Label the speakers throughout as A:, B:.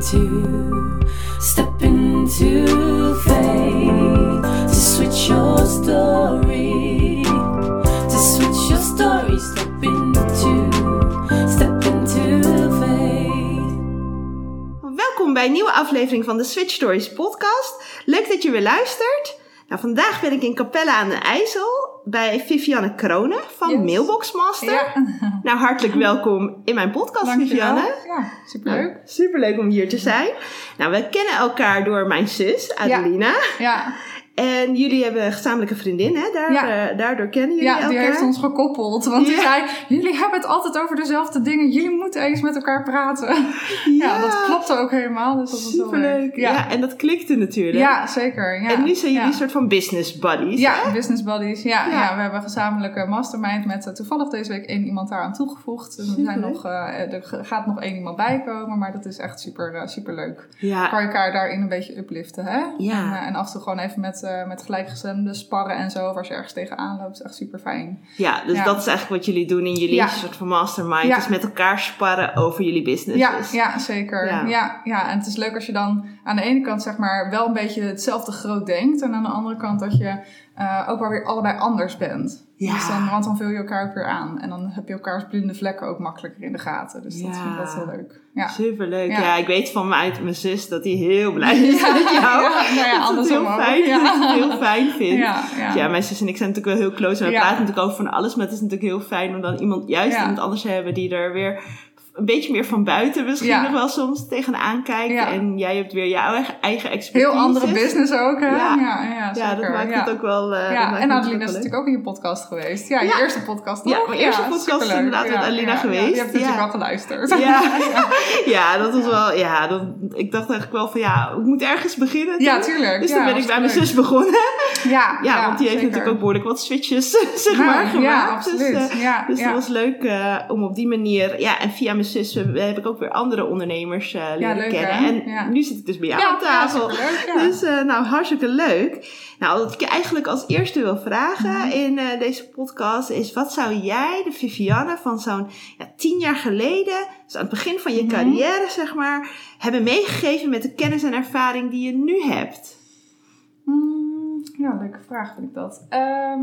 A: into, step into faith to switch your story, to switch your story, step into, step.
B: Welkom bij een nieuwe aflevering van de Switch Stories podcast. Leuk dat je weer luistert. Nou, vandaag ben ik in Capelle aan de IJssel bij Vivianne Kronen van
C: Yes.
B: Mailbox Master.
C: Ja,
B: Nou, hartelijk welkom in mijn podcast,
C: dankjewel.
B: Vivianne.
C: Ja, superleuk.
B: Nou, superleuk om hier te zijn. Nou, we kennen elkaar door mijn zus, Adelina.
C: Ja,
B: En jullie hebben een gezamenlijke vriendin, hè? Daar,
C: Ja.
B: eh, daardoor kennen jullie
C: ja
B: elkaar.
C: die heeft ons gekoppeld. Want die
B: Ja.
C: zei, jullie hebben het altijd over dezelfde dingen. Jullie moeten eens met elkaar praten. Ja, dat klopte ook helemaal. Dus dat was
B: Superleuk.
C: leuk.
B: Ja.
C: Ja.
B: en dat klikte natuurlijk.
C: ja, zeker. Ja.
B: En nu zijn jullie
C: ja.
B: een soort van business buddies.
C: Ja,
B: hè?
C: business buddies. Ja,
B: Ja.
C: ja. we hebben een gezamenlijke mastermind met eh, toevallig deze week één iemand daaraan toegevoegd. Dus er, zijn nog, eh, er gaat nog één iemand bij komen, maar dat is echt super, super leuk.
B: Ja.
C: Kan je elkaar daarin een beetje upliften, hè?
B: Ja.
C: En, en af en toe gewoon even met, eh met gelijkgestemden sparren en zo. Of als je ergens tegenaan loopt, is echt super fijn.
B: Ja, dus
C: Ja.
B: dat is eigenlijk wat jullie doen in jullie
C: Ja.
B: soort van mastermind.
C: Ja.
B: Dus met elkaar sparren over jullie business.
C: Ja, ja, zeker.
B: Ja.
C: Ja. Ja, en het is leuk als je dan aan de ene kant zeg maar wel een beetje hetzelfde groot denkt. En aan de andere kant dat je eh, ook wel weer allebei anders bent.
B: Ja.
C: Dus dan, want dan vul je elkaar ook weer aan. En dan heb je elkaars blinde vlekken ook makkelijker in de gaten. Dus dat
B: Ja.
C: vind ik wel heel leuk. Ja.
B: Superleuk. Ja.
C: Ja.
B: ik weet van mij uit mijn zus dat hij heel blij is met jou.
C: ja, nou ja,
B: dat
C: andersom
B: heel fijn, dat heel fijn vindt.
C: Ja,
B: mijn zus en ik zijn natuurlijk wel heel close. En we praten natuurlijk over van alles. Maar het is natuurlijk heel fijn om dan iemand, juist iemand anders te hebben die er weer een beetje meer van buiten misschien
C: Ja.
B: nog wel soms tegenaan kijkt.
C: Ja.
B: En jij hebt weer jouw eigen, expertise.
C: Heel andere business ook, hè?
B: Ja.
C: Ja, ja,
B: Ja, dat maakt
C: ja.
B: het ook wel. dat
C: Ja, en
B: het
C: Adeline is natuurlijk ook in je podcast geweest. Ja, je
B: Ja.
C: eerste podcast
B: Ja,
C: toch?
B: mijn eerste podcast is inderdaad met Adelina geweest.
C: je hebt natuurlijk
B: Ja.
C: wel geluisterd.
B: Ja. ja, dat was wel. Ja, dat, ik dacht eigenlijk wel van ja, ik moet ergens beginnen.
C: Ja, tuurlijk.
B: Dus
C: Ja,
B: toen ben ik bij mijn zus begonnen.
C: Ja,
B: Ja, want die heeft
C: zeker.
B: natuurlijk ook behoorlijk wat switches, zeg
C: Nou,
B: maar, gemaakt.
C: Ja, absoluut.
B: Dus, eh,
C: ja,
B: dus
C: ja.
B: dat was leuk eh, om op die manier, ja, en via mijn zus eh, heb ik ook weer andere ondernemers eh, leren
C: leuk,
B: kennen.
C: hè?
B: En
C: Ja.
B: nu zit ik dus bij jou
C: ja,
B: aan tafel. Dus eh, nou, hartstikke leuk. Nou, wat ik je eigenlijk als eerste wil vragen
C: Mhm.
B: in eh, deze podcast is: wat zou jij, de Vivianne van zo'n ja, tien jaar geleden, dus aan het begin van je
C: Mhm.
B: carrière zeg maar, hebben meegegeven met de kennis en ervaring die je nu hebt?
C: Mm, ja, leuke vraag vind ik dat. Ehm,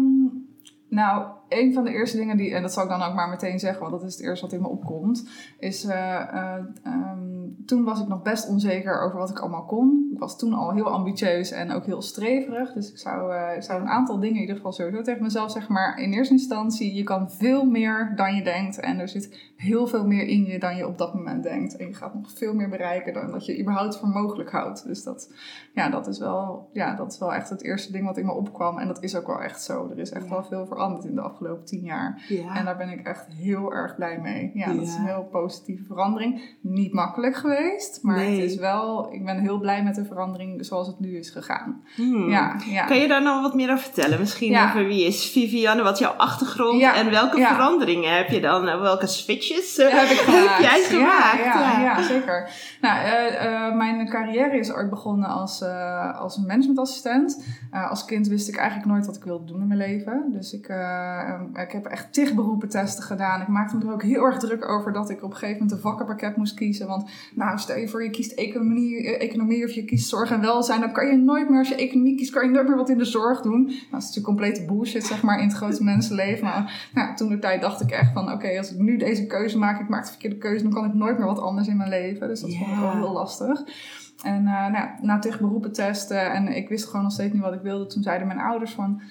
C: nou, een van de eerste dingen die, en dat zal ik dan ook maar meteen zeggen, want dat is het eerste wat in me opkomt, is eh, eh, ehm, toen was ik nog best onzeker over wat ik allemaal kon. Ik was toen al heel ambitieus en ook heel streverig, dus ik zou, eh, ik zou een aantal dingen in ieder geval sowieso tegen mezelf zeggen, maar in eerste instantie, je kan veel meer dan je denkt en er zit heel veel meer in je dan je op dat moment denkt. En je gaat nog veel meer bereiken dan dat je überhaupt voor mogelijk houdt. Dus dat, ja, dat is wel, ja, dat is wel echt het eerste ding wat in me opkwam. En dat is ook wel echt zo. Er is echt
B: Ja.
C: wel veel veranderd in de afgelopen tien jaar.
B: Ja.
C: En daar ben ik echt heel erg blij mee. Ja, dat is een heel positieve verandering. Niet makkelijk geweest, maar
B: Nee.
C: het is wel, ik ben heel blij met de verandering zoals het nu is gegaan.
B: Hmm.
C: Ja, ja.
B: Kan je daar nou wat meer over vertellen? Misschien
C: Ja.
B: over wie is Vivianne, wat is jouw achtergrond en welke veranderingen heb je dan? eh, Welke switches eh,
C: heb ik gemaakt.
B: jij gemaakt?
C: Ja, zeker. Nou, eh, mijn carrière is ooit begonnen als, eh, als managementassistent. Als kind wist ik eigenlijk nooit wat ik wilde doen in mijn leven. Dus ik, eh, eh, ik heb echt tig beroepentesten gedaan. Ik maakte me er ook heel erg druk over dat ik op een gegeven moment een vakkenpakket moest kiezen. Want nou, stel je voor je kiest economie, economie of je kiest zorg en welzijn. Dan kan je nooit meer, als je economie kiest, kan je nooit meer wat in de zorg doen. Nou, dat is natuurlijk complete bullshit, zeg maar, in het grote mensenleven. Maar nou, toen de tijd dacht ik echt van, oké, als ik nu deze keuze maak, ik maak de verkeerde keuze, dan kan ik nooit meer wat anders in mijn leven. Dus dat vond ik wel heel lastig. En eh, nou, na tegen beroepen testen en ik wist gewoon nog steeds niet wat ik wilde. Toen zeiden mijn ouders van,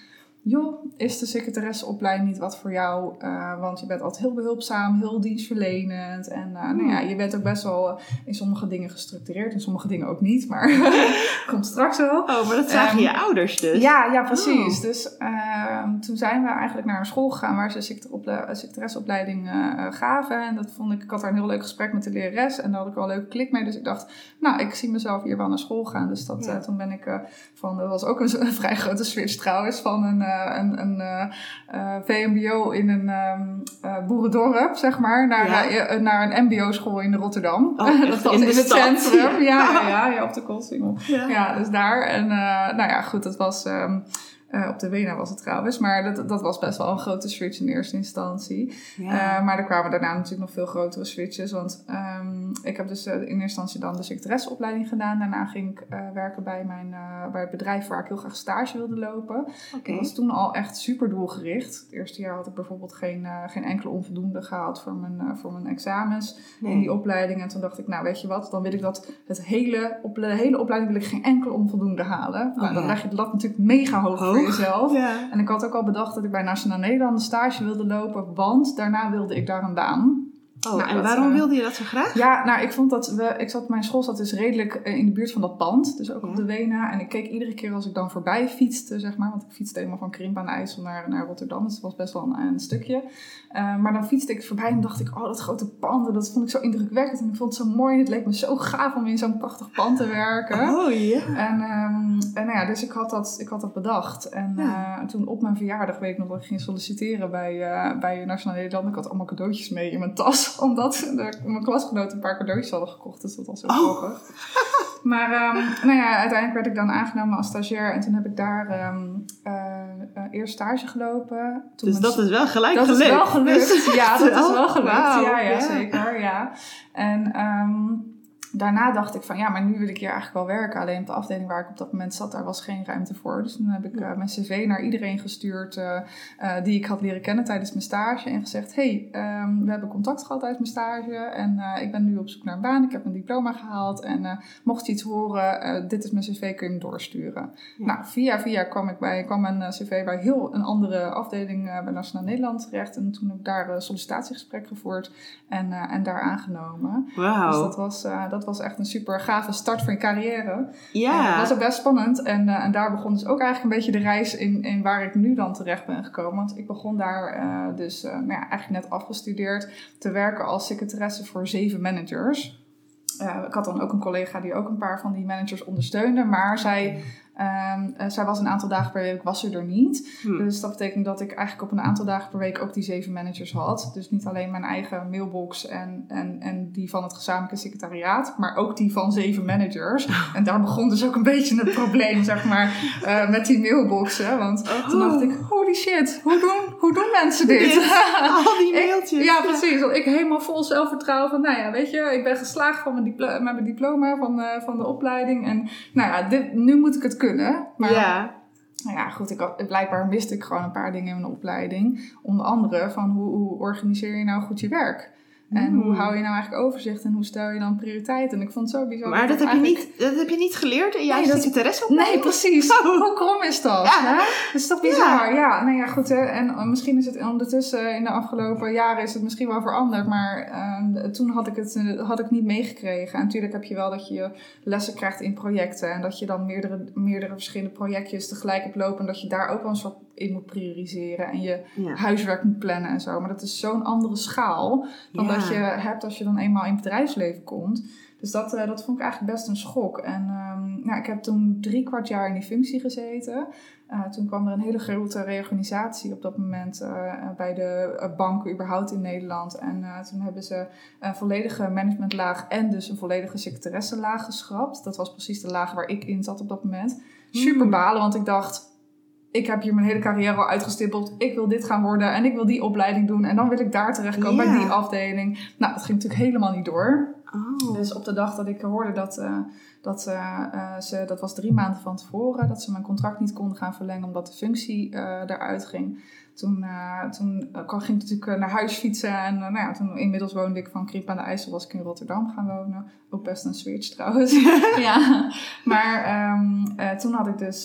C: joh, is de secretaresseopleiding niet wat voor jou? Eh, want je bent altijd heel behulpzaam, heel dienstverlenend. En eh, nou ja, je bent ook best wel eh, in sommige dingen gestructureerd, in sommige dingen ook niet. Maar komt straks wel.
B: Oh, maar dat zagen
C: Ehm,
B: je ouders dus?
C: Ja, ja, precies.
B: Oh.
C: Dus ehm, toen zijn we eigenlijk naar een school gegaan waar ze secretaresseople- secretaresseopleiding gaven. En dat vond ik, ik had daar een heel leuk gesprek met de lerares en daar had ik wel een leuke klik mee. Dus ik dacht, nou, ik zie mezelf hier wel naar school gaan. Dus dat,
B: Ja.
C: toen ben ik van, dat was ook een, een vrij grote switch trouwens, van een, een, een eh, eh, VMBO in een ehm, eh, boerendorp, zeg maar, naar,
B: Ja.
C: eh, naar een MBO-school in Rotterdam.
B: Oh,
C: dat was
B: in
C: in, het centrum. Ja,
B: Ja.
C: ja, op de Koolsingel.
B: Ja.
C: Ja, dus daar. En eh, nou ja, goed, dat was... ehm, Eh, op de Wena was het trouwens. Maar dat, dat was best wel een grote switch in eerste instantie.
B: Ja.
C: Eh, maar er kwamen daarna natuurlijk nog veel grotere switches. Want ehm, ik heb dus eh, in eerste instantie dan de secretaresseopleiding gedaan. Daarna ging ik werken bij, mijn, bij het bedrijf waar ik heel graag stage wilde lopen.
B: Oké.
C: Ik was toen al echt super doelgericht. Het eerste jaar had ik bijvoorbeeld geen, geen enkele onvoldoende gehaald voor mijn, voor mijn examens
B: Nee.
C: in die opleiding. En toen dacht ik, nou weet je wat, dan wil ik dat het hele, op, de hele opleiding wil ik geen enkel onvoldoende halen. Nou, dan
B: ja.
C: leg je de lat natuurlijk mega hoog, voor
B: Hoog.
C: jezelf.
B: Ja.
C: En ik had ook al bedacht dat ik bij Nationaal Nederland een stage wilde lopen, want daarna wilde ik daar een baan.
B: Oh,
C: Nou,
B: en
C: dat,
B: waarom
C: eh,
B: wilde je dat zo graag?
C: Ja, nou, ik vond dat we. Ik zat, mijn school zat dus redelijk eh, in de buurt van dat pand. Dus ook
B: Ja.
C: op de Wena. En ik keek iedere keer als ik dan voorbij fietste, zeg maar. Want ik fietste helemaal van Krimp aan de IJssel naar, naar Rotterdam. Dus het was best wel een, een stukje. Eh, maar dan fietste ik voorbij en dacht ik, oh, dat grote pand. Dat vond ik zo indrukwekkend. En ik vond het zo mooi. En het leek me zo gaaf om in zo'n prachtig pand te werken.
B: Oh ja.
C: En, ehm, en nou ja, dus ik had dat, ik had dat bedacht. En
B: Ja.
C: toen op mijn verjaardag weet ik nog dat ik ging solliciteren bij, bij Nationaal Nederland. Ik had allemaal cadeautjes mee in mijn tas. Omdat de, mijn klasgenoten een paar cadeautjes hadden gekocht. Dus dat was zo
B: Oh.
C: grappig. Maar ehm, nou ja, uiteindelijk werd ik dan aangenomen als stagiair. En toen heb ik daar eh, eerst stage gelopen. Toen
B: Dus dat is wel gelijk
C: dat
B: gelukt.
C: is wel gelukt. Ja, dat is wel gelukt. Ja, zeker. Ja. En ehm, daarna dacht ik van ja, maar nu wil ik hier eigenlijk wel werken. Alleen op de afdeling waar ik op dat moment zat, daar was geen ruimte voor. Dus toen heb ik eh, mijn cv naar iedereen gestuurd eh, eh, die ik had leren kennen tijdens mijn stage. En gezegd, hey, ehm, we hebben contact gehad tijdens mijn stage. En ik ben nu op zoek naar een baan. Ik heb een diploma gehaald. En mocht je iets horen, dit is mijn cv, kun je hem doorsturen.
B: Ja.
C: Nou, via via kwam ik bij, kwam mijn cv bij heel een andere afdeling bij Nationaal Nederland terecht. En toen heb ik daar een sollicitatiegesprek gevoerd en, en daar aangenomen. Dus
B: Wauw.
C: dat was, dat was echt een super gave start van je carrière.
B: Ja.
C: dat was ook best spannend. En, eh, en daar begon dus ook eigenlijk een beetje de reis in, in waar ik nu dan terecht ben gekomen. Want ik begon daar eh, dus eh, nou ja, eigenlijk net afgestudeerd te werken als secretaresse voor zeven managers. Ik had dan ook een collega die ook een paar van die managers ondersteunde. Maar zij, ehm, eh, zij was een aantal dagen per week was ze er niet.
B: Hm.
C: Dus dat betekent dat ik eigenlijk op een aantal dagen per week ook die zeven managers had. Dus niet alleen mijn eigen mailbox en, en, en die van het gezamenlijke secretariaat, maar ook die van zeven managers. En daar begon dus ook een beetje het probleem, zeg maar, eh, met die mailboxen. Want toen dacht ik, holy shit, hoe doen, hoe doen mensen dit?
B: Al die
C: Ik-
B: mailtjes.
C: ja, precies. Ik helemaal vol zelfvertrouwen van, nou ja, weet je, ik ben geslaagd van mijn diplo- met mijn diploma van, eh, van de opleiding. En nou ja, dit, nu moet ik het kunnen. Maar
B: ja.
C: nou ja, goed, ik had, blijkbaar miste ik gewoon een paar dingen in mijn opleiding. Onder andere van hoe, hoe organiseer je nou goed je werk? En
B: Hmm.
C: hoe hou je nou eigenlijk overzicht en hoe stel je dan prioriteiten? En ik vond het zo bizar.
B: Maar dat heb, je niet, dat heb je niet geleerd in jouw
C: Nee, dat-
B: secretaresse
C: Nee, precies.
B: Oh.
C: Hoe krom is dat?
B: Ja.
C: Hè? Dat is toch bizar? Ja. nou ja, goed. Hè? En eh, misschien is het ondertussen in de afgelopen jaren is het misschien wel veranderd. Maar eh, toen had ik het eh, had ik niet meegekregen. En natuurlijk heb je wel dat je lessen krijgt in projecten. En dat je dan meerdere, meerdere verschillende projectjes tegelijk hebt lopen. En dat je daar ook wel een soort in moet prioriseren. En je
B: Ja.
C: huiswerk moet plannen en zo. Maar dat is zo'n andere schaal dan
B: Ja.
C: dat je hebt als je dan eenmaal in het bedrijfsleven komt. Dus dat, eh, dat vond ik eigenlijk best een schok. En ehm, nou, ik heb toen drie kwart jaar in die functie gezeten. Eh, toen kwam er een hele grote reorganisatie op dat moment eh, bij de banken überhaupt in Nederland. En toen hebben ze een volledige managementlaag en dus een volledige secretaressenlaag geschrapt. Dat was precies de laag waar ik in zat op dat moment. Super
B: Hmm.
C: balen, want ik dacht... Ik heb hier mijn hele carrière al uitgestippeld. Ik wil dit gaan worden en ik wil die opleiding doen. En dan wil ik daar terechtkomen bij die afdeling. Nou, dat ging natuurlijk helemaal niet door.
B: Oh.
C: Dus op de dag dat ik hoorde dat, eh, dat eh, eh, ze, dat was drie maanden van tevoren, dat ze mijn contract niet konden gaan verlengen omdat de functie eruit ging. Toen, eh, toen eh, ging ik natuurlijk eh, naar huis fietsen en nou ja, toen inmiddels woonde ik van Kriep aan de IJssel, was ik in Rotterdam gaan wonen. Ook best een switch trouwens. ja, maar ehm, eh, toen had ik dus,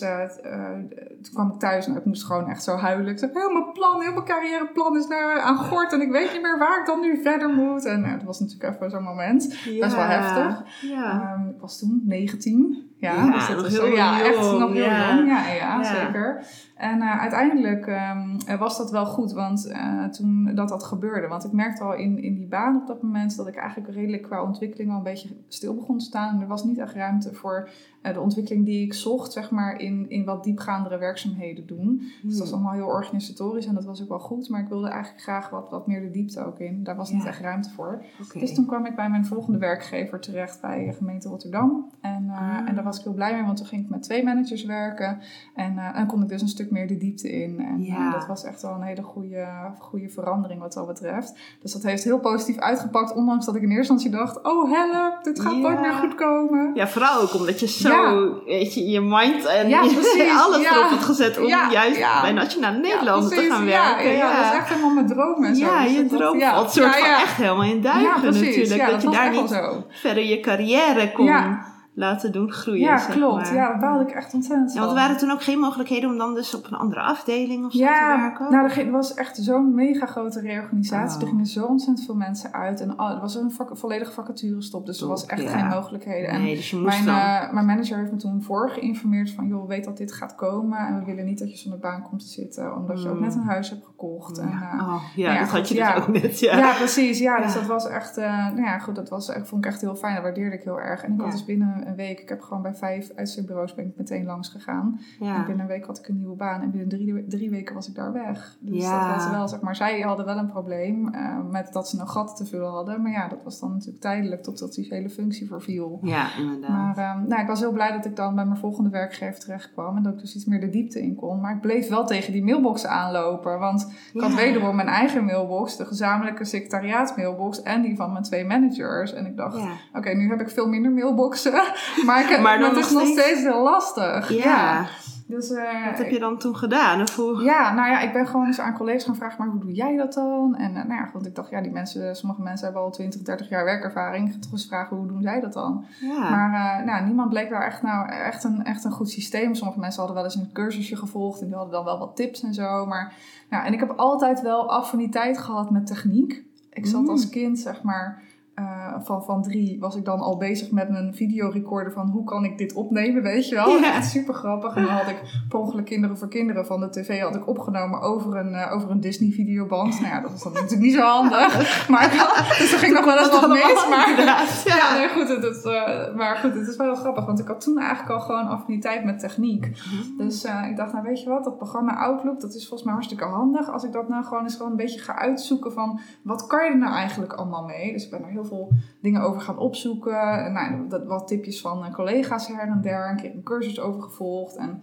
C: toen kwam ik thuis en ik moest gewoon echt zo huilen. Ik zei, heel mijn plan, heel mijn carrièreplan is naar, aan gort en ik weet niet meer waar ik dan nu verder moet. En dat was natuurlijk even zo'n moment. Best wel heftig.
B: Ja.
C: Ehm, ik was toen 19. Ja,
B: Ja,
C: dus dat is
B: heel
C: ja, echt nog heel
B: ja.
C: jong. Ja, ja,
B: Ja.
C: zeker. En eh, uiteindelijk ehm, eh, was dat wel goed, want eh, toen dat dat gebeurde. Want ik merkte al in, in die baan op dat moment dat ik eigenlijk redelijk qua ontwikkeling al een beetje stil begon te staan. En er was niet echt ruimte voor eh, de ontwikkeling die ik zocht, zeg maar, in, in wat diepgaandere werkzaamheden doen. Dus
B: Hmm.
C: dat was allemaal heel organisatorisch en dat was ook wel goed. Maar ik wilde eigenlijk graag wat, wat meer de diepte ook in. Daar was niet echt ruimte voor. Dus toen kwam ik bij mijn volgende werkgever terecht bij de gemeente Rotterdam. En,
B: Ah.
C: en daar was ik heel blij mee, want toen ging ik met twee managers werken. En, en kon ik dus een stuk meer de diepte in. En
B: Ja.
C: eh, dat was echt wel een hele goede, goede verandering wat dat betreft. Dus dat heeft heel positief uitgepakt, ondanks dat ik in eerste instantie dacht, oh help, dit gaat
B: Ja.
C: nooit meer goed komen.
B: Ja, vooral ook omdat je zo,
C: Ja.
B: weet je, je mind en
C: Ja,
B: je- alles
C: Ja.
B: erop had gezet om
C: Ja,
B: juist
C: ja.
B: bij Nationale Nederlanden te gaan
C: Ja,
B: werken.
C: Ja, ja, dat is echt helemaal mijn droom en zo.
B: Ja,
C: Dus
B: je
C: dat-
B: droom
C: ja.
B: valt soort
C: Ja,
B: van
C: ja.
B: echt helemaal in duigen
C: Ja,
B: natuurlijk.
C: Ja,
B: dat, je daar niet
C: zo.
B: verder je carrière kon
C: Ja.
B: Laten doen groeien.
C: Ja,
B: zeg
C: klopt.
B: maar.
C: Ja, daar baalde ik echt ontzettend
B: Ja, want er waren toen ook geen mogelijkheden om dan dus op een andere afdeling of zo te
C: Ja,
B: werken?
C: nou, er was echt zo'n mega grote reorganisatie.
B: Oh.
C: Er gingen zo ontzettend veel mensen uit. En er was een volledige vacaturestop. Dus er was echt
B: Ja.
C: geen mogelijkheden. En
B: nee, dus je moest
C: mijn, eh, mijn manager heeft me toen voor geïnformeerd van... joh, weet dat dit gaat komen. En we willen niet dat je zonder baan komt te zitten. Omdat je ook
B: Hmm.
C: net een huis hebt gekocht. En,
B: ja.
C: eh,
B: oh, ja,
C: ja,
B: dat had je dus ook net. Ja,
C: precies. Ja, dus dat was echt... eh, nou ja, goed, dat was, vond ik echt heel fijn. Dat waardeerde ik heel erg. En ik had dus binnen een week... Ik heb gewoon bij vijf uitzendbureaus ben ik meteen langs gegaan. En
B: Ja.
C: binnen een week had ik een nieuwe baan. En binnen drie, drie weken was ik daar weg. Dus
B: Ja.
C: dat was wel, zeg maar, zij hadden wel een probleem eh, met dat ze een gat te vullen hadden. Maar ja, dat was dan natuurlijk tijdelijk totdat die hele functie verviel.
B: ja, inderdaad.
C: Maar ehm, nou, ik was heel blij dat ik dan bij mijn volgende werkgever terecht kwam. En dat ik dus iets meer de diepte in kon. Maar ik bleef wel tegen die mailbox aanlopen. Want ik had
B: Ja.
C: wederom mijn eigen mailbox. De gezamenlijke secretariaatsmailbox. En die van mijn twee managers. En ik dacht,
B: Ja.
C: oké, nu heb ik veel minder mailboxen. Maar, ik heb,
B: Maar dan
C: het
B: nog
C: is nog
B: steeds-
C: heel lastig.
B: Ja.
C: Dus, eh,
B: Wat heb je dan toen gedaan? Of hoe?
C: ja, nou ja, ik ben gewoon eens aan collega's gaan vragen, maar hoe doe jij dat dan? En eh, nou ja, want ik dacht, ja, die mensen, sommige mensen hebben al 20, 30 jaar werkervaring. Ik ga toch eens vragen, hoe doen zij dat dan?
B: Ja.
C: Maar eh, nou, niemand bleek daar echt, nou, echt, een, echt een goed systeem. Sommige mensen hadden wel eens een cursusje gevolgd en die hadden dan wel wat tips en zo. Maar, nou, en ik heb altijd wel affiniteit gehad met techniek. Ik zat
B: Mm.
C: als kind, zeg maar, eh, van, van drie was ik dan al bezig met mijn videorecorder van hoe kan ik dit opnemen, weet je wel.
B: Ja.
C: Echt super grappig. En dan had ik per ongeluk Kinderen voor Kinderen van de tv had ik opgenomen over een, eh, over een Disney videoband. Nou ja, dat was dan natuurlijk niet zo handig. Maar ik dus er ging nog wel eens wat mis. Maar ja,
B: ja.
C: nee, goed, het, is, eh, maar goed, het is wel heel grappig, want ik had toen eigenlijk al gewoon affiniteit met techniek. Dus eh, ik dacht, nou weet je wat, dat programma Outlook, dat is volgens mij hartstikke handig. Als ik dat nou gewoon eens gewoon een beetje ga uitzoeken van, wat kan je er nou eigenlijk allemaal mee? Dus ik ben er heel veel dingen over gaan opzoeken. En, nou, dat, wat tipjes van eh, collega's her en der, een keer een cursus over gevolgd. En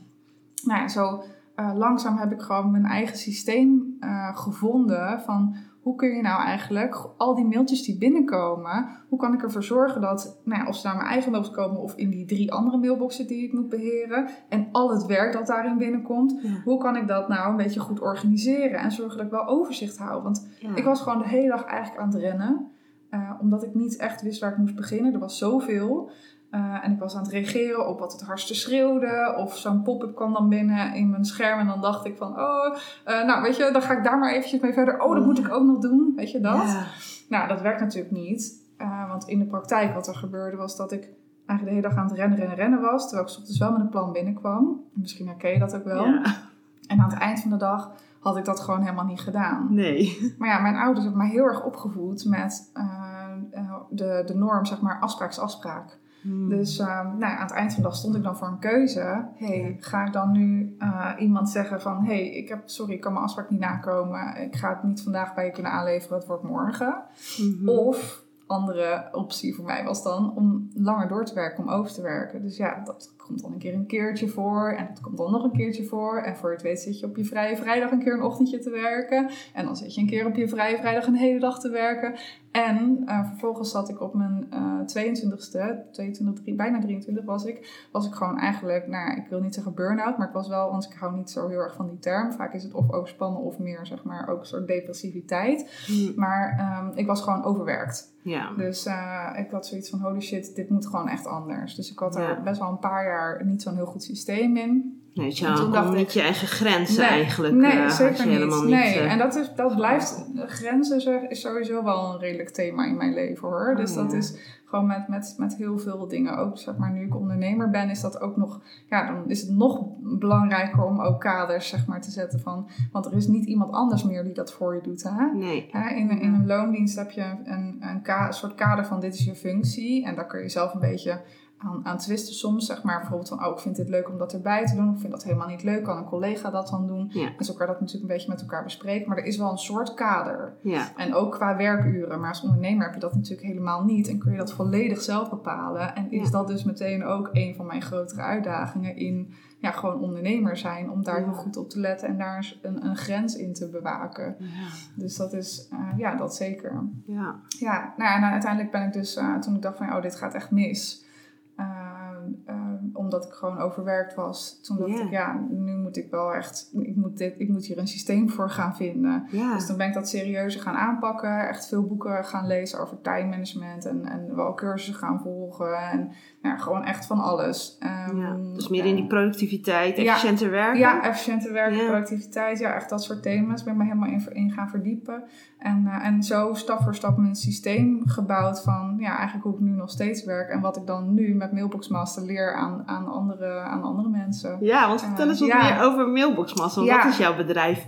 C: nou ja, zo eh, langzaam heb ik gewoon mijn eigen systeem eh, gevonden van hoe kun je nou eigenlijk al die mailtjes die binnenkomen, hoe kan ik ervoor zorgen dat, nou ja, of ze naar mijn eigen mailbox komen of in die drie andere mailboxen die ik moet beheren en al het werk dat daarin binnenkomt,
B: Ja.
C: hoe kan ik dat nou een beetje goed organiseren en zorgen dat ik wel overzicht hou? Want
B: Ja.
C: ik was gewoon de hele dag eigenlijk aan het rennen, eh, omdat ik niet echt wist waar ik moest beginnen. Er was zoveel. Eh, en ik was aan het reageren op wat het hardste schreeuwde. Of zo'n pop-up kwam dan binnen in mijn scherm. En dan dacht ik van, oh, eh, nou weet je, dan ga ik daar maar eventjes mee verder. Oh, dat moet ik ook nog doen. Weet je dat?
B: Ja.
C: Nou, dat werkt natuurlijk niet. Want in de praktijk wat er gebeurde was dat ik eigenlijk de hele dag aan het rennen, rennen, rennen was. Terwijl ik 's ochtends wel met een plan binnenkwam. Misschien herken je dat ook wel.
B: Ja.
C: En aan het eind van de dag had ik dat gewoon helemaal niet gedaan.
B: Nee.
C: Maar ja, mijn ouders hebben mij heel erg opgevoed met eh, eh, de, de norm, zeg maar, afspraak is afspraak.
B: Hmm.
C: Dus eh, nou, aan het eind van de dag stond ik dan voor een keuze. hey, ga ik dan nu iemand zeggen van... hey, ik heb, sorry, ik kan mijn afspraak niet nakomen. Ik ga het niet vandaag bij je kunnen aanleveren, het wordt morgen.
B: Mhm.
C: Of, andere optie voor mij was dan om langer door te werken, om over te werken. Dus ja, dat komt dan een keer een keertje voor. En dat komt dan nog een keertje voor. En voor je het weet zit je op je vrije vrijdag een keer een ochtendje te werken. En dan zit je een keer op je vrije vrijdag een hele dag te werken. En eh, vervolgens zat ik op mijn eh 22ste, 22, drie- bijna 23 was ik, was ik gewoon eigenlijk, nou ik wil niet zeggen burn-out, maar ik was wel, want ik hou niet zo heel erg van die term. Vaak is het of overspannen of meer, zeg maar, ook een soort depressiviteit.
B: Hmm.
C: Maar ehm, ik was gewoon overwerkt.
B: Ja.
C: Dus eh, ik had zoiets van, holy shit, dit moet gewoon echt anders. Dus ik had er
B: Ja.
C: best wel een paar jaar niet zo'n heel goed systeem in.
B: Nee, je
C: dacht ik-
B: niet je eigen grenzen
C: Nee,
B: eigenlijk.
C: Nee,
B: eh,
C: zeker
B: je
C: niet.
B: helemaal niet.
C: nee,
B: eh,
C: en dat, is, dat blijft, grenzen zeg- is sowieso wel een redelijk thema in mijn leven hoor. Dus
B: Oh,
C: dat
B: ja.
C: is gewoon met, met, met heel veel dingen. Ook zeg maar, nu ik ondernemer ben, is dat ook nog, ja, dan is het nog belangrijker om ook kaders zeg maar te zetten van, want er is niet iemand anders meer die dat voor je doet hè.
B: Nee.
C: Hè, in, een- in een loondienst heb je een, een ka- soort kader van dit is je functie. En daar kun je zelf een beetje aan, aan twisten soms, zeg maar. Bijvoorbeeld van, oh, ik vind dit leuk om dat erbij te doen. Ik vind dat helemaal niet leuk. Kan een collega dat dan doen?
B: Ja.
C: Dus elkaar dat natuurlijk een beetje met elkaar bespreken. Maar er is wel een soort kader.
B: Ja.
C: En ook qua werkuren. Maar als ondernemer heb je dat natuurlijk helemaal niet. En kun je dat volledig zelf bepalen. En is
B: Ja.
C: dat dus meteen ook een van mijn grotere uitdagingen in ja, gewoon ondernemer zijn. Om daar heel goed op te letten en daar een, een grens in te bewaken.
B: Ja.
C: Dus dat is, eh, ja, dat zeker.
B: Ja.
C: Ja, nou ja, en uiteindelijk ben ik dus, eh, toen ik dacht van, oh, dit gaat echt mis. Ehm, ehm, omdat ik gewoon overwerkt was. Toen dacht ik, ja, nu moet ik wel echt, ik moet, dit, ik moet hier een systeem voor gaan vinden. Dus toen ben ik dat serieuzer gaan aanpakken. Echt veel boeken gaan lezen over time management. En, en wel cursussen gaan volgen. En ja, gewoon echt van alles. Ehm,
B: Ja. Dus meer in die
C: eh,
B: productiviteit,
C: ja.
B: efficiënter werken.
C: ja, efficiënte werken, productiviteit, ja, echt dat soort thema's. Ben ik me helemaal in, in gaan verdiepen. En, eh, en zo stap voor stap mijn systeem gebouwd van, ja, eigenlijk hoe ik nu nog steeds werk. En wat ik dan nu met Mailbox Master leer aan, aan, andere, aan andere mensen.
B: Ja, want vertel eens wat meer over. Want
C: Ja.
B: dat is jouw bedrijf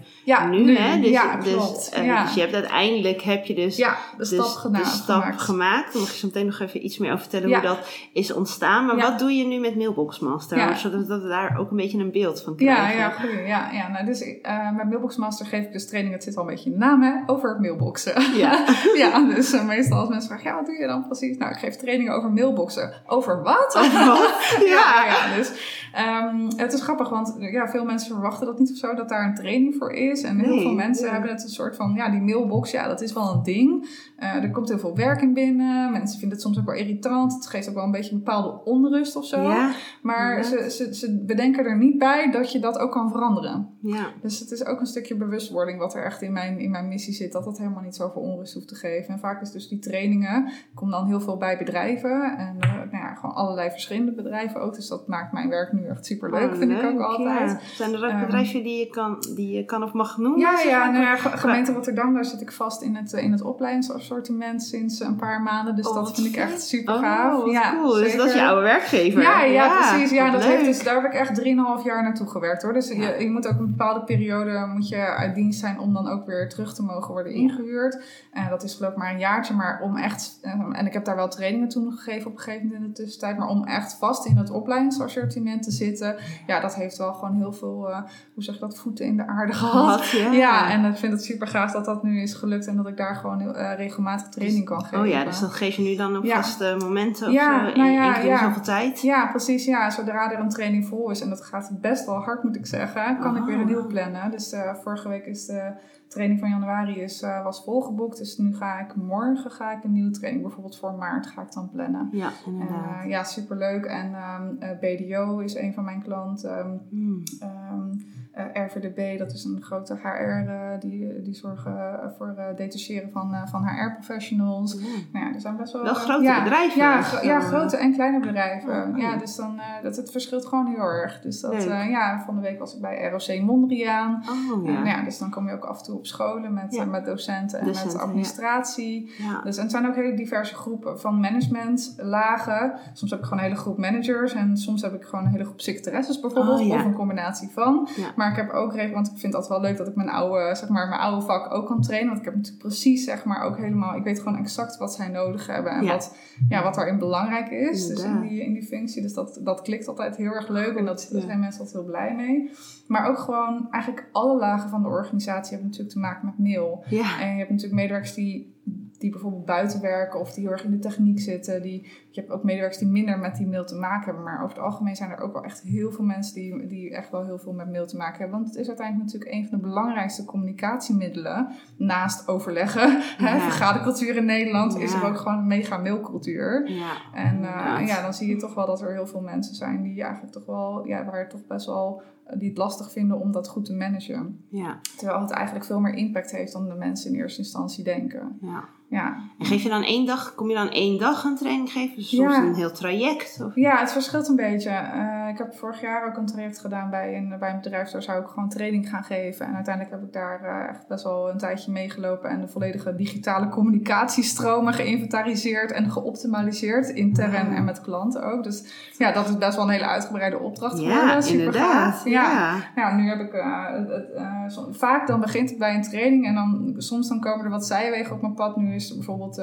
B: nu, hè? Dus,
C: ja,
B: dus,
C: klopt.
B: eh,
C: ja.
B: dus je hebt uiteindelijk heb je dus,
C: de
B: dus
C: stap gedaan.
B: de stap
C: gemaakt.
B: gemaakt. Dan mag je zo meteen nog even iets meer over vertellen hoe dat is ontstaan. Maar
C: Ja.
B: wat doe je nu met Mailboxmaster?
C: Ja.
B: Zodat dat we daar ook een beetje een beeld van
C: Ja,
B: krijgen.
C: ja, goeie. Ja, ja. Nou, dus eh, met Mailbox Master geef ik dus trainingen, het zit al een beetje in de naam, hè, over mailboxen.
B: Ja.
C: ja, dus eh, meestal als mensen vragen, ja, wat doe je dan precies? Nou, ik geef trainingen over mailboxen. Over wat?
B: Wat?
C: ja, ja, dus ehm, het is grappig, want ja, veel mensen verwachten dat niet of zo, dat daar een training voor is. En heel veel mensen
B: ja.
C: hebben het een soort van, ja, die mailbox, ja, dat is wel een ding. Eh, er komt heel veel werk in binnen. Mensen vinden het soms ook wel irritant. Het geeft ook wel een beetje een bepaalde onrust of zo.
B: Ja,
C: Maar ze, ze, ze bedenken er niet bij dat je dat ook kan veranderen.
B: ja.
C: Dus het is ook een stukje bewustwording wat er echt in mijn, in mijn missie zit. Dat dat helemaal niet zoveel onrust hoeft te geven. En vaak is dus die trainingen, ik kom dan heel veel bij bedrijven. En eh, nou ja, gewoon allerlei verschillende bedrijven ook. Dus dat maakt mijn werk nu echt super leuk,
B: Oh,
C: vind ik ook altijd.
B: ja. Zijn er ook
C: Ehm,
B: bedrijven die je, kan, die je kan of mag noemen?
C: Ja, ja, nou ja, ge- gemeente Rotterdam, daar zit ik vast in het, eh, in het opleidingsassortiment sinds een paar maanden. Dus
B: Oh,
C: dat vind ik echt super
B: Oh,
C: gaaf.
B: wat
C: ja,
B: cool. Dus dat is je oude werkgever.
C: Ja, ja, precies. Ja, dat
B: leuk.
C: heeft dus, daar heb ik echt 3,5 jaar naartoe gewerkt hoor. Dus
B: Ja.
C: je, je moet ook een bepaalde periode moet je uit dienst zijn om dan ook weer terug te mogen worden ingehuurd. En dat is geloof ik maar een jaartje. Maar om echt, eh, en ik heb daar wel trainingen toen gegeven op een gegeven moment in de tussentijd. Maar om echt vast in het opleidingsassortiment te zitten. Ja, dat heeft wel gewoon heel veel, eh, hoe zeg je dat, voeten in de aarde gehad.
B: Ja.
C: Ja, en ik vind het super gaaf dat dat nu is gelukt en dat ik daar gewoon heel, eh, regelmatig training kan geven.
B: Oh ja, dus dat geef je nu dan op vaste momenten of
C: Ja,
B: zo,
C: nou ja,
B: één keer
C: ja.
B: zoveel tijd?
C: Ja, precies. Ja, zodra er een training vol is, en dat gaat best wel hard moet ik zeggen, kan ik weer een nieuw plannen. Dus eh, vorige week is de training van januari is, eh, was volgeboekt. Dus nu ga ik morgen ga ik een nieuwe training, bijvoorbeeld voor maart, ga ik dan plannen.
B: Ja,
C: En,
B: inderdaad.
C: eh, ja, superleuk. En ehm, eh, BDO is een van mijn klanten.
B: Hmm.
C: Ehm, eh, RVDB, dat is een grote HR, eh, die, die zorgen eh, voor eh detacheren van, van HR-professionals. Nou ja, er zijn best wel...
B: Wel grote
C: ja,
B: bedrijven,
C: Ja, gro- ja, grote en kleine bedrijven.
B: Oh,
C: ja, dus dan, dat, het verschilt gewoon heel erg. Dus dat, ja, van de week was ik bij ROC Mondriaan.
B: Oh
C: Ja. nou ja, dus dan kom je ook af en toe op scholen met, met docenten en
B: Docenten,
C: met administratie.
B: ja.
C: Dus en het zijn ook hele diverse groepen van managementlagen. Soms heb ik gewoon een hele groep managers en soms heb ik gewoon een hele groep secretaresses bijvoorbeeld.
B: Oh.
C: Of een combinatie van. Maar ik heb ook regel, want ik vind het altijd wel leuk dat ik mijn oude, zeg maar, mijn oude vak ook kan trainen. Want ik heb natuurlijk precies, zeg maar, ook helemaal, ik weet gewoon exact wat zij nodig hebben en
B: Ja.
C: wat, ja, wat daarin belangrijk is. Dus in die, in die functie. Dus dat, dat klikt altijd heel erg leuk en dat, daar
B: Ja.
C: zijn mensen altijd heel blij mee. Maar ook gewoon eigenlijk alle lagen van de organisatie hebben natuurlijk te maken met mail.
B: Ja.
C: En je hebt natuurlijk medewerkers die, die bijvoorbeeld buiten werken of die heel erg in de techniek zitten. Die, je hebt ook medewerkers die minder met die mail te maken hebben. Maar over het algemeen zijn er ook wel echt heel veel mensen die, die echt wel heel veel met mail te maken hebben. Want het is uiteindelijk natuurlijk een van de belangrijkste communicatiemiddelen. Naast overleggen. Hè,
B: Ja.
C: vergadercultuur in Nederland is er ook gewoon een mega mailcultuur.
B: Ja.
C: En uh,
B: Inderdaad.
C: ja, dan zie je toch wel dat er heel veel mensen zijn die eigenlijk toch wel, ja, waar het toch best wel, eh, die het lastig vinden om dat goed te managen.
B: Ja.
C: Terwijl het eigenlijk veel meer impact heeft dan de mensen in eerste instantie denken.
B: ja.
C: Ja,
B: En geef je dan één dag, kom je dan één dag een training geven? Dus soms
C: Ja.
B: een heel traject? Of?
C: ja het verschilt een beetje. Eh, ik heb vorig jaar ook een traject gedaan bij een, bij een bedrijf. Daar zou ik gewoon training gaan geven. En uiteindelijk heb ik daar eh, echt best wel een tijdje meegelopen. En de volledige digitale communicatiestromen geïnventariseerd en geoptimaliseerd. Intern
B: Ah.
C: en met klanten ook. Dus ja, dat is best wel een hele uitgebreide opdracht
B: Ja,
C: geworden. Super
B: inderdaad.
C: gaaf.
B: Ja.
C: Ja, nu heb ik eh, het, eh, vaak dan begint het bij een training en dan soms dan komen er wat zijwegen op mijn pad. Nu is er bijvoorbeeld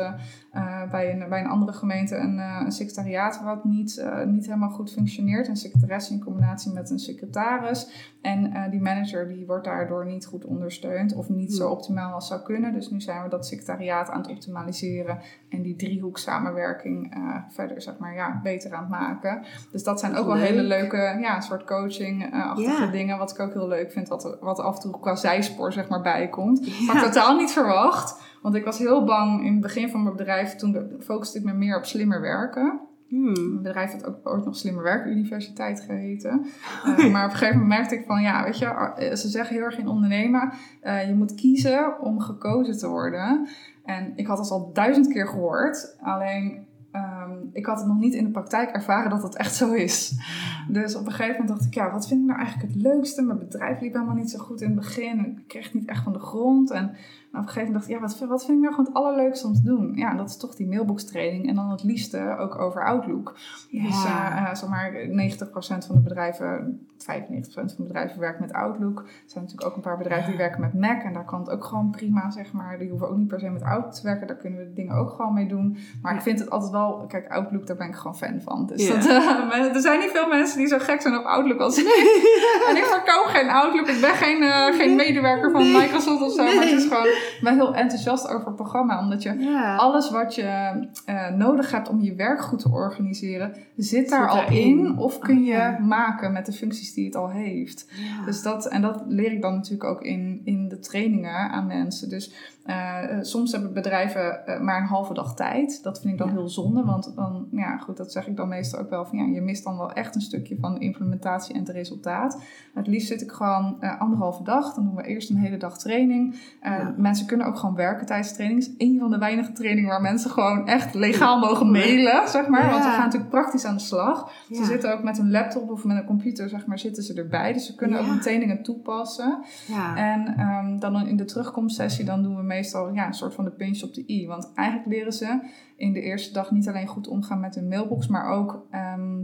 C: eh, bij, een, bij een andere gemeente een, eh, een secretariaat wat niet, eh, niet helemaal goed functioneert. Een secretaresse in combinatie met een secretaris. En die manager die wordt daardoor niet goed ondersteund of niet zo
B: Hmm.
C: optimaal als zou kunnen. Dus nu zijn we dat secretariaat aan het optimaliseren en die driehoek samenwerking verder zeg maar, ja, beter aan het maken. Dus dat zijn ook wel hele leuke ja, soort coaching-achtige
B: Ja.
C: dingen. Wat ik ook heel leuk vind, wat, er- wat af en toe qua zijspoor zeg maar, bij komt. Maar
B: Ja.
C: totaal niet verwacht. Want ik was heel bang in het begin van mijn bedrijf. Toen focuste ik me meer op slimmer werken.
B: Hmm.
C: Mijn bedrijf had ook ooit nog Slimmer Werken Universiteit geheten. Eh, maar op een gegeven moment merkte ik van, ja, weet je, eh, ze zeggen heel erg in ondernemen, eh, je moet kiezen om gekozen te worden. En ik had het al duizend keer gehoord, alleen ehm, ik had het nog niet in de praktijk ervaren dat het echt zo is. Dus op een gegeven moment dacht ik, ja, wat vind ik nou eigenlijk het leukste? Mijn bedrijf liep helemaal niet zo goed in het begin. Ik kreeg het niet echt van de grond. En op een gegeven moment dacht ik, ja, wat, vind- wat vind ik nou gewoon het allerleukste om te doen? Ja, dat is toch die mailbox-training. En dan het liefste ook over Outlook. Dus
B: Ja.
C: eh, eh, zeg maar 90% van de bedrijven, 95% van de bedrijven werkt met Outlook. Er zijn natuurlijk ook een paar bedrijven die werken met Mac. En daar kan het ook gewoon prima, zeg maar. Die hoeven ook niet per se met Outlook te werken. Daar kunnen we dingen ook gewoon mee doen. Maar
B: Ja.
C: ik vind het altijd wel... Kijk, Outlook, daar ben ik gewoon fan van. Dus dat, eh, er zijn niet veel mensen die zo gek zijn op Outlook als ik. en ik verkoop geen Outlook. Ik ben geen, eh, geen medewerker van
B: Nee.
C: Microsoft of zo. Maar het is gewoon... Ik ben heel enthousiast over het programma. Omdat je alles wat je eh, nodig hebt om je werk goed te organiseren, zit daar
B: Zit
C: al in. Of kun je maken met de functies die het al heeft. Dus dat, en dat leer ik dan natuurlijk ook in, in de trainingen aan mensen. Dus soms hebben bedrijven maar een halve dag tijd. Dat vind ik dan heel zonde. Want dan, ja goed, dat zeg ik dan meestal ook wel van ja, je mist dan wel echt een stukje van de implementatie en het resultaat. Het liefst zit ik gewoon eh, anderhalve dag. Dan doen we eerst een hele dag training.
B: Ja.
C: Mensen kunnen ook gewoon werken tijdens de training. Is een van de weinige trainingen waar mensen gewoon echt legaal mogen mailen, zeg maar. Want we gaan natuurlijk praktisch aan de slag.
B: Ja.
C: Ze zitten ook met een laptop of met een computer, zeg maar, zitten ze erbij. Dus ze kunnen ook meteen dingen toepassen.
B: Ja.
C: En ehm, dan in de terugkomstsessie, dan doen we meestal ja, een soort van de pinch op de i. Want eigenlijk leren ze in de eerste dag niet alleen goed omgaan met hun mailbox, maar ook ehm,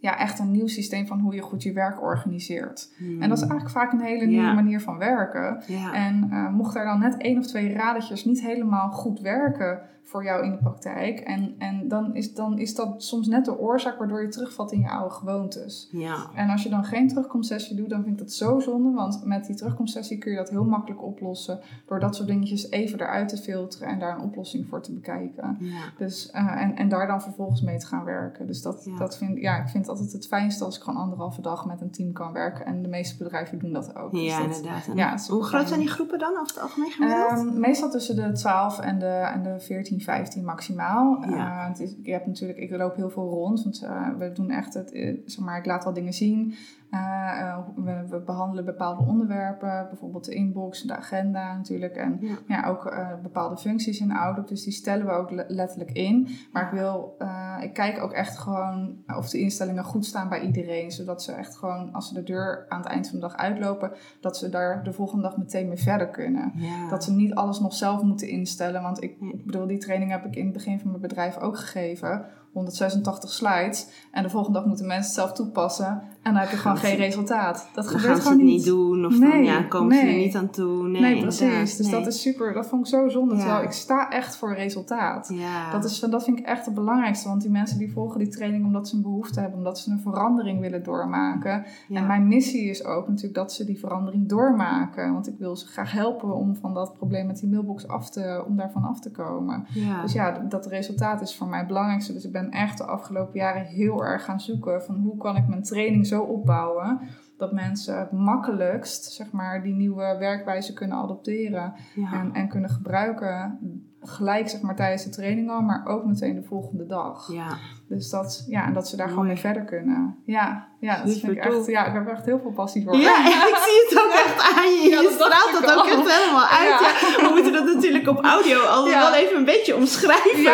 C: ja, echt een nieuw systeem van hoe je goed je werk organiseert.
B: Hmm.
C: En dat is eigenlijk vaak een hele nieuwe
B: Ja.
C: manier van werken.
B: Ja.
C: En eh, mocht er dan net één of twee radertjes niet helemaal goed werken voor jou in de praktijk, en, en dan, is, dan is dat soms net de oorzaak waardoor je terugvalt in je oude gewoontes.
B: ja.
C: En als je dan geen terugkomstsessie doet, dan vind ik dat zo zonde. Want met die terugkomstsessie kun je dat heel makkelijk oplossen. Door dat soort dingetjes even eruit te filteren en daar een oplossing voor te bekijken.
B: Ja.
C: Dus, eh, en, en daar dan vervolgens mee te gaan werken. Dus dat,
B: Ja.
C: dat vind ja, ik vind altijd het fijnste als ik gewoon anderhalve dag met een team kan werken. En de meeste bedrijven doen dat ook. Dus
B: Ja,
C: dat-
B: inderdaad.
C: Ja,
B: Hoe groot zijn die groepen dan over het algemeen gemiddeld?
C: Ehm, meestal tussen de 12 en de, en de 14, 15 maximaal.
B: Ja.
C: Eh, het is, je hebt natuurlijk, ik loop heel veel rond, want eh, we doen echt het, eh, zeg maar, ik laat wel dingen zien. Eh, eh, we, we behandelen bepaalde onderwerpen, bijvoorbeeld de inbox, de agenda natuurlijk. En
B: Ja.
C: ja. ook eh, bepaalde functies in Outlook, dus die stellen we ook le- letterlijk in. Maar ik wil, ik kijk ook echt gewoon of de instellingen goed staan bij iedereen. Zodat ze echt gewoon, als ze de deur aan het eind van de dag uitlopen, dat ze daar de volgende dag meteen mee verder kunnen.
B: ja.
C: Dat ze niet alles nog zelf moeten instellen. Want ik
B: Nee.
C: bedoel, die training heb ik in het begin van mijn bedrijf ook gegeven. 186 slides. En de volgende dag moeten mensen het zelf toepassen. En dan heb je gewoon geen resultaat. Dat gebeurt
B: gaan ze
C: gewoon
B: het
C: niet.
B: doen of dan
C: Nee,
B: ja, komen ze er niet aan toe. Nee,
C: Nee, precies. Dus dat is super. Dat vond ik zo zonde.
B: Ja.
C: Terwijl ik sta echt voor resultaat.
B: Ja.
C: Dat, is, dat vind ik echt het belangrijkste. Want die mensen die volgen die training omdat ze een behoefte hebben. Omdat ze een verandering willen doormaken.
B: ja.
C: En mijn missie is ook natuurlijk dat ze die verandering doormaken. Want ik wil ze graag helpen om van dat probleem met die mailbox af te, om daarvan af te komen.
B: ja.
C: Dus ja, dat resultaat is voor mij het belangrijkste. Dus ik ben echt de afgelopen jaren heel erg gaan zoeken van hoe kan ik mijn training zo opbouwen dat mensen het makkelijkst zeg maar, die nieuwe werkwijze kunnen adopteren
B: ja.
C: en, en kunnen gebruiken. Gelijk zeg maar tijdens de training al, maar ook meteen de volgende dag.
B: ja.
C: Dus dat, ja, en dat ze daar gewoon mee verder kunnen. Ja, ja, dat vind ik echt,
B: tof.
C: ja, ik heb er echt heel veel passie voor.
B: Ja, ik zie het ook echt aan je.
C: Ja,
B: je straalt dat ook
C: al.
B: echt helemaal uit.
C: Ja.
B: We moeten dat natuurlijk op audio
C: Ja.
B: wel even een beetje omschrijven.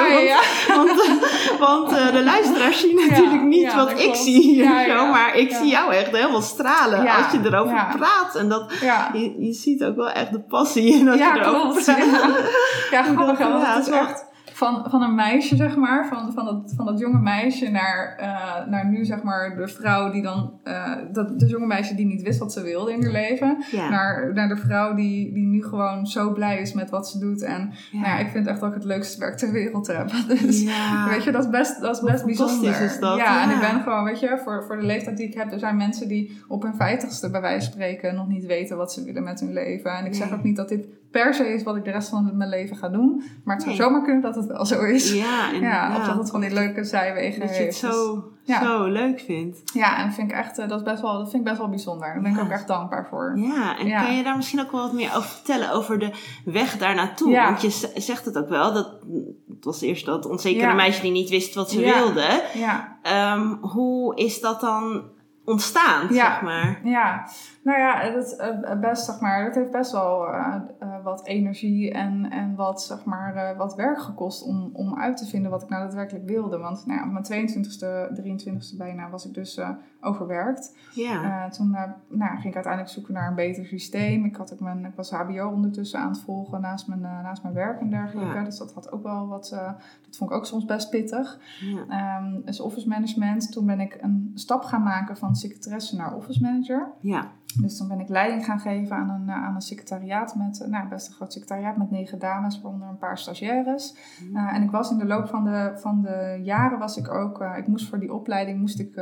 B: Want want, eh, want eh, de luisteraars zien natuurlijk niet wat ik
C: klopt.
B: zie hier. Zo, maar ik zie jou echt helemaal stralen als je erover
C: ja.
B: praat. En dat,
C: ja.
B: je, je ziet ook wel echt de passie in als je erover praat.
C: Ja, ja grappig. Ja, want
B: gaat,
C: het is
B: ja.
C: echt... van, van een meisje, zeg maar, van, van, dat, van dat jonge meisje naar, eh, naar nu, zeg maar, de vrouw die dan, eh, dat, de jonge meisje die niet wist wat ze wilde in haar leven,
B: Ja.
C: naar, naar de vrouw die, die nu gewoon zo blij is met wat ze doet. En
B: Ja.
C: Nou ja, ik vind echt dat ik het leukste werk ter wereld heb. Dus weet je, dat is best, dat is best bijzonder.
B: is dat,
C: Ja, en ik ben gewoon, weet je, voor, voor de leeftijd die ik heb, er zijn mensen die op hun vijftigste bij wijze spreken nog niet weten wat ze willen met hun leven. En ik zeg ook niet dat dit per se is wat ik de rest van mijn leven ga doen. Maar het zou
B: Nee.
C: zomaar kunnen dat het wel zo is.
B: Ja,
C: Ja, of dat het van die leuke zijwegen
B: Dat je het
C: heeft. Dus-
B: zo,
C: ja.
B: zo leuk vindt.
C: ja, en dat vind ik echt, eh, dat is best wel, dat vind ik best wel bijzonder. Daar ben ik ook echt dankbaar voor.
B: Ja, en kan je daar misschien ook wel wat meer over vertellen over de weg daar naartoe? Want je zegt het ook wel, dat het was eerst dat onzekere meisje die niet wist wat ze wilde.
C: Ja,
B: Ehm, hoe is dat dan ontstaan, zeg maar?
C: Ja, nou ja, dat, eh, best, zeg maar, dat heeft best wel eh, eh, wat energie en, en wat, zeg maar, eh, wat werk gekost om, om uit te vinden wat ik nou daadwerkelijk wilde. Want nou ja, op mijn 22e, 23e bijna was ik dus eh, overwerkt.
B: Ja.
C: Eh, toen eh, nou, ging ik uiteindelijk zoeken naar een beter systeem. Ik, had ook mijn, ik was HBO ondertussen aan het volgen naast mijn, eh, naast mijn werk en dergelijke.
B: Ja.
C: Dus dat had ook wel wat, eh, dat vond ik ook soms best pittig.
B: ja.
C: Ehm, dus office management. Toen ben ik een stap gaan maken van secretaresse naar office manager.
B: ja.
C: Dus toen ben ik leiding gaan geven aan een, eh, aan een secretariaat met, eh, nou best een groot secretariaat met negen dames, waaronder een paar stagiaires. Eh, en ik was in de loop van de, van de jaren was ik ook, ik moest voor die opleiding moest ik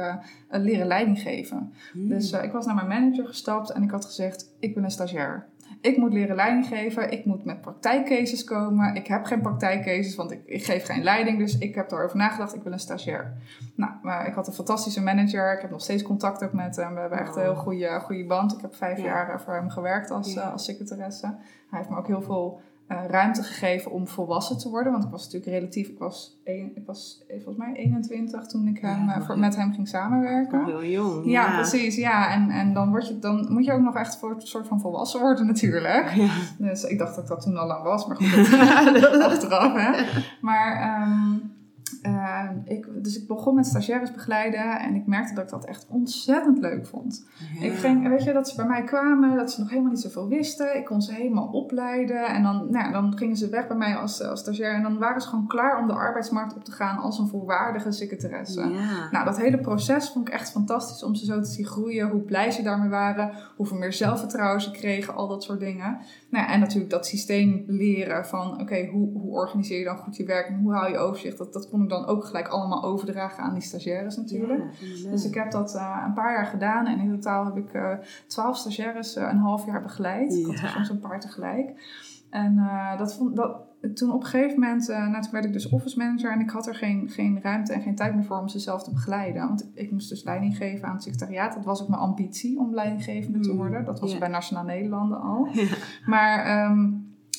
C: leren leiding geven.
B: Hmm.
C: Dus ik was naar mijn manager gestapt en ik had gezegd, ik ben een stagiair. Ik moet leren leiding geven, ik moet met praktijkcases komen. Ik heb geen praktijkcases, want ik, ik geef geen leiding. Dus ik heb erover nagedacht, ik wil een stagiair. Nou, maar ik had een fantastische manager. Ik heb nog steeds contact ook met hem. We hebben echt een heel goede, goede band. Ik heb vijf
B: Ja.
C: jaar eh, voor hem gewerkt als,
B: Ja.
C: eh, als secretaresse. Hij heeft me ook heel veel eh, ruimte gegeven om volwassen te worden. Want ik was natuurlijk relatief, ik was, een, ik was eh, volgens mij 21 toen ik hem,
B: Ja,
C: eh, voor, met hem ging samenwerken.
B: Heel jong.
C: Ja, precies. Ja, en, en dan, word je, dan moet je ook nog echt voor een soort van volwassen worden natuurlijk.
B: Ja.
C: Dus ik dacht dat ik dat toen al lang was, maar goed, dat achteraf hè. Maar ehm, eh, ik, dus ik begon met stagiaires begeleiden en ik merkte dat ik dat echt ontzettend leuk vond. Ik ging, weet je, dat ze bij mij kwamen, dat ze nog helemaal niet zoveel wisten. Ik kon ze helemaal opleiden en dan, nou, dan gingen ze weg bij mij als, als stagiair en dan waren ze gewoon klaar om de arbeidsmarkt op te gaan als een volwaardige secretaresse.
B: Ja.
C: Nou, dat hele proces vond ik echt fantastisch om ze zo te zien groeien. Hoe blij ze daarmee waren. Hoeveel meer zelfvertrouwen ze kregen. Al dat soort dingen. Nou en natuurlijk dat systeem leren van... Oké, hoe, hoe organiseer je dan goed je werk? En hoe hou je overzicht? Dat, dat kon ik dan ook gelijk allemaal overdragen aan die stagiaires natuurlijk.
B: Ja.
C: Dus ik heb dat eh, een paar jaar gedaan. En in totaal heb ik eh, twaalf stagiaires eh, een half jaar begeleid. Ik had er soms een paar tegelijk. En dat vond, dat, toen op een gegeven moment, nou, toen werd ik dus office manager en ik had er geen, geen ruimte en geen tijd meer voor om ze zelf te begeleiden. Want ik moest dus leiding geven aan het secretariaat. Dat was ook mijn ambitie om leidinggevende te
B: Mm,
C: worden. Dat was bij Nationaal Nederlanden al.
B: Ja.
C: Maar ehm,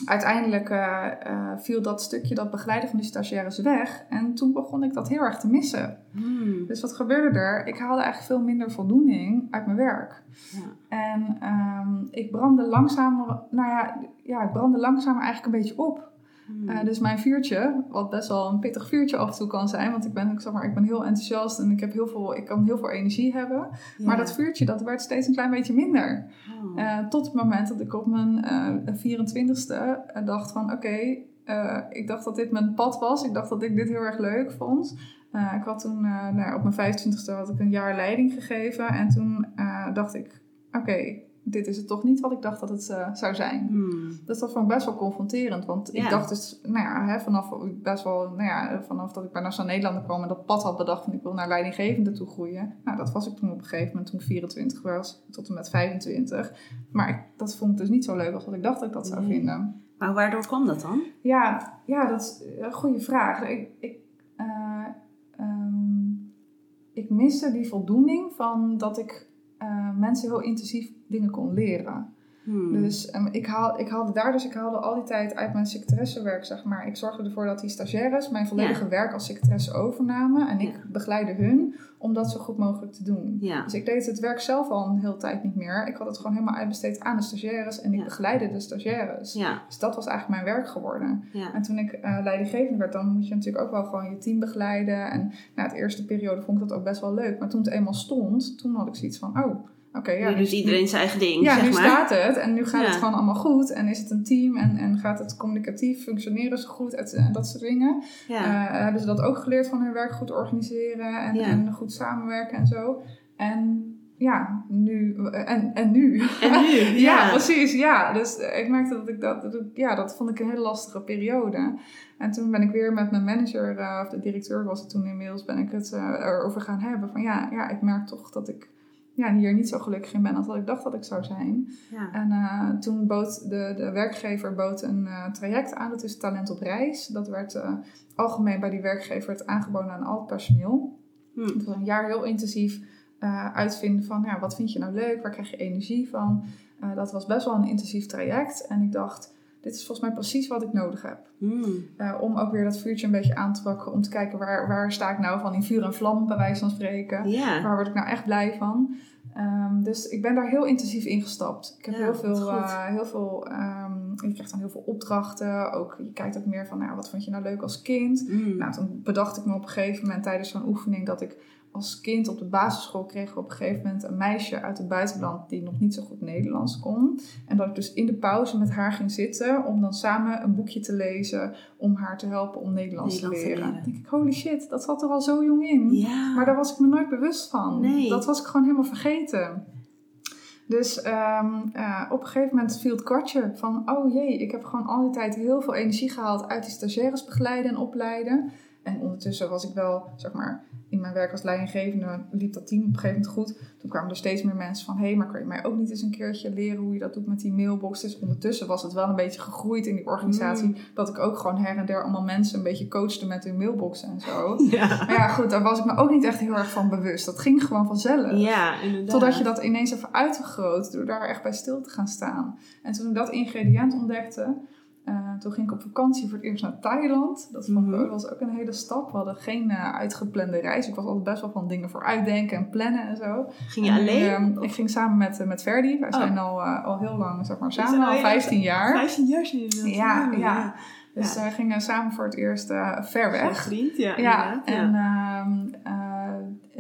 C: uiteindelijk eh, eh, viel dat stukje, dat begeleiden van die stagiaires weg. En toen begon ik dat heel erg te missen.
B: Hmm.
C: Dus wat gebeurde er? Ik haalde eigenlijk veel minder voldoening uit mijn werk.
B: Ja.
C: En ehm, ik brandde langzamer, nou ja, ja, ik brandde langzamer eigenlijk een beetje op.
B: Hmm.
C: Eh, dus mijn vuurtje, wat best wel een pittig vuurtje af en toe kan zijn, want ik ben, ik zeg maar, ik ben heel enthousiast en ik, heb heel veel, ik kan heel veel energie hebben.
B: Ja.
C: Maar dat vuurtje, dat werd steeds een klein beetje minder.
B: Oh.
C: Eh, tot het moment dat ik op mijn eh 24ste eh, dacht van oké, ik dacht dat dit mijn pad was. Ik dacht dat ik dit heel erg leuk vond. Ik had toen nou, op mijn 25ste had ik een jaar leiding gegeven. En toen dacht ik, oké, dit is het toch niet wat ik dacht dat het eh, zou zijn.
B: Hmm.
C: Dus dat vond ik best wel confronterend. Want
B: Ja.
C: ik dacht dus, nou ja, hè, vanaf best wel, nou ja, vanaf dat ik bij Nationaal Nederlanden kwam en dat pad had bedacht van ik wil naar leidinggevende toe groeien. Nou, dat was ik toen op een gegeven moment toen ik 24 was, tot en met 25. Maar ik, dat vond ik dus niet zo leuk als wat ik dacht dat ik dat zou
B: Nee.
C: vinden.
B: Maar waardoor kwam dat dan?
C: Ja, ja, dat is een goede vraag. Ik, ik, eh, ehm, ik miste die voldoening van dat ik eh, mensen heel intensief dingen kon leren.
B: Hmm.
C: Dus ehm, ik, haal, ik haalde daar, dus ik haalde al die tijd uit mijn secretaressewerk, zeg maar. Ik zorgde ervoor dat die stagiaires mijn volledige werk als secretaresse overnamen. En ik
B: Ja.
C: begeleide hun om dat zo goed mogelijk te doen.
B: Ja.
C: Dus ik deed het werk zelf al een hele tijd niet meer. Ik had het gewoon helemaal uitbesteed aan de stagiaires en ik
B: Ja.
C: begeleide de stagiaires. Dus dat was eigenlijk mijn werk geworden. En toen ik eh leidinggevende werd, dan moet je natuurlijk ook wel gewoon je team begeleiden. En na het eerste periode vond ik dat ook best wel leuk. Maar toen het eenmaal stond, toen had ik zoiets van, oh, oké, ja.
B: nu doet iedereen zijn eigen ding,
C: Ja,
B: zeg
C: nu
B: maar.
C: staat het en nu gaat
B: Ja.
C: het gewoon allemaal goed. En is het een team en, en gaat het communicatief functioneren zo goed en dat soort dingen.
B: ja.
C: Eh, hebben ze dat ook geleerd van hun werk goed organiseren en, en goed samenwerken en zo. En ja, nu. En, en nu.
B: en nu,
C: ja,
B: ja.
C: precies. Ja, dus eh, ik merkte dat ik dat, dat ik- ja, dat vond ik een hele lastige periode. En toen ben ik weer met mijn manager, eh, of de directeur was het toen inmiddels, ben ik het eh, erover gaan hebben. Van ja, ja, ik merk toch dat ik ja, hier niet zo gelukkig in ben als dat ik dacht dat ik zou zijn.
B: Ja.
C: En eh, toen bood de, de werkgever bood een eh, traject aan, dat is Talent op Reis. Dat werd eh, algemeen bij die werkgever werd aangeboden aan al het personeel.
B: Hm.
C: Het was een jaar heel intensief uitvinden van ja, wat vind je nou leuk, waar krijg je energie van. Dat was best wel een intensief traject. En ik dacht, dit is volgens mij precies wat ik nodig heb.
B: Hm.
C: Eh, om ook weer dat vuurtje een beetje aan te pakken. Om te kijken waar, waar sta ik nou van in vuur en vlam, bij wijze van spreken. Waar word ik nou echt blij van? Ehm, dus ik ben daar heel intensief in gestapt. Ik heb
B: Ja,
C: heel veel, eh, heel veel ehm, je krijgt dan heel veel opdrachten. Ook, je kijkt ook meer van, nou, wat vond je nou leuk als kind?
B: Hm.
C: Nou, toen bedacht ik me op een gegeven moment tijdens zo'n oefening dat ik als kind op de basisschool kreeg op een gegeven moment een meisje uit het buitenland die nog niet zo goed Nederlands kon. En dat ik dus in de pauze met haar ging zitten om dan samen een boekje te lezen om haar te helpen om Nederlands,
B: Nederlands
C: te leren.
B: leren.
C: Dan denk ik, holy shit, dat zat er al zo jong in.
B: ja.
C: Maar daar was ik me nooit bewust van.
B: Nee.
C: Dat was ik gewoon helemaal vergeten. Dus ehm, eh, op een gegeven moment viel het kwartje van, oh jee, ik heb gewoon al die tijd heel veel energie gehaald uit die stagiaires begeleiden en opleiden. En ondertussen was ik wel, zeg maar, in mijn werk als leidinggevende liep dat team op een gegeven moment goed. Toen kwamen er steeds meer mensen van, hé, hey, maar kan je mij ook niet eens een keertje leren hoe je dat doet met die mailbox? Dus ondertussen was het wel een beetje gegroeid in die organisatie,
B: Mm.
C: dat ik ook gewoon her en der allemaal mensen een beetje coachte met hun mailbox en zo.
B: Ja.
C: Maar ja, goed, daar was ik me ook niet echt heel erg van bewust. Dat ging gewoon vanzelf.
B: ja, inderdaad.
C: Totdat je dat ineens even uitvergroot door daar echt bij stil te gaan staan. En toen ik dat ingrediënt ontdekte, eh, toen ging ik op vakantie voor het eerst naar Thailand. Dat
B: Mhm.
C: was ook een hele stap. We hadden geen eh, uitgeplande reis. Ik was altijd best wel van dingen voor uitdenken en plannen en zo.
B: Ging je
C: En,
B: alleen?
C: ehm, ik ging samen met, eh, met Verdi. Wij
B: Oh.
C: zijn al, al heel lang zeg maar, samen,
B: al
C: al
B: heel-
C: 15 jaar.
B: 15 jaar zijn jullie
C: Ja,
B: samen,
C: ja. Dus
B: Ja.
C: we gingen samen voor het eerst ver weg.
B: vriend, ja.
C: Ja,
B: inderdaad,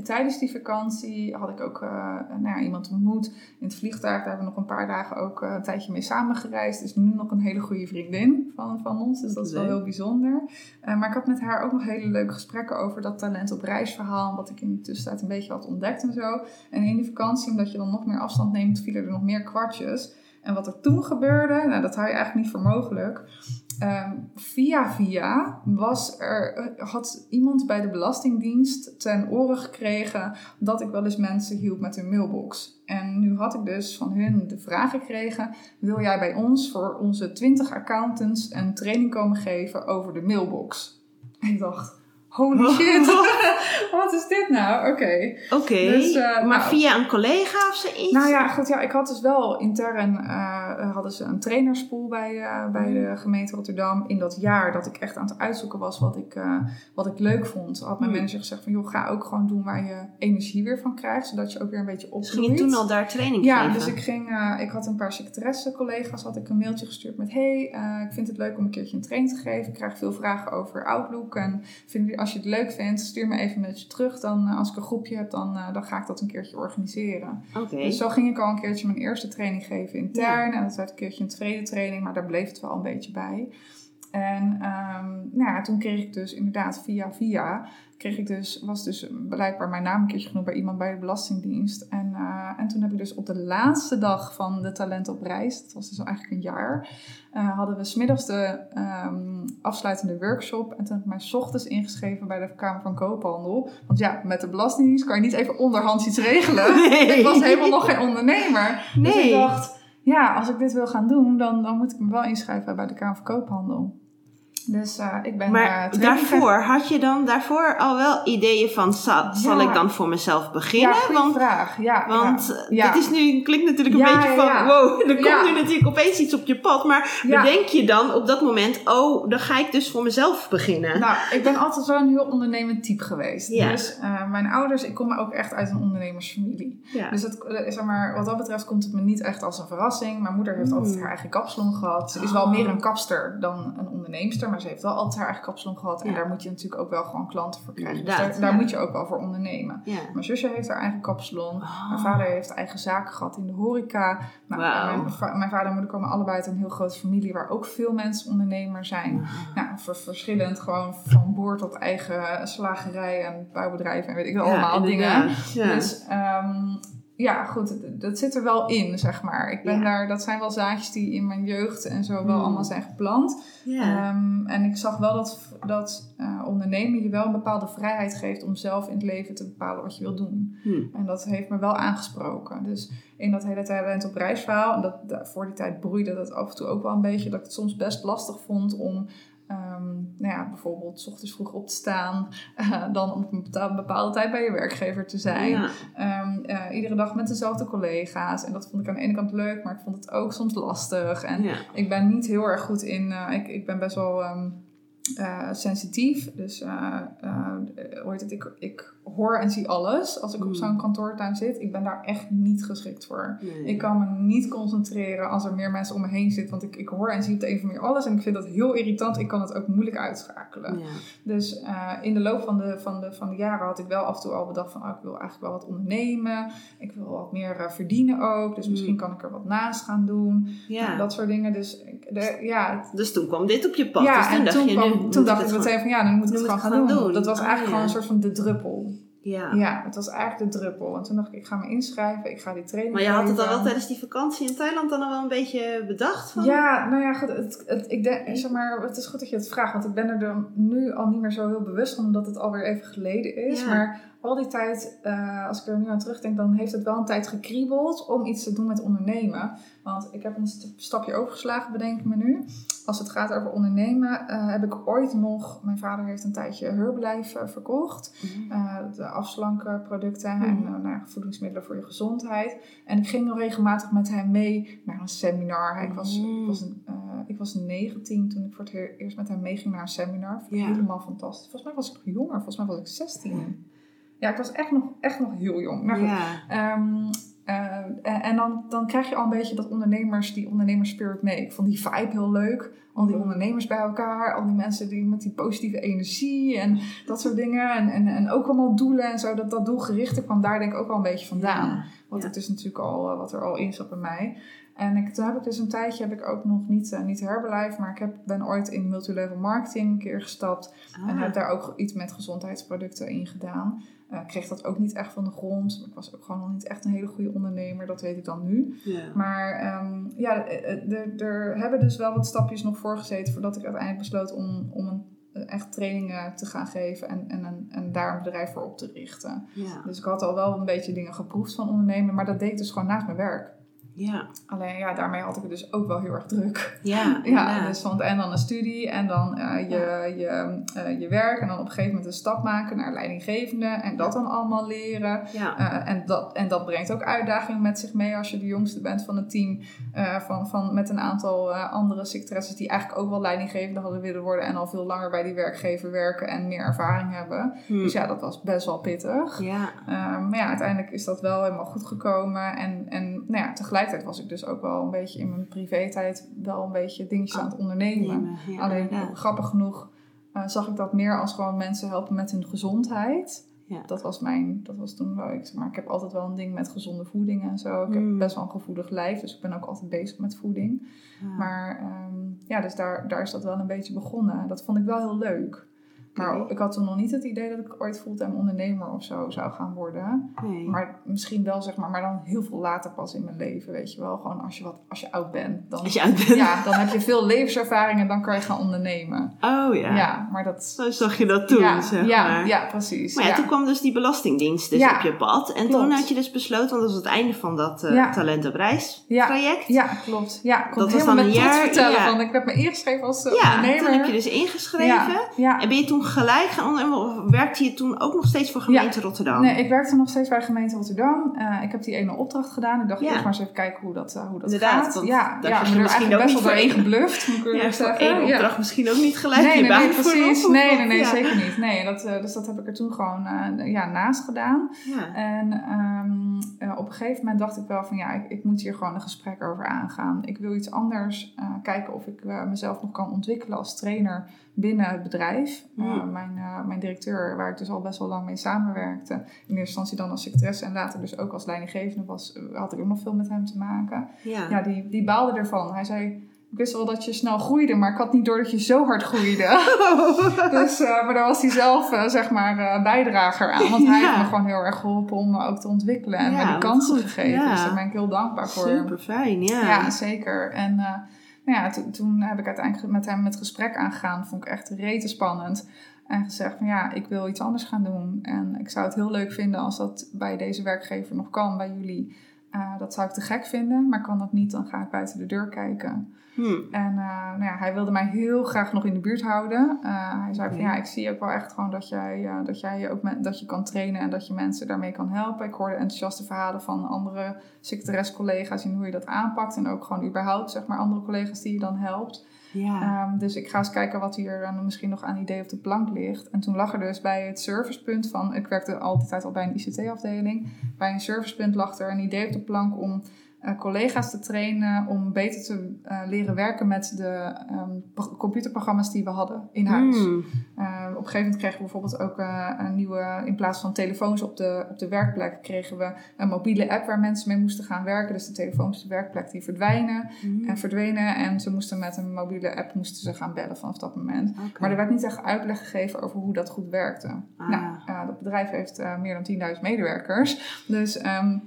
C: en tijdens die vakantie had ik ook eh, nou ja, iemand ontmoet in het vliegtuig. Daar hebben we nog een paar dagen ook eh, een tijdje mee samengereisd. Dus nu nog een hele goede vriendin van, van ons. Dus dat is wel heel bijzonder. Eh, maar ik had met haar ook nog hele leuke gesprekken over dat talent op reis verhaal. Wat ik in de tussentijd een beetje had ontdekt en zo. En in die vakantie, omdat je dan nog meer afstand neemt, vielen er nog meer kwartjes. En wat er toen gebeurde, nou, dat hou je eigenlijk niet voor mogelijk. Ehm, via via was er, eh, had iemand bij de Belastingdienst ten oren gekregen dat ik wel eens mensen hielp met hun mailbox. En nu had ik dus van hun de vraag gekregen: wil jij bij ons voor onze 20 accountants een training komen geven over de mailbox? Ik dacht: holy shit, wat is dit nou? Oké.
B: Oké,
C: Dus, eh,
B: maar
C: nou-
B: via een collega of zoiets?
C: Nou ja, goed, ja, ik had dus wel intern eh, hadden ze een trainerspool bij, eh, bij de gemeente Rotterdam. In dat jaar dat ik echt aan het uitzoeken was wat ik, wat ik leuk vond, had mijn
B: Hmm.
C: manager gezegd van joh, ga ook gewoon doen waar je energie weer van krijgt, zodat je ook weer een beetje
B: Dus
C: opgroeit.
B: ging je toen al daar training
C: Ja,
B: geven?
C: dus ik ging, ik had een paar secretaresse collega's, had ik een mailtje gestuurd met hey, ik vind het leuk om een keertje een training te geven. Ik krijg veel vragen over Outlook en vind, je- als je het leuk vindt, stuur me even een beetje terug. Dan, eh, als ik een groepje heb, dan, eh, dan ga ik dat een keertje organiseren. Dus zo ging ik al een keertje mijn eerste training geven intern. En dat werd een keertje een tweede training, maar daar bleef het wel een beetje bij. En ehm, nou ja, toen kreeg ik dus inderdaad via via, kreeg ik dus, was dus blijkbaar mijn naam een keertje genoemd bij iemand bij de Belastingdienst. En, eh, en toen heb ik dus op de laatste dag van de Talent op Reis, dat was dus eigenlijk een jaar, eh, hadden we smiddags de ehm, afsluitende workshop. En toen heb ik mij ochtends ingeschreven bij de Kamer van Koophandel. Want ja, met de Belastingdienst kan je niet even onderhands iets regelen.
B: Nee.
C: Ik was helemaal nog geen ondernemer. Dus ik dacht, ja, als ik dit wil gaan doen, dan, dan moet ik me wel inschrijven bij de Kamer van Koophandel. Dus eh, ik ben eh,
B: Maar
C: training
B: daarvoor, had je dan daarvoor al wel ideeën van, zal, zal ik dan voor mezelf beginnen?
C: Ja,
B: want
C: vraag. Ja,
B: want
C: ja.
B: eh, dit is nu, klinkt natuurlijk een beetje van, wow, er komt nu natuurlijk opeens iets op je pad. Maar bedenk je dan op dat moment, oh, dan ga ik dus voor mezelf beginnen.
C: Nou, ik ben altijd wel een heel ondernemend type geweest.
B: Ja.
C: Dus eh, mijn ouders, ik kom ook echt uit een ondernemersfamilie.
B: ja.
C: Dus eh, zeg maar, wat dat betreft komt het me niet echt als een verrassing. Mijn moeder heeft
B: Mm.
C: altijd haar eigen kapsalon gehad. Ze is wel meer een kapster dan een onderneemster. Maar ze heeft wel altijd haar eigen kapsalon gehad. En
B: Ja.
C: daar moet je natuurlijk ook wel gewoon klanten voor krijgen. Dus daar, daar
B: ja.
C: moet je ook wel voor ondernemen.
B: Ja.
C: Mijn zusje heeft haar eigen kapsalon.
B: Oh.
C: Mijn vader heeft eigen zaken gehad in de horeca. Nou, mijn, va- mijn vader en moeder komen allebei uit een heel grote familie waar ook veel mensen ondernemer zijn. Nou, ver- verschillend, gewoon van boer tot eigen slagerij en bouwbedrijf en weet ik allemaal dingen. Dus ehm, ja, goed, dat- zit er wel in, zeg maar. Ik ben
B: Ja.
C: daar, dat zijn wel zaadjes die in mijn jeugd en zo wel
B: Hmm.
C: allemaal zijn geplant.
B: ja.
C: Ehm, en ik zag wel dat, dat eh, ondernemen je wel een bepaalde vrijheid geeft om zelf in het leven te bepalen wat je wil doen.
B: Hm.
C: En dat heeft me wel aangesproken. Dus in dat hele talent op reisverhaal, en dat, voor die tijd broeide dat af en toe ook wel een beetje, dat ik het soms best lastig vond om nou ja, bijvoorbeeld 's ochtends vroeg op te staan, eh, dan op een bepaalde tijd bij je werkgever te zijn.
B: Ja.
C: Ehm, eh, iedere dag met dezelfde collega's. En dat vond ik aan de ene kant leuk, maar ik vond het ook soms lastig. En
B: Ja.
C: ik ben niet heel erg goed in. eh, ik, ik ben best wel ehm, eh, sensitief. Dus eh, hoe heet het? Ik, ik hoor en zie alles als ik
B: Mm.
C: op zo'n kantoortuin zit. Ik ben daar echt niet geschikt voor.
B: Nee.
C: Ik kan me niet concentreren als er meer mensen om me heen zitten. Want ik, ik hoor en zie op de een of andere manier alles. En ik vind dat heel irritant. Ik kan het ook moeilijk uitschakelen.
B: Ja.
C: Dus eh, in de loop van de, van, de, van de jaren had ik wel af en toe al bedacht van... Oh, ik wil eigenlijk wel wat ondernemen. Ik wil wat meer eh, verdienen ook. Dus misschien
B: Mm.
C: kan ik er wat naast gaan doen.
B: Ja.
C: Dat soort dingen. Dus de, ja, het-
B: Dus toen kwam dit op je pad.
C: ja,
B: dus toen
C: en
B: dacht
C: toen,
B: je,
C: toen dacht ik meteen van ja, dan moet ik het gewoon gaan doen.
B: doen.
C: Dat was
B: Ah,
C: eigenlijk
B: ja.
C: gewoon een soort van de druppel.
B: Ja.
C: Ja, het was eigenlijk de druppel. En toen dacht ik, ik ga me inschrijven, ik ga die training
B: Maar je had het al wel tijdens die vakantie in Thailand dan al wel een beetje bedacht? Van?
C: Ja, nou ja, goed. Het, het, ik denk, zeg maar, het is goed dat je het vraagt, want ik ben er dan nu al niet meer zo heel bewust van, omdat het alweer even geleden is.
B: Ja.
C: Maar al die tijd, eh, als ik er nu aan terugdenk, dan heeft het wel een tijd gekriebeld om iets te doen met ondernemen. Want ik heb een st- stapje overgeslagen, bedenk ik me nu. Als het gaat over ondernemen, eh, heb ik ooit nog, mijn vader heeft een tijdje Herbalife eh, verkocht.
B: Mhm.
C: De afslankproducten en
B: Mhm.
C: nou voedingsmiddelen voor je gezondheid. En ik ging nog regelmatig met hem mee naar een seminar. Ik was,
B: Mhm.
C: ik was, een, ik was 19 toen ik voor het he- eerst met hem meeging naar een seminar.
B: Ja.
C: Helemaal fantastisch. Volgens mij was ik jonger. Volgens mij was ik 16. Ja, ik was echt nog, echt nog heel jong. Goed.
B: ja.
C: Ehm, eh, en dan, dan krijg je al een beetje dat ondernemers, die ondernemerspirit mee. Ik vond die vibe heel leuk. Al die ondernemers bij elkaar, al die mensen die met die positieve energie en dat soort dingen. En, en, en ook allemaal doelen en zo. Dat, dat doelgerichte kwam daar denk ik ook wel een beetje vandaan.
B: Ja.
C: Wat
B: Ja.
C: het is natuurlijk al, eh, wat er al in zat bij mij. En ik, toen heb ik dus een tijdje, heb ik ook nog niet, eh, niet Herbalife, maar ik heb, ben ooit in multilevel marketing een keer gestapt. En
B: Ah.
C: heb daar ook iets met gezondheidsproducten in gedaan. Ik kreeg dat ook niet echt van de grond. Ik was ook gewoon nog niet echt een hele goede ondernemer, dat weet ik dan nu.
B: Ja.
C: Maar ehm, ja, eh, eh, er- hebben dus wel wat stapjes nog voor gezeten voordat ik uiteindelijk besloot om, om een, eh, echt trainingen te gaan geven en, en, en, en daar een bedrijf voor op te richten.
B: Ja.
C: Dus ik had al wel een beetje dingen geproefd van ondernemen, maar dat deed ik dus gewoon naast mijn werk.
B: Ja.
C: Alleen ja, daarmee had ik het dus ook wel heel erg druk.
B: Ja.
C: Ja, dus want, en dan een studie en dan eh, je, je, eh, je werk en dan op een gegeven moment een stap maken naar leidinggevende en dat dan allemaal leren.
B: Ja.
C: Eh, en, dat, en dat brengt ook uitdagingen met zich mee als je de jongste bent van het team. van, van, met een aantal andere secretaresses die eigenlijk ook wel leidinggevende hadden willen worden. En al veel langer bij die werkgever werken en meer ervaring hebben.
B: Hm.
C: Dus ja, dat was best wel pittig.
B: Ja.
C: Maar ja, uiteindelijk is dat wel helemaal goed gekomen. En, en nou ja, tegelijkertijd was ik dus ook wel een beetje in mijn privé-tijd wel een beetje dingetjes aan het ondernemen.
B: Nemen. Ja,
C: Alleen grappig genoeg eh, zag ik dat meer als gewoon mensen helpen met hun gezondheid.
B: Ja.
C: Dat was mijn, dat was toen wel ik. Maar ik heb altijd wel een ding met gezonde voeding en zo. Ik
B: Mm.
C: heb best wel een gevoelig lijf, dus ik ben ook altijd bezig met voeding. Maar ehm, ja, dus daar, daar is dat wel een beetje begonnen. Dat vond ik wel heel leuk. Maar
B: Oké.
C: ik had toen nog niet het idee dat ik ooit fulltime ondernemer of zo zou gaan worden.
B: Nee.
C: Maar misschien wel, zeg maar, maar dan heel veel later pas in mijn leven, weet je wel. Gewoon als je, wat, als je oud bent. Dan,
B: Als je uit bent.
C: ja, dan heb je veel levenservaring en dan kan je gaan ondernemen.
B: Oh ja.
C: Ja, maar dat...
B: Zo zag je dat toen,
C: ja,
B: zeg
C: ja,
B: maar.
C: ja, precies.
B: Maar ja,
C: ja.
B: toen kwam dus die belastingdienst dus op je pad. En
C: klopt.
B: toen had je dus besloten, want dat was het einde van dat
C: Ja.
B: talent op reis
C: Ja.
B: traject.
C: Ja, klopt. Ja, ik kon
B: Dat was dan
C: met
B: een jaar-
C: vertellen ik heb me ingeschreven als eh,
B: Ja,
C: ondernemer.
B: toen heb je dus ingeschreven. En ben je toen gelijk gaan? Of werkte je toen ook nog steeds voor gemeente Rotterdam?
C: Nee, ik werkte nog steeds bij gemeente Rotterdam. Eh, ik heb die ene opdracht gedaan. Ik dacht
B: Ja.
C: eerst maar eens even kijken hoe dat, eh, hoe dat
B: Inderdaad,
C: gaat.
B: want
C: ja,
B: daar
C: ja,
B: je
C: er
B: misschien ook
C: best
B: niet
C: wel doorheen gebluft, moet ik
B: Ja,
C: zeggen.
B: opdracht misschien ook niet gelijk
C: nee,
B: je
C: nee, nee, precies. Nee, nee, zeker niet. Nee, dat, eh, dus dat heb ik er toen gewoon eh, ja, naast gedaan. En ehm, eh, op een gegeven moment dacht ik wel van ja, ik, ik moet hier gewoon een gesprek over aangaan. Ik wil iets anders eh, kijken of ik eh, mezelf nog kan ontwikkelen als trainer binnen het bedrijf. Mijn, eh, mijn directeur, waar ik dus al best wel lang mee samenwerkte, in eerste instantie dan als secretaresse en later dus ook als leidinggevende, was, had ik ook nog veel met hem te maken.
B: Ja.
C: Ja, die, die baalde ervan. Hij zei, ik wist wel dat je snel groeide, maar ik had niet door dat je zo hard groeide. Dus, eh, maar daar was hij zelf, eh, zeg maar, bijdrager aan. Want hij
B: Ja.
C: heeft me gewoon heel erg geholpen om me ook te ontwikkelen en
B: Ja,
C: me die kansen gegeven.
B: Ja.
C: Dus daar ben ik heel dankbaar voor.
B: Super fijn, ja.
C: Ja, zeker. En nou ja, to- toen heb ik uiteindelijk met hem het gesprek aangegaan. Vond ik echt rete spannend. En gezegd van ja, ik wil iets anders gaan doen. En ik zou het heel leuk vinden als dat bij deze werkgever nog kan, bij jullie. Eh, dat zou ik te gek vinden, maar kan dat niet, dan ga ik buiten de deur kijken.
B: Hm.
C: En eh, nou ja, hij wilde mij heel graag nog in de buurt houden. Eh, hij zei van ja, ik zie ook wel echt gewoon dat jij, dat jij ook dat je kan trainen en dat je mensen daarmee kan helpen. Ik hoorde enthousiaste verhalen van andere secretarescollega's in hoe je dat aanpakt. En ook gewoon überhaupt zeg maar andere collega's die je dan helpt.
B: Ja.
C: Ehm, dus ik ga eens kijken wat hier dan misschien nog aan idee op de plank ligt. En toen lag er dus bij het servicepunt van... Ik werkte altijd al bij een ICT-afdeling. Bij een servicepunt lag er een idee op de plank om eh, collega's te trainen... om beter te eh, leren werken met de ehm, pro- computerprogramma's die we hadden in huis.
B: Hm.
C: Eh, op een gegeven moment kregen we bijvoorbeeld ook een nieuwe, in plaats van telefoons op de, op de werkplek, kregen we een mobiele app waar mensen mee moesten gaan werken. Dus de telefoons op de werkplek die verdwijnen
B: Hm.
C: en verdwenen. En ze moesten met een mobiele app moesten ze gaan bellen vanaf dat moment. Maar er werd niet echt uitleg gegeven over hoe dat goed werkte.
B: Ah.
C: Nou, dat bedrijf heeft meer dan 10.000 medewerkers. Dus ehm,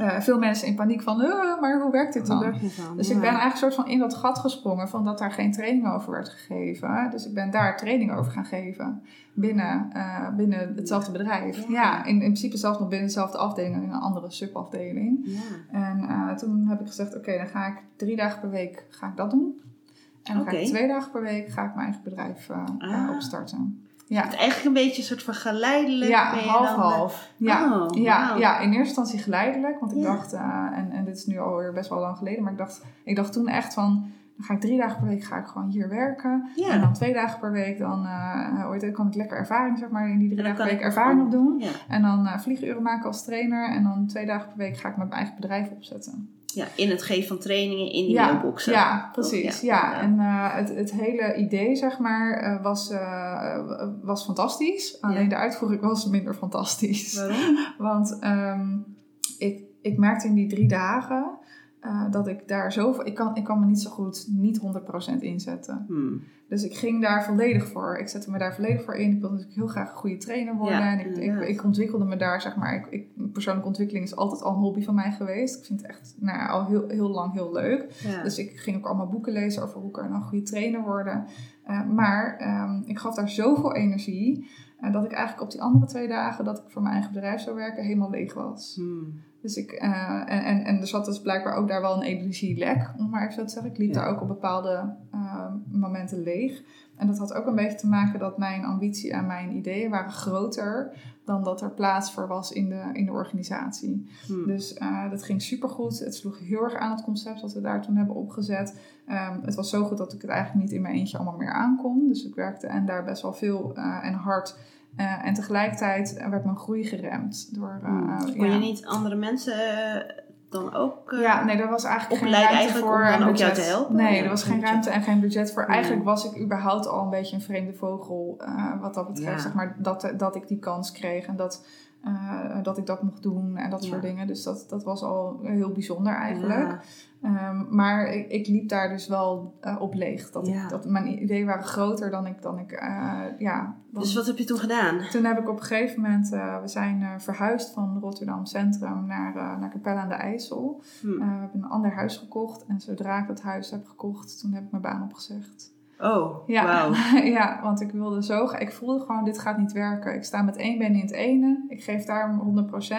C: eh, veel mensen in paniek van, "Eh, maar hoe werkt dit dan? Dus
B: Ja.
C: ik ben eigenlijk soort van in dat gat gesprongen van dat daar geen training over werd gegeven. Dus ik ben daar training over gaan geven binnen, eh, binnen hetzelfde bedrijf.
B: Ja.
C: Ja, in, in principe zelfs nog binnen dezelfde afdeling, in een andere subafdeling.
B: Ja.
C: En toen heb ik gezegd, oké, dan ga ik drie dagen per week ga ik dat doen. En dan ga ik twee dagen per week ga ik mijn eigen bedrijf
B: Ah.
C: opstarten. Ja,
B: Het eigenlijk een beetje een soort van geleidelijk.
C: ja
B: dan, eh,
C: half-half. Ja.
B: Oh,
C: ja, ja, in eerste instantie geleidelijk. Want ik
B: Ja.
C: dacht, eh, en, en dit is nu alweer best wel lang geleden, maar ik dacht, ik dacht toen echt van, dan ga ik drie dagen per week ga ik gewoon hier werken.
B: Ja.
C: En dan twee dagen per week, dan heet het, kan ik lekker ervaring, zeg maar, in die drie dagen per week ervaring opdoen.
B: Ja.
C: En dan vlieguren maken als trainer. En dan twee dagen per week ga ik mijn eigen bedrijf opzetten.
B: Ja, in het geven van trainingen in die
C: Ja,
B: mailboxen.
C: Ja, precies.
B: Ja,
C: en eh, het, het hele idee, zeg maar, eh, was, eh, was fantastisch. Alleen de uitvoering was minder fantastisch.
B: Waarom?
C: Want ehm, ik, ik merkte in die drie dagen eh, dat ik daar zoveel... Ik kan, ik kan me niet zo goed niet 100% inzetten.
B: Hmm.
C: Dus ik ging daar volledig voor. Ik zette me daar volledig voor in. Ik wilde natuurlijk heel graag een goede trainer worden.
B: Ja,
C: en ik, ik, ik ontwikkelde me daar, zeg maar. Ik, ik, persoonlijke ontwikkeling is altijd al een hobby van mij geweest. Ik vind het echt nou, ja, al heel, heel lang heel leuk.
B: Ja.
C: Dus ik ging ook allemaal boeken lezen over hoe kan je nou een goede trainer worden. Eh, maar ehm, ik gaf daar zoveel energie. eh, dat ik eigenlijk op die andere twee dagen dat ik voor mijn eigen bedrijf zou werken, helemaal leeg was.
B: Hmm.
C: Dus ik, eh, en, en, en er zat dus blijkbaar ook daar wel een energielek, om maar even zo te zeggen. Ik liep
B: Ja.
C: daar ook op bepaalde eh, momenten leeg. En dat had ook een beetje te maken dat mijn ambitie en mijn ideeën waren groter dan dat er plaats voor was in de, in de organisatie.
B: Hmm.
C: Dus eh, dat ging supergoed. Het sloeg heel erg aan het concept dat we daar toen hebben opgezet. Ehm, het was zo goed dat ik het eigenlijk niet in mijn eentje allemaal meer aankon. Dus ik werkte en daar best wel veel eh, en hard. Eh, en tegelijkertijd werd mijn groei geremd. Door,
B: Hmm. Kon
C: ja.
B: je niet andere mensen eh, dan ook...
C: Ja, nee, er was eigenlijk geen ruimte
B: eigenlijk
C: voor
B: om dan
C: en
B: ook jou te helpen?
C: Nee, er was
B: geen budget.
C: ruimte en geen budget voor.
B: Ja.
C: Eigenlijk was ik überhaupt al een beetje een vreemde vogel wat dat betreft.
B: Ja.
C: Zeg maar, dat, dat ik die kans kreeg en dat, eh, dat ik dat mocht doen en dat
B: Ja.
C: soort dingen. Dus dat, dat was al heel bijzonder eigenlijk.
B: Ja.
C: Ehm, maar ik, ik liep daar dus wel eh, op leeg. Dat,
B: Ja.
C: ik, dat mijn ideeën waren groter dan ik, dan ik eh, ja. dan-
B: Dus wat heb je toen gedaan?
C: toen heb ik op een gegeven moment, we zijn verhuisd van Rotterdam Centrum naar, naar Capelle aan de IJssel. Eh, we hebben een ander huis gekocht en zodra ik dat huis heb gekocht, toen heb ik mijn baan opgezegd.
B: Oh,
C: Ja,
B: wauw.
C: ja want ik wilde zo, ik voelde gewoon, dit gaat niet werken. Ik sta met één been in het ene, ik geef daar 100%.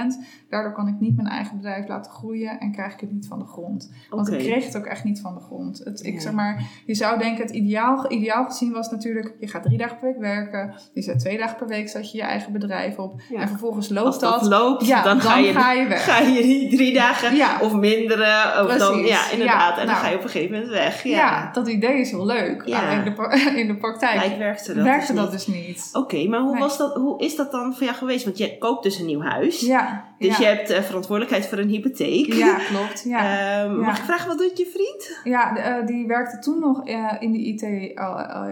C: Daardoor kan ik niet mijn eigen bedrijf laten groeien en krijg ik het niet van de grond. Want ik kreeg het ook echt niet van de grond. Het, ik
B: Ja.
C: zeg maar, je zou denken, het ideaal, ideaal gezien was natuurlijk, je gaat drie dagen per week werken. Je zet twee dagen per week, zet je je eigen bedrijf op.
B: Ja.
C: En vervolgens loopt
B: Als dat loopt,
C: ja,
B: dan, ga, je,
C: weg.
B: ga je die drie dagen
C: Ja.
B: of mindere. Of dan,
C: Precies.
B: ja, inderdaad. En dan
C: nou.
B: ga je op een gegeven moment weg.
C: Ja.
B: Ja.
C: dat idee is heel leuk.
B: Ja.
C: Maar in de, pra- in de praktijk
B: Kijk, werkte dat
C: werkte
B: dus
C: dat
B: niet.
C: dus niet.
B: Oké, maar hoe,
C: Nee.
B: was dat, hoe is dat dan voor jou geweest? Want je koopt dus een nieuw huis.
C: Ja,
B: Dus
C: ja.
B: je hebt eh, verantwoordelijkheid voor een hypotheek.
C: Ja, klopt. Ja.
B: Ehm,
C: Ja.
B: Mag ik vragen, wat doet je vriend?
C: Ja, de- eh, die werkte toen nog eh, in de IT,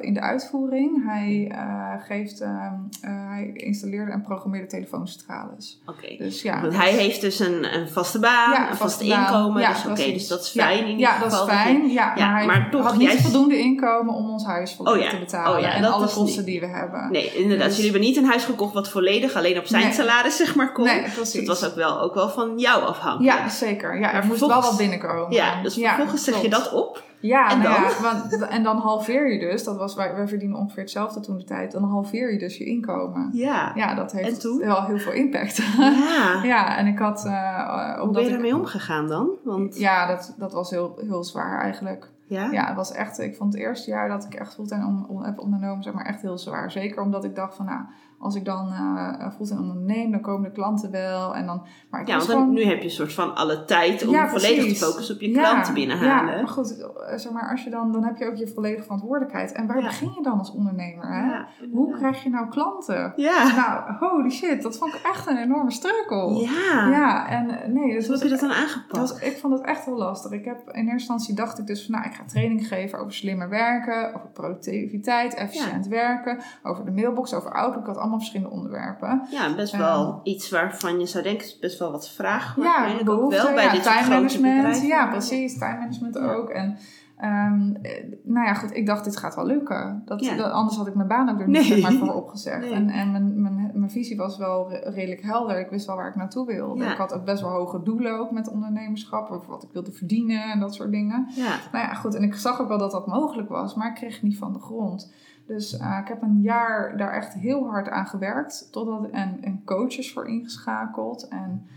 C: in de uitvoering. Hij, geeft, ehm, eh, hij installeerde en programmeerde telefooncentrales.
B: Oké.
C: Dus ja.
B: Want hij heeft dus een, een vaste baan,
C: Ja,
B: een vast inkomen.
C: Ja,
B: dus oké, dus dat is
C: Ja,
B: fijn in ieder
C: Ja,
B: geval.
C: dat is fijn. Ja,
B: Ja,
C: maar
B: toch,
C: had niet voldoende inkomen om ons huis
B: Oh ja,
C: te betalen.
B: oh ja,
C: en alle kosten die we hebben.
B: Nee, inderdaad.
C: Dus-
B: Jullie hebben niet een huis gekocht wat volledig alleen op zijn
C: Nee.
B: salaris zeg maar kon.
C: Nee,
B: Dus
C: precies.
B: Was ook wel, ook wel van jou afhankelijk.
C: Ja, zeker. Ja, er moest wel wat binnenkomen.
B: Ja, dus vervolgens zeg je dat op.
C: Ja,
B: En
C: nou
B: dan?
C: Ja, want, en dan halveer je dus. Dat was, wij, wij verdienen ongeveer hetzelfde toen de tijd. Dan halveer je dus je inkomen.
B: Ja.
C: Ja, dat heeft wel heel veel impact.
B: Ja.
C: ja, en ik had... eh,
B: Hoe ben je daarmee omgegaan dan? Want
C: Ja, dat, dat was heel, heel zwaar eigenlijk.
B: ja.
C: Ja, het was echt... Ik vond het eerste jaar dat ik echt fulltime om, om, heb ondernomen, zeg maar, echt heel zwaar. Zeker omdat ik dacht van, nou, als ik dan eh fulltime onderneem, dan komen de klanten wel. En dan... Maar ik
B: Ja, want
C: gewoon...
B: nu heb je een soort van alle tijd om
C: Ja,
B: volledig te focussen op je
C: Ja,
B: klanten binnenhalen.
C: Ja, maar goed, eh, zeg maar, als je dan, dan heb je ook je volledige verantwoordelijkheid. En waar begin je dan als ondernemer? Hè? Hoe krijg je nou klanten?
B: Ja.
C: Nou, holy shit, dat vond ik echt een enorme struggle.
B: Ja.
C: Ja, en nee, dus
B: Hoe heb je dat dan aangepakt?
C: dat ik vond het echt heel lastig. Ik heb, in eerste instantie dacht ik dus van, nou, ik ga training geven over slimmer werken, over productiviteit, efficiënt werken, over de mailbox, over Outlook. Ik had allemaal verschillende onderwerpen.
B: Ja, best wel iets waarvan je zou denken, is best wel wat vraag.
C: Ja,
B: waarschijnlijk ook
C: behoefte,
B: wel bij
C: ja,
B: dit
C: time management. Ja, precies. Time management
B: Ja.
C: ook. En ehm, eh, nou ja, goed, ik dacht dit gaat wel lukken. Dat,
B: Ja.
C: dat- anders had ik mijn baan ook er
B: Nee.
C: niet zeg maar, voor opgezegd.
B: Nee.
C: En, en mijn, mijn, mijn visie was wel re- redelijk helder. Ik wist wel waar ik naartoe wilde. Ik had ook best wel hoge doelen ook met ondernemerschap. Over wat ik wilde verdienen en dat soort dingen.
B: Ja.
C: Nou ja, goed. En ik zag ook wel dat dat mogelijk was. Maar ik kreeg het niet van de grond. Dus eh, ik heb een jaar daar echt heel hard aan gewerkt. Totdat, en, en coaches voor ingeschakeld. En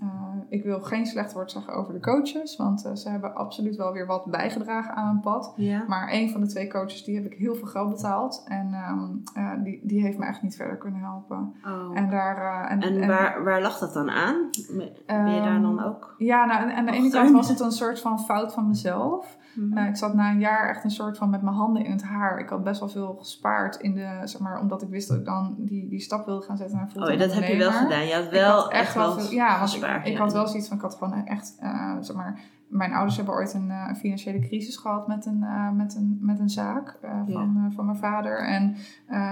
C: ehm, eh, ik wil geen slecht woord zeggen over de coaches. Want eh, ze hebben absoluut wel weer wat bijgedragen aan mijn pad.
B: Ja.
C: Maar een van de twee coaches, die heb ik heel veel geld betaald. En ehm, eh, die, die heeft me echt niet verder kunnen helpen.
B: Oh.
C: En, daar, en,
B: En
C: en-
B: waar, waar lag dat dan aan? Ben je daar
C: Ehm,
B: dan ook?
C: Ja, nou, en aan de ene
B: Achter?
C: kant was het een soort van fout van mezelf.
B: Mhm.
C: Ik zat na een jaar echt een soort van met mijn handen in het haar. Ik had best wel veel gespaard in de, zeg maar, omdat ik wist dat ik dan die, die stap wilde gaan zetten naar
B: oh,
C: fulltime
B: ja, dat heb je wel gedaan. Je had wel
C: had
B: echt wel
C: veel- ja, want ik, had wel zoiets van, ik had gewoon echt, eh, zeg maar, mijn ouders hebben ooit een, eh, financiële crisis gehad met een, eh, met een, met een zaak van, van mijn vader. En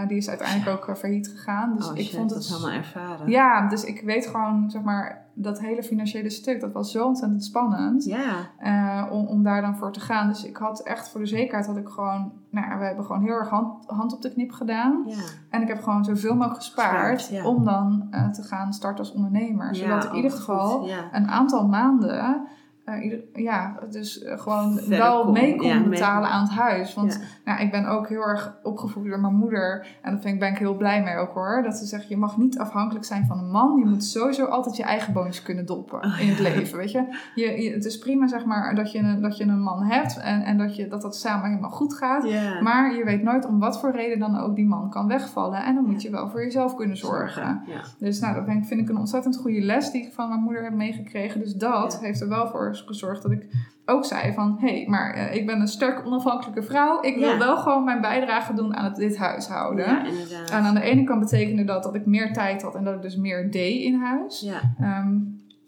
C: die is uiteindelijk ook failliet gegaan. Dus
B: oh,
C: ik
B: shit,
C: vond
B: dat
C: het
B: helemaal ervaren.
C: ja, dus ik weet gewoon, zeg maar, dat hele financiële stuk, dat was zo ontzettend spannend
B: Ja.
C: eh, om, om daar dan voor te gaan. Dus ik had echt voor de zekerheid had ik gewoon, nou ja, we hebben gewoon heel erg hand, hand op de knip gedaan.
B: Ja.
C: En ik heb gewoon zoveel mogelijk gespaard
B: Gespaard, ja.
C: om dan eh, te gaan starten als ondernemer. Zodat in ieder geval een aantal maanden, eh, ja, dus eh, gewoon
B: Verder
C: wel
B: kon,
C: mee kon
B: ja,
C: betalen aan het huis. Want
B: Ja.
C: nou, ik ben ook heel erg opgevoed door mijn moeder. En daar vind ik, ben ik heel blij mee ook hoor. Dat ze zegt, je mag niet afhankelijk zijn van een man. Je moet sowieso altijd je eigen boontjes kunnen doppen
B: Oh,
C: in het
B: ja.
C: leven. Weet je? Je, je- het is prima zeg maar dat je een, dat je een man hebt. En, en dat, je, dat dat samen helemaal goed gaat. Maar je weet nooit om wat voor reden dan ook die man kan wegvallen. En dan moet je wel voor jezelf kunnen zorgen. Dus nou, dat ben ik- vind ik een ontzettend goede les die ik van mijn moeder heb meegekregen. Dus dat heeft er wel voor gezorgd dat ik ook zei van... hé, hey, maar eh, ik ben een sterk onafhankelijke vrouw. Ik wil
B: Ja.
C: wel gewoon mijn bijdrage doen aan het, dit huishouden.
B: Ja, inderdaad.
C: En aan de ene kant betekende dat dat ik meer tijd had en dat ik dus meer deed in huis.
B: Ja.
C: Ehm,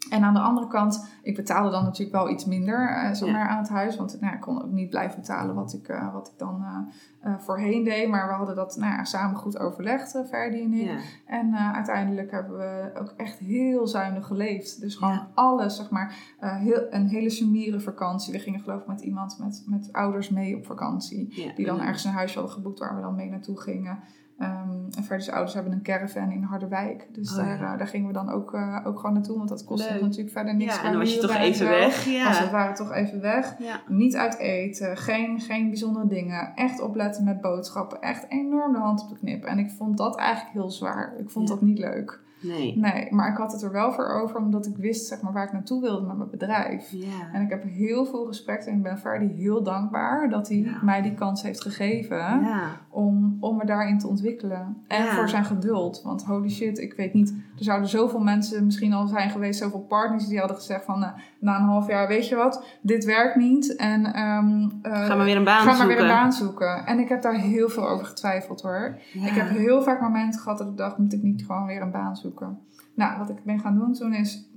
C: en aan de andere kant, ik betaalde dan natuurlijk wel iets minder eh, zeg
B: Ja.
C: maar, aan het huis. Want nou, ik kon ook niet blijven betalen wat ik, eh, wat ik dan eh, voorheen deed. Maar we hadden dat nou, samen goed overlegd, Ferdi en ik.
B: Ja.
C: En uiteindelijk hebben we ook echt heel zuinig geleefd. Dus gewoon
B: Ja.
C: alles, zeg maar. heel, een hele sumiere vakantie. We gingen geloof ik met iemand met, met ouders mee op vakantie. Die dan ergens een huisje hadden geboekt waar we dan mee naartoe gingen. Ehm en Ferdi's ouders hebben een caravan in Harderwijk. Dus
B: Oh,
C: daar,
B: ja.
C: eh, daar gingen we dan ook, eh, ook gewoon naartoe. Want dat kostte
B: Leuk.
C: natuurlijk verder niks.
B: Ja, en dan was je toch even
C: zo.
B: weg.
C: Dus we
B: Ja.
C: waren toch even weg.
B: Ja.
C: Niet uit eten, geen, geen bijzondere dingen. Echt opletten met boodschappen. Echt enorm de hand op de knip. En ik vond dat eigenlijk heel zwaar. Ik vond
B: Ja.
C: dat niet leuk.
B: Nee.
C: Nee, maar ik had het er wel voor over omdat ik wist zeg maar, waar ik naartoe wilde met mijn bedrijf.
B: Ja.
C: En ik heb heel veel respect en ik ben Ferdi heel dankbaar dat hij
B: Ja.
C: mij die kans heeft gegeven
B: Ja.
C: om, om me daarin te ontwikkelen. En voor zijn geduld. Want holy shit, ik weet niet. Er zouden zoveel mensen misschien al zijn geweest, zoveel partners die hadden gezegd van eh, na een half jaar, weet je wat, dit werkt niet. En ehm, eh,
B: Ga maar weer een baan
C: ga maar
B: zoeken.
C: weer een baan zoeken. En ik heb daar heel veel over getwijfeld hoor.
B: Ja.
C: Ik heb heel vaak momenten gehad dat ik dacht, moet ik niet gewoon weer een baan zoeken? Nou, wat ik ben gaan doen toen is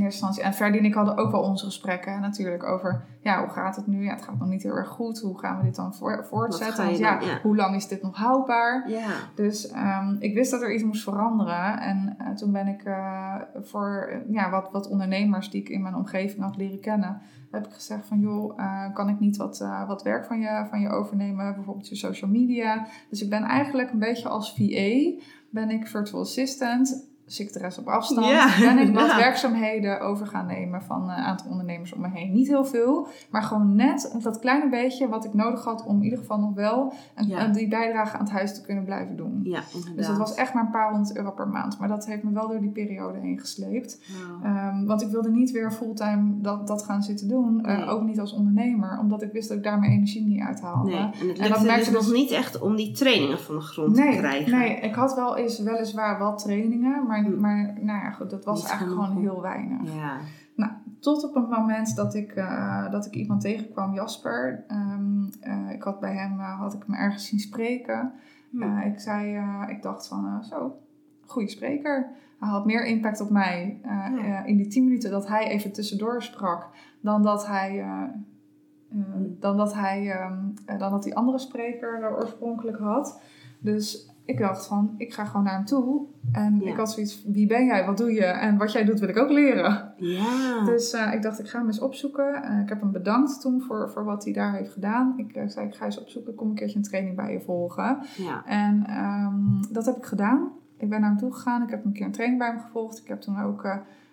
C: eerste instantie. En Ferdi en ik hadden ook wel onze gesprekken natuurlijk over, ja, hoe gaat het nu? Ja, het gaat nog niet heel erg goed. Hoe gaan we dit dan voor, voortzetten? ja, hoe lang is dit nog houdbaar?
B: Ja.
C: Dus ehm, ik wist dat er iets moest veranderen. En eh, toen ben ik eh, voor ja, wat, wat ondernemers die ik in mijn omgeving had leren kennen, heb ik gezegd van joh, eh, kan ik niet wat, wat werk van je, van je overnemen? Bijvoorbeeld je social media. Dus ik ben eigenlijk een beetje als VA, ben ik virtual assistant, secretaris op afstand.
B: Ja,
C: ben ik wat
B: ja.
C: werkzaamheden over gaan nemen van een aantal ondernemers om me heen. Niet heel veel, maar gewoon net dat kleine beetje wat ik nodig had om in ieder geval nog wel een,
B: Ja.
C: die bijdrage aan het huis te kunnen blijven doen.
B: Ja, inderdaad.
C: Dus dat was echt maar een paar honderd euro per maand. Maar dat heeft me wel door die periode heen gesleept. Ehm, want ik wilde niet weer fulltime dat, dat gaan zitten doen. eh, ook niet als ondernemer. Omdat ik wist dat ik daar mijn energie niet uithaalde.
B: Nee, en het
C: en dat merkte
B: dus nog
C: dus-
B: niet echt om die trainingen van de grond te krijgen.
C: nee, ik had wel eens weliswaar wat trainingen. Maar,
B: Hm.
C: maar nou ja, goed, dat was
B: Niet
C: eigenlijk
B: genoeg.
C: gewoon heel weinig.
B: Ja.
C: Tot op het moment dat ik, eh, dat ik iemand tegenkwam, Jasper. Ehm, eh, ik had bij hem eh, had ik hem ergens zien spreken.
B: Hm.
C: Ik zei, ik dacht van, zo, goede spreker. Hij had meer impact op mij
B: Ja.
C: in die tien minuten dat hij even tussendoor sprak, dan dat hij, eh, dan dat hij, ehm, eh, dan dat die andere spreker er oorspronkelijk had. Dus ik dacht van, ik ga gewoon naar hem toe. En
B: Ja.
C: ik had zoiets, wie ben jij, wat doe je? En wat jij doet wil ik ook leren.
B: ja.
C: Dus eh, ik dacht, ik ga hem eens opzoeken. Eh, ik heb hem bedankt toen voor, voor wat hij daar heeft gedaan. Ik eh, zei, ik ga eens opzoeken, kom een keertje een training bij je volgen.
B: ja.
C: En ehm, dat heb ik gedaan. Ik ben naar hem toe gegaan. Ik heb een keer een training bij hem gevolgd. Ik heb toen ook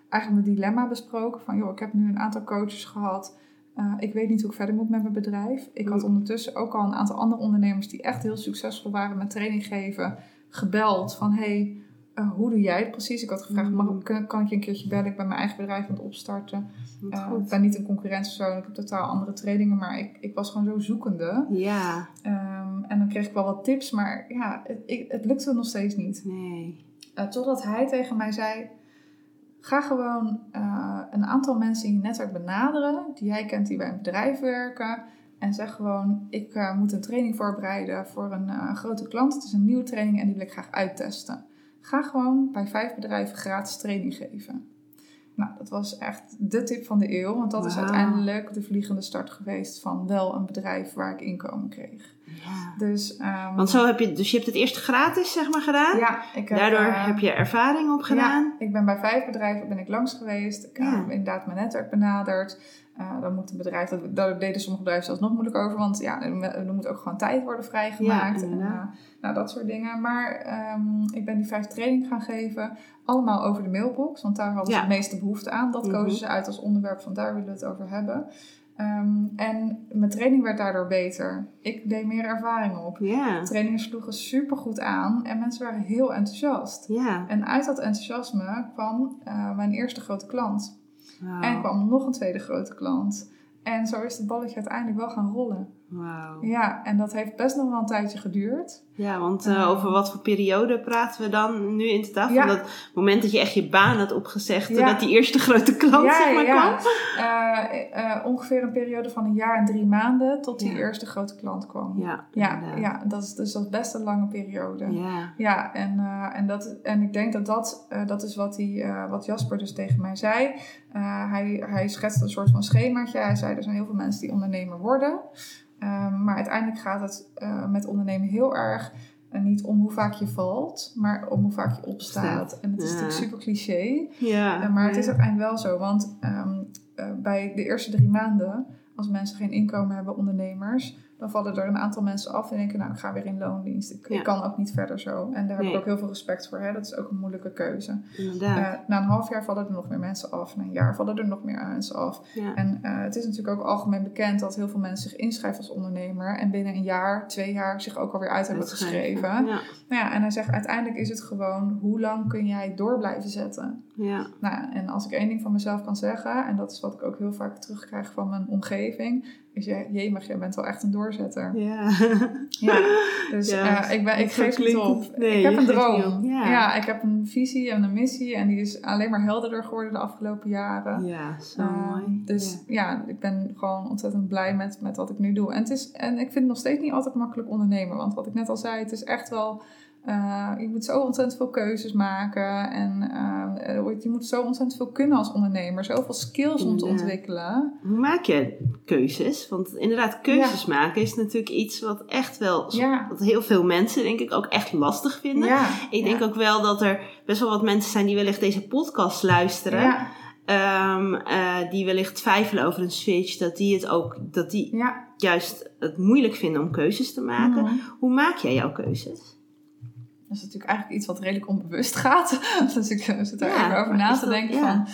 C: eigenlijk mijn dilemma besproken. Van, joh, ik heb nu een aantal coaches gehad. Eh, ik weet niet hoe ik verder moet met mijn bedrijf. Ik had
B: Mm.
C: ondertussen ook al een aantal andere ondernemers die echt heel succesvol waren met training geven, gebeld van hey, eh, hoe doe jij het precies? Ik had gevraagd, mag, kan, kan ik je een keertje bellen? Ik ben mijn eigen bedrijf aan het opstarten.
B: Wat
C: Eh, ik ben niet een concurrent of zo. en Ik heb totaal andere trainingen, maar ik, ik was gewoon zo zoekende.
B: Ja,
C: Ehm, en dan kreeg ik wel wat tips, maar ja, het, ik, het lukte nog steeds niet.
B: nee.
C: Totdat hij tegen mij zei: Ga gewoon eh, een aantal mensen in je netwerk benaderen, die jij kent die bij een bedrijf werken. En zeg gewoon: Ik eh, moet een training voorbereiden voor een eh, grote klant. Het is een nieuwe training en die wil ik graag uittesten. Ga gewoon bij vijf bedrijven gratis training geven. Nou, dat was echt de tip van de eeuw, want dat is uiteindelijk de vliegende start geweest van wel een bedrijf waar ik inkomen kreeg.
B: Ja.
C: Dus, ehm,
B: Want zo heb je, dus je hebt het eerst gratis, zeg maar, gedaan.
C: ja, ik heb,
B: Daardoor
C: eh,
B: heb je ervaring opgedaan.
C: Ja, ik ben bij vijf bedrijven ben ik langs geweest. Ik
B: Ja.
C: heb inderdaad mijn netwerk benaderd. Eh, dan moet een bedrijf, dat, daar deden sommige bedrijven zelfs nog moeilijk over, want ja, er, moet ook gewoon tijd worden vrijgemaakt.
B: Ja,
C: en, eh, nou, dat soort dingen. Maar ehm, ik ben die vijf trainingen gaan geven, allemaal over de mailbox, want daar hadden
B: Ja.
C: ze de meeste behoefte aan. Dat
B: Mhm.
C: kozen ze uit als onderwerp van daar willen we het over hebben. Ehm, en mijn training werd daardoor beter. Ik deed meer ervaring op. De trainingen sloegen super goed aan en mensen waren heel enthousiast. En uit dat enthousiasme kwam eh, mijn eerste grote klant. En kwam nog een tweede grote klant. En zo is het balletje uiteindelijk wel gaan rollen.
B: Wauw.
C: Ja, en dat heeft best nog wel een tijdje geduurd.
B: Ja, want eh,
C: Ehm.
B: over wat voor periode praten we dan nu in totaal?
C: Ja.
B: Van dat moment dat je echt je baan had opgezegd,
C: Ja.
B: dat die eerste grote klant zeg maar kwam?
C: Eh, eh, ongeveer een periode van een jaar en drie maanden tot die eerste grote klant kwam.
B: Ja,
C: ja, ja dat, is, dus dat is best een lange periode.
B: Ja.
C: Ja, en, eh, en, dat, en ik denk dat dat, eh, dat is wat, die, eh, wat Jasper dus tegen mij zei. Eh, hij, hij schetste een soort van schemaatje. Hij zei, er zijn heel veel mensen die ondernemer worden. Ehm, maar uiteindelijk gaat het eh, met ondernemen heel erg eh, niet om hoe vaak je valt, maar om hoe vaak je opstaat. En het is
B: ja.
C: natuurlijk super cliché.
B: Ja.
C: Maar het is uiteindelijk wel zo, want ehm, eh, bij de eerste drie maanden, als mensen geen inkomen hebben, ondernemers, dan vallen er een aantal mensen af en denken, nou, ik ga weer in loondienst. Ik,
B: Ja.
C: ik kan ook niet verder zo. En daar heb ik ook heel veel respect voor. Hè? Dat is ook een moeilijke keuze. Eh, na een half jaar vallen er nog meer mensen af. Na een jaar vallen er nog meer mensen af.
B: ja.
C: En eh, het is natuurlijk ook algemeen bekend dat heel veel mensen zich inschrijven als ondernemer. En binnen een jaar, twee jaar zich ook alweer uit hebben geschreven.
B: Ja.
C: Nou ja, en hij zegt uiteindelijk is het gewoon hoe lang kun jij door blijven zetten.
B: Ja.
C: Nou, en als ik één ding van mezelf kan zeggen, en dat is wat ik ook heel vaak terugkrijg van mijn omgeving, is je, jemig, jij bent wel echt een doorzetter.
B: Ja.
C: Ja, dus
B: Ja,
C: eh, ik, ben, ik geef op.
B: Nee,
C: ik heb
B: je
C: een droom.
B: Ja.
C: Ja. ik heb een visie en een missie en die is alleen maar helderder geworden de afgelopen jaren.
B: Ja, zo
C: Ehm,
B: mooi.
C: dus ja. ik ben gewoon ontzettend blij met, met wat ik nu doe. En, het is, en ik vind het nog steeds niet altijd makkelijk ondernemen. Want wat ik net al zei, het is echt wel eh, je moet zo ontzettend veel keuzes maken. En eh, je moet zo ontzettend veel kunnen als ondernemer. Zoveel skills om te ontwikkelen.
B: Hoe maak je keuzes? Want inderdaad, keuzes maken is natuurlijk iets wat echt wel...
C: Ja.
B: Wat heel veel mensen denk ik ook echt lastig vinden. Ik denk ook wel dat er best wel wat mensen zijn die wellicht deze podcast luisteren. Ehm, eh, die wellicht twijfelen over een switch. Dat die het ook, dat die
C: Ja.
B: juist het moeilijk vinden om keuzes te maken.
C: Mhm.
B: Hoe maak jij jouw keuzes?
C: Dat is natuurlijk eigenlijk iets wat redelijk onbewust gaat. dus ik zit daar
B: Ja,
C: even over na te
B: dat-
C: denken
B: ja.
C: van...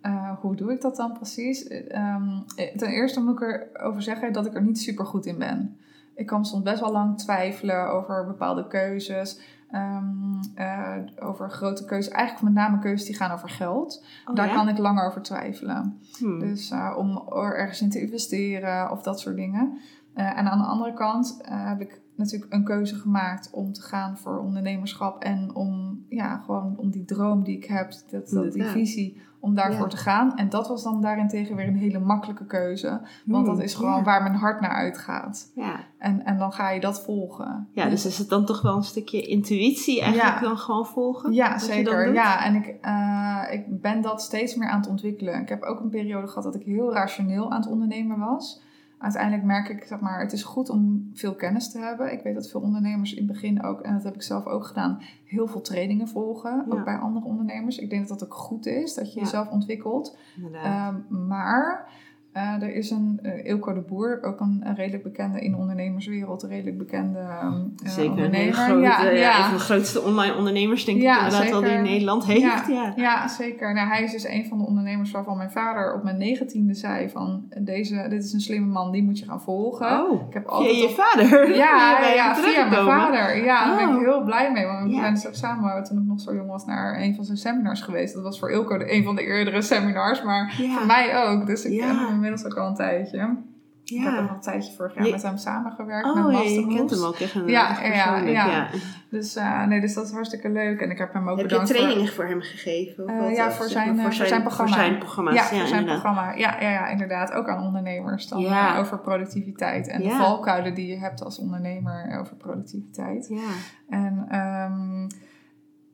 C: eh, hoe doe ik dat dan precies? Eh, ehm, eh, ten eerste moet ik erover zeggen dat ik er niet super goed in ben. Ik kan soms best wel lang twijfelen over bepaalde keuzes. ehm, eh, over grote keuzes. Eigenlijk met name keuzes die gaan over geld.
B: Oh,
C: Daar
B: ja?
C: kan ik langer over twijfelen.
B: Hmm.
C: Dus eh, om er ergens in te investeren of dat soort dingen. En aan de andere kant heb ik natuurlijk een keuze gemaakt om te gaan voor ondernemerschap en om, ja, gewoon om die droom die ik heb, dat, dat, die visie, om daarvoor
B: Ja.
C: te gaan. En dat was dan daarentegen weer een hele makkelijke keuze. Want dat is gewoon
B: ja.
C: waar mijn hart naar uitgaat.
B: Ja.
C: En, en dan ga je dat volgen.
B: ja, dus is het dan toch wel een stukje intuïtie eigenlijk dan gewoon volgen?
C: Ja, zeker. Ja, en ik, eh, ik ben dat steeds meer aan het ontwikkelen. Ik heb ook een periode gehad dat ik heel rationeel aan het ondernemen was. Uiteindelijk merk ik, zeg maar, het is goed om veel kennis te hebben. Ik weet dat veel ondernemers in het begin ook, en dat heb ik zelf ook gedaan, heel veel trainingen volgen.
B: Ja.
C: Ook bij andere ondernemers. Ik denk dat dat ook goed is, dat je
B: Ja.
C: jezelf ontwikkelt. Ehm, maar eh, er is een uh, Ilko de Boer, ook een, een redelijk bekende in de ondernemerswereld, een redelijk bekende ehm, eh,
B: Zeker
C: ondernemer. ja,
B: ja. een van de grootste online ondernemers denk
C: Ja,
B: ik inderdaad wel die
C: zeker.
B: Nederland heeft. Ja.
C: Ja, zeker. Nou, hij is dus een van de ondernemers waarvan mijn vader op mijn negentiende zei van deze, dit is een slimme man, die moet je gaan volgen.
B: Oh,
C: Ik heb altijd
B: je
C: op-
B: vader?
C: Ja,
B: je
C: ja, via mijn vader. Ja, daar ben ik
B: Oh.
C: heel blij mee. Want we zijn dus ook samen, toen ik nog zo jong was, naar een van zijn seminars geweest. Dat was voor Ilko de, een van de eerdere seminars, maar voor mij ook. Dus ik
B: Ja.
C: ken hem inmiddels ook al een tijdje. Ik heb
B: Ja.
C: nog een tijdje vorig jaar
B: Je-
C: met hem samengewerkt. met
B: Oh, ja, je kent hem ook echt een
C: Ja, ja, ja.
B: ja.
C: Dus, eh, nee, dus dat is hartstikke leuk. En ik heb hem ook
B: Heb je
C: bedankt voor-
B: trainingen voor hem gegeven? Of
C: Eh, ja, voor zijn, eh, voor zijn programma.
B: Voor zijn programma's,
C: Ja,
B: ja,
C: voor zijn
B: inderdaad.
C: programma. Ja, ja, ja, inderdaad. Ook aan ondernemers dan
B: Ja.
C: eh, over productiviteit. En de
B: Ja.
C: valkuilen die je hebt als ondernemer over productiviteit.
B: Ja.
C: En ehm,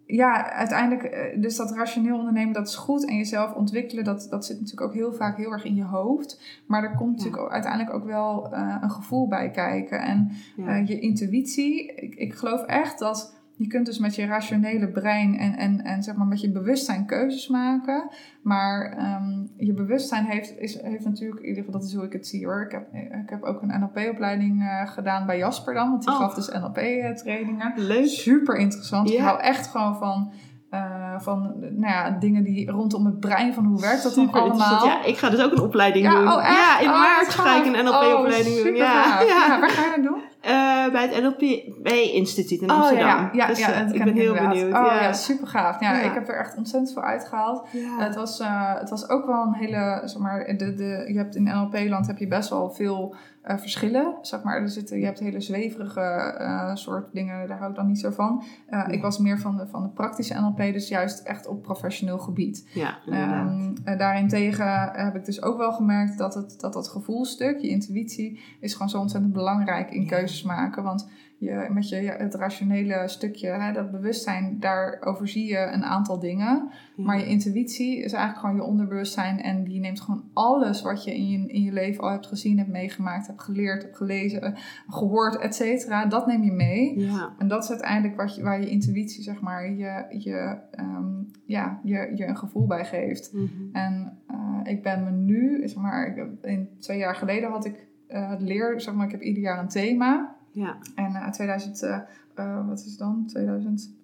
C: ja, uiteindelijk, eh, dus dat rationeel ondernemen, dat is goed. En jezelf ontwikkelen, dat, dat zit natuurlijk ook heel vaak heel erg in je hoofd. Maar er komt natuurlijk ook, uiteindelijk ook wel eh, een gevoel bij kijken. En
B: Ja.
C: eh, je intuïtie, ik, ik geloof echt dat je kunt dus met je rationele brein en, en, en zeg maar met je bewustzijn keuzes maken. Maar ehm, je bewustzijn heeft, is, heeft natuurlijk, in ieder geval dat is hoe ik het zie hoor. Ik heb, ik heb ook een NLP-opleiding eh, gedaan bij Jasper dan, want die
B: Oh.
C: gaf dus NLP-trainingen.
B: Leuk.
C: Super interessant. Ik
B: Ja.
C: hou echt gewoon van, eh, van nou ja, dingen die rondom het brein, van hoe werkt dat dan
B: Super
C: allemaal.
B: interessant. Ja, ik ga dus ook een opleiding
C: Ja,
B: doen.
C: oh, echt?
B: Ja, in
C: Oh,
B: maart
C: wat
B: ga ik een. NLP-opleiding
C: Oh,
B: doen. Ja, ja.
C: Ja, waar ga je dat doen?
B: Eh, bij het NLP-instituut in
C: Oh
B: Amsterdam.
C: ja, ja,
B: Dus,
C: ja, dat
B: ik ben heel
C: inderdaad.
B: benieuwd.
C: Oh
B: ja.
C: ja, super gaaf. Ja,
B: Ja.
C: ik heb er echt ontzettend veel uitgehaald.
B: Ja.
C: Het, was, eh, het was ook wel een hele, zeg maar, de, de, je hebt in NLP-land heb je best wel veel eh, verschillen. Zeg maar, er zitten, je hebt hele zweverige eh, soort dingen, daar hou ik dan niet zo van. Eh,
B: Nee.
C: Ik was meer van de, van de praktische NLP, dus juist echt op professioneel gebied.
B: Ja,
C: eh, daarentegen heb ik dus ook wel gemerkt dat het, dat, dat gevoelstuk, je intuïtie, is gewoon zo ontzettend belangrijk in
B: Ja.
C: keuzes maken. Want je, met je, het rationele stukje, hè, dat bewustzijn, daar overzie je een aantal dingen.
B: Ja.
C: Maar je intuïtie is eigenlijk gewoon je onderbewustzijn. En die neemt gewoon alles wat je in je, in je leven al hebt gezien, hebt meegemaakt, hebt geleerd, hebt gelezen, eh, gehoord, et cetera. Dat neem je mee.
B: ja.
C: En dat is uiteindelijk wat je, waar je intuïtie, zeg maar, je, je, ehm, ja, je, je een gevoel bij geeft.
B: Mhm.
C: En eh, ik ben me nu, zeg maar, in twee jaar geleden had ik het leer, zeg maar, ik heb ieder jaar een thema.
B: Ja,
C: En uh, 2000, eh, eh, wat is het dan? 2018,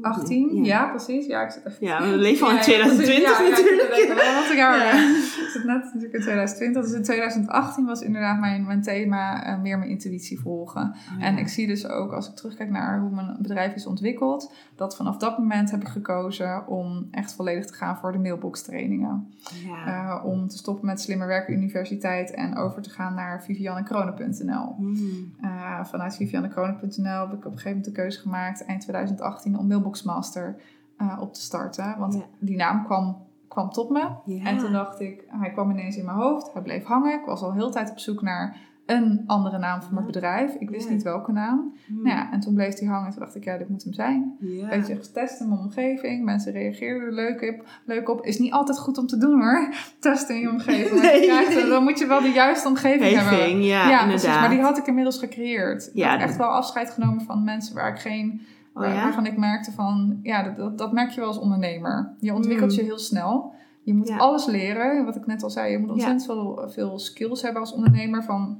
B: 18.
C: ja.
B: Ja.
C: precies. Ja, ik zit even
B: Ja, we leven al in
C: Ja,
B: 2020
C: ja, ja,
B: natuurlijk.
C: ik even- wat jaar.
B: Ja.
C: Ik zit net natuurlijk in 2020. Dus in 2018 was inderdaad mijn, mijn thema eh, meer mijn intuïtie volgen.
B: Oh,
C: En
B: ja.
C: ik zie dus ook, als ik terugkijk naar hoe mijn bedrijf is ontwikkeld, dat vanaf dat moment heb ik gekozen om echt volledig te gaan voor de mailbox trainingen.
B: Ja.
C: Eh, om te stoppen met Slimmer Werken Universiteit en over te gaan naar viviannekronen.nl.
B: Hmm.
C: Eh, vanuit viviannekronen.nl heb ik op een gegeven moment de keuze gemaakt, eind 2018, om Mailbox Master eh, op te starten. Want
B: Ja.
C: die naam kwam, kwam tot me.
B: Ja.
C: En toen dacht ik, hij kwam ineens in mijn hoofd. Hij bleef hangen. Ik was al heel tijd op zoek naar een andere naam voor mijn bedrijf. Ik wist
B: Ja.
C: niet welke naam.
B: Hmm.
C: Nou ja, en toen bleef die hangen. Toen dacht ik, ja, dit moet hem zijn.
B: Ja.
C: Weet je, getest in mijn omgeving. Mensen reageerden er leuk op. Leuk op. Is niet altijd goed om te doen hoor. Testen in je omgeving. Je
B: Nee.
C: dan moet je wel de juiste omgeving hebben.
B: Ja,
C: Ja,
B: inderdaad.
C: precies. Maar die had ik inmiddels gecreëerd. Ik heb echt wel afscheid genomen van mensen waar ik geen...
B: Oh ja?
C: Waarvan ik merkte van... Ja, dat, dat, dat merk je wel als ondernemer. Je ontwikkelt
B: Mm.
C: je heel snel. Je moet
B: Ja.
C: alles leren. Wat ik net al zei. Je moet ontzettend veel, veel skills hebben als ondernemer. Van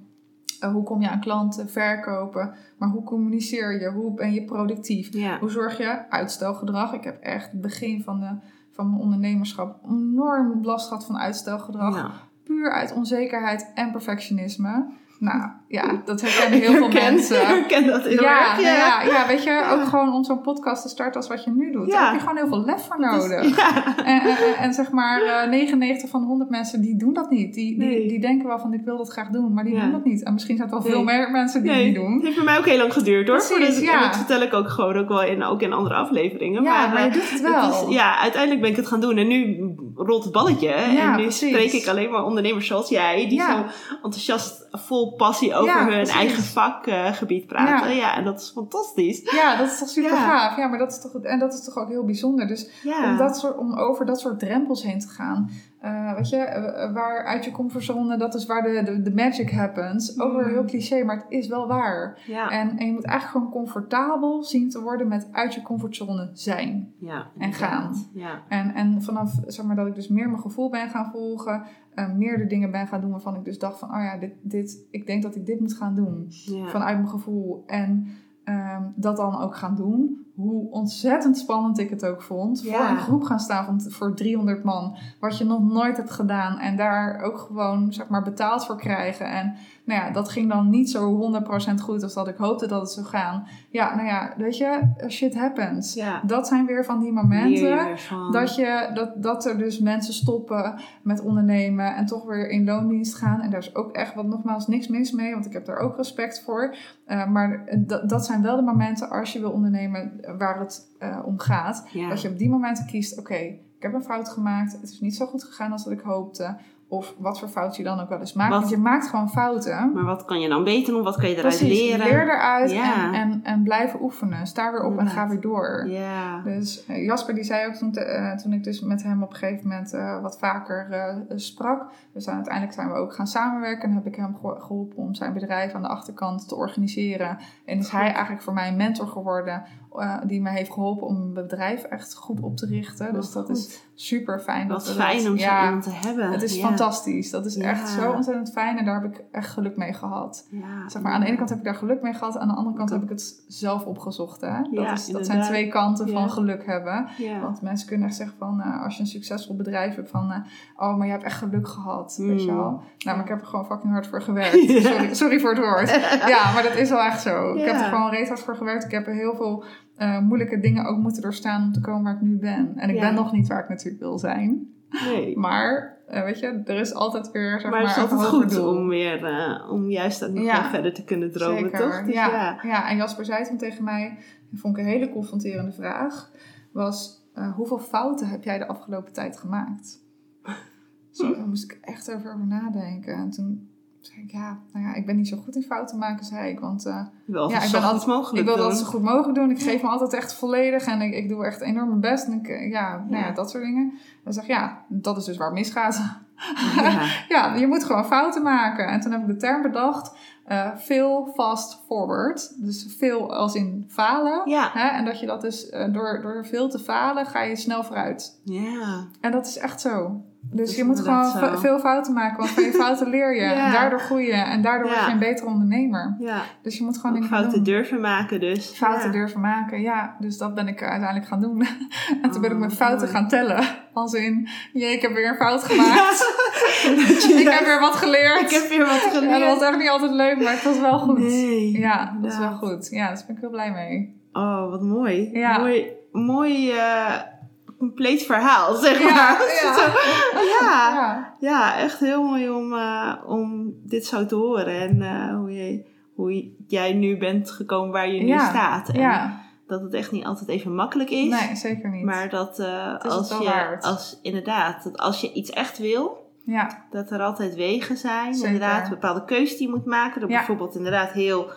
C: eh, hoe kom je aan klanten, verkopen. Maar hoe communiceer je? Hoe ben je productief?
B: Ja.
C: Hoe zorg je uitstelgedrag? Ik heb echt het begin van, de, van mijn ondernemerschap enorm last gehad van uitstelgedrag.
B: Ja.
C: Puur uit onzekerheid en perfectionisme. Nou ja, dat herkennen heel veel mensen.
B: herken dat heel
C: Ja,
B: erg.
C: nou ja, ja, weet je, ook gewoon om zo'n podcast te starten als wat je nu doet.
B: Ja.
C: Daar heb je gewoon heel veel lef voor nodig.
B: Ja.
C: En, en, en- zeg maar, eh, 99 van de 100 mensen die doen dat niet. Die, die,
B: Nee.
C: die denken wel van ik wil dat graag doen, maar die
B: Ja.
C: doen dat niet. En misschien zijn het wel veel meer mensen die
B: Nee,
C: het niet
B: het
C: doen.
B: heeft bij mij ook heel lang geduurd hoor.
C: Precies,
B: Voordat ik-
C: ja.
B: en dat vertel ik ook gewoon ook wel in, ook in andere afleveringen.
C: Ja,
B: maar,
C: maar,
B: eh,
C: je doet het wel.
B: Het is, ja, uiteindelijk ben ik het gaan doen en nu rolt het balletje. en nu
C: precies.
B: spreek ik alleen maar ondernemers zoals jij, die
C: Ja.
B: zo enthousiast, vol passie over
C: Ja,
B: hun
C: precies.
B: eigen vakgebied praten. Ja. en dat is fantastisch.
C: Ja, dat is toch super
B: Ja.
C: gaaf. Ja, maar dat is toch, en dat is toch ook heel bijzonder. Dus om, dat soort, om over dat soort drempels heen te gaan. Eh, weet je, eh, waar uit je comfortzone, dat is waar de, de, de magic happens. Ook weer
B: Mm.
C: heel cliché, maar het is wel waar.
B: ja.
C: En, en je moet eigenlijk gewoon comfortabel zien te worden met uit je comfortzone zijn.
B: ja,
C: en gaan.
B: Ja.
C: En, en vanaf zeg maar, dat ik dus meer mijn gevoel ben gaan volgen, eh, meer de dingen ben gaan doen waarvan ik dus dacht van, oh ja, dit, dit, ik denk dat ik dit moet gaan doen. Vanuit mijn gevoel. En ehm, dat dan ook gaan doen. Hoe ontzettend spannend ik het ook vond.
B: Ja.
C: Voor een groep gaan staan van, voor 300 man. Wat je nog nooit hebt gedaan. En daar ook gewoon zeg maar, betaald voor krijgen. En nou ja, dat ging dan niet zo 100% goed als dat ik hoopte dat het zou gaan. Ja, nou ja, weet je, shit happens.
B: ja.
C: Dat zijn weer van die momenten.
B: van.
C: Dat, je, dat, dat er dus mensen stoppen met ondernemen en toch weer in loondienst gaan. En daar is ook echt, wat nogmaals, niks mis mee, want ik heb daar ook respect voor. Uh, maar dat zijn wel de momenten als je wil ondernemen waar het uh, om gaat.
B: Ja.
C: Dat je op die momenten kiest, oké, okay, ik heb een fout gemaakt. Het is niet zo goed gegaan als dat ik hoopte. Of wat voor fout je dan ook wel eens maakt.
B: Wat?
C: Want je maakt gewoon fouten.
B: Maar wat kan je dan beter doen? Wat kan je eruit
C: Precies,
B: leren?
C: leer eruit
B: Ja.
C: en, en, en blijven oefenen. Sta weer op en ga weer door.
B: Ja.
C: Dus eh, Jasper die zei ook toen, eh, toen ik dus met hem op een gegeven moment eh, wat vaker eh, sprak. Dus uiteindelijk zijn we ook gaan samenwerken. En heb ik hem geho- geholpen om zijn bedrijf aan de achterkant te organiseren. En is hij eigenlijk voor mij een mentor geworden. Eh, die me heeft geholpen om mijn bedrijf echt goed op te richten. Dus dat
B: goed.
C: is super fijn.
B: Wat
C: dat we dat-
B: fijn om zo
C: ja,
B: iemand te hebben.
C: Het is
B: ja.
C: fantastisch. Dat is
B: Ja.
C: echt zo ontzettend fijn. En daar heb ik echt geluk mee gehad. Zeg maar, aan de ene kant heb ik daar geluk mee gehad, aan de andere kant heb ik het zelf opgezocht. Hè? Dat, is, dat zijn twee kanten van geluk hebben. Want mensen kunnen echt zeggen van, eh, als je een succesvol bedrijf hebt, van, eh, oh, maar je hebt echt geluk gehad, weet je
B: Mm.
C: wel. Nou, maar ik heb er gewoon fucking hard voor gewerkt. Sorry, sorry voor het woord. ja, maar dat is wel echt zo. Ik heb er gewoon reet hard voor gewerkt. Ik heb er heel veel eh, moeilijke dingen ook moeten doorstaan om te komen waar ik nu ben. En ik
B: Ja.
C: ben nog niet waar ik natuurlijk wil zijn.
B: Nee.
C: Maar, eh, weet je, er is altijd weer, zeg
B: Maar het is altijd goed
C: doel.
B: om weer, eh, om juist nog
C: Ja.
B: verder te kunnen dromen,
C: Zeker,
B: toch? Dus
C: ja.
B: ja.
C: ja. en Jasper zei toen tegen mij, dat vond ik een hele confronterende vraag, was hoeveel fouten heb jij de afgelopen tijd gemaakt? Zo, daar moest ik echt over nadenken. En toen zei ik, ja, nou ja, ik ben niet zo goed in fouten maken, zei ik. Want eh,
B: Wel
C: Ja, ik ben altijd-
B: mogelijk
C: ik wil dat zo goed mogelijk doen. Ik geef me altijd echt volledig en ik, ik doe echt enorm mijn best. En ik, eh, ja, nou ja,
B: Ja.
C: dat soort dingen. Dan zeg ik, ja, dat is dus waar het misgaat.
B: Ja.
C: Ja, je moet gewoon fouten maken. En toen heb ik de term bedacht, eh fail fast forward. Dus veel als in falen.
B: Ja.
C: Hè? En dat je dat dus, eh, door, door veel te falen, ga je snel vooruit.
B: ja.
C: En dat is echt zo. Dus
B: is
C: je moet gewoon
B: zo.
C: veel fouten maken, want van je fouten leer je.
B: Ja.
C: En daardoor groei je. En daardoor word je een betere ondernemer.
B: ja.
C: Dus je moet gewoon dingen
B: fouten
C: doen.
B: durven maken dus.
C: Fouten durven maken, ja. Dus dat ben ik uiteindelijk gaan doen. en toen ben ik
B: Oh,
C: mijn fouten gaan tellen. Als in, jee, ik heb weer een fout gemaakt. ik heb weer wat geleerd.
B: Ik heb weer wat geleerd.
C: dat was echt niet altijd leuk, maar het was wel goed.
B: Nee.
C: Ja, dat is wel goed. Ja, daar ben ik heel blij mee.
B: Oh, wat mooi.
C: Ja.
B: Mooi, mooi eh, compleet verhaal, zeg
C: Ja,
B: maar.
C: ja.
B: Ja.
C: Ja,
B: Ja, echt heel mooi om, eh, om dit zo te horen. En eh, hoe, je, hoe jij nu bent gekomen waar je nu staat. En dat het echt niet altijd even makkelijk is.
C: nee, zeker niet.
B: Maar dat eh, als je,
C: waard.
B: als, inderdaad, dat als je iets echt wil,
C: Ja,
B: Dat er altijd wegen zijn.
C: Zeker.
B: Inderdaad, bepaalde keuzes die je moet maken.
C: Ja.
B: bijvoorbeeld inderdaad heel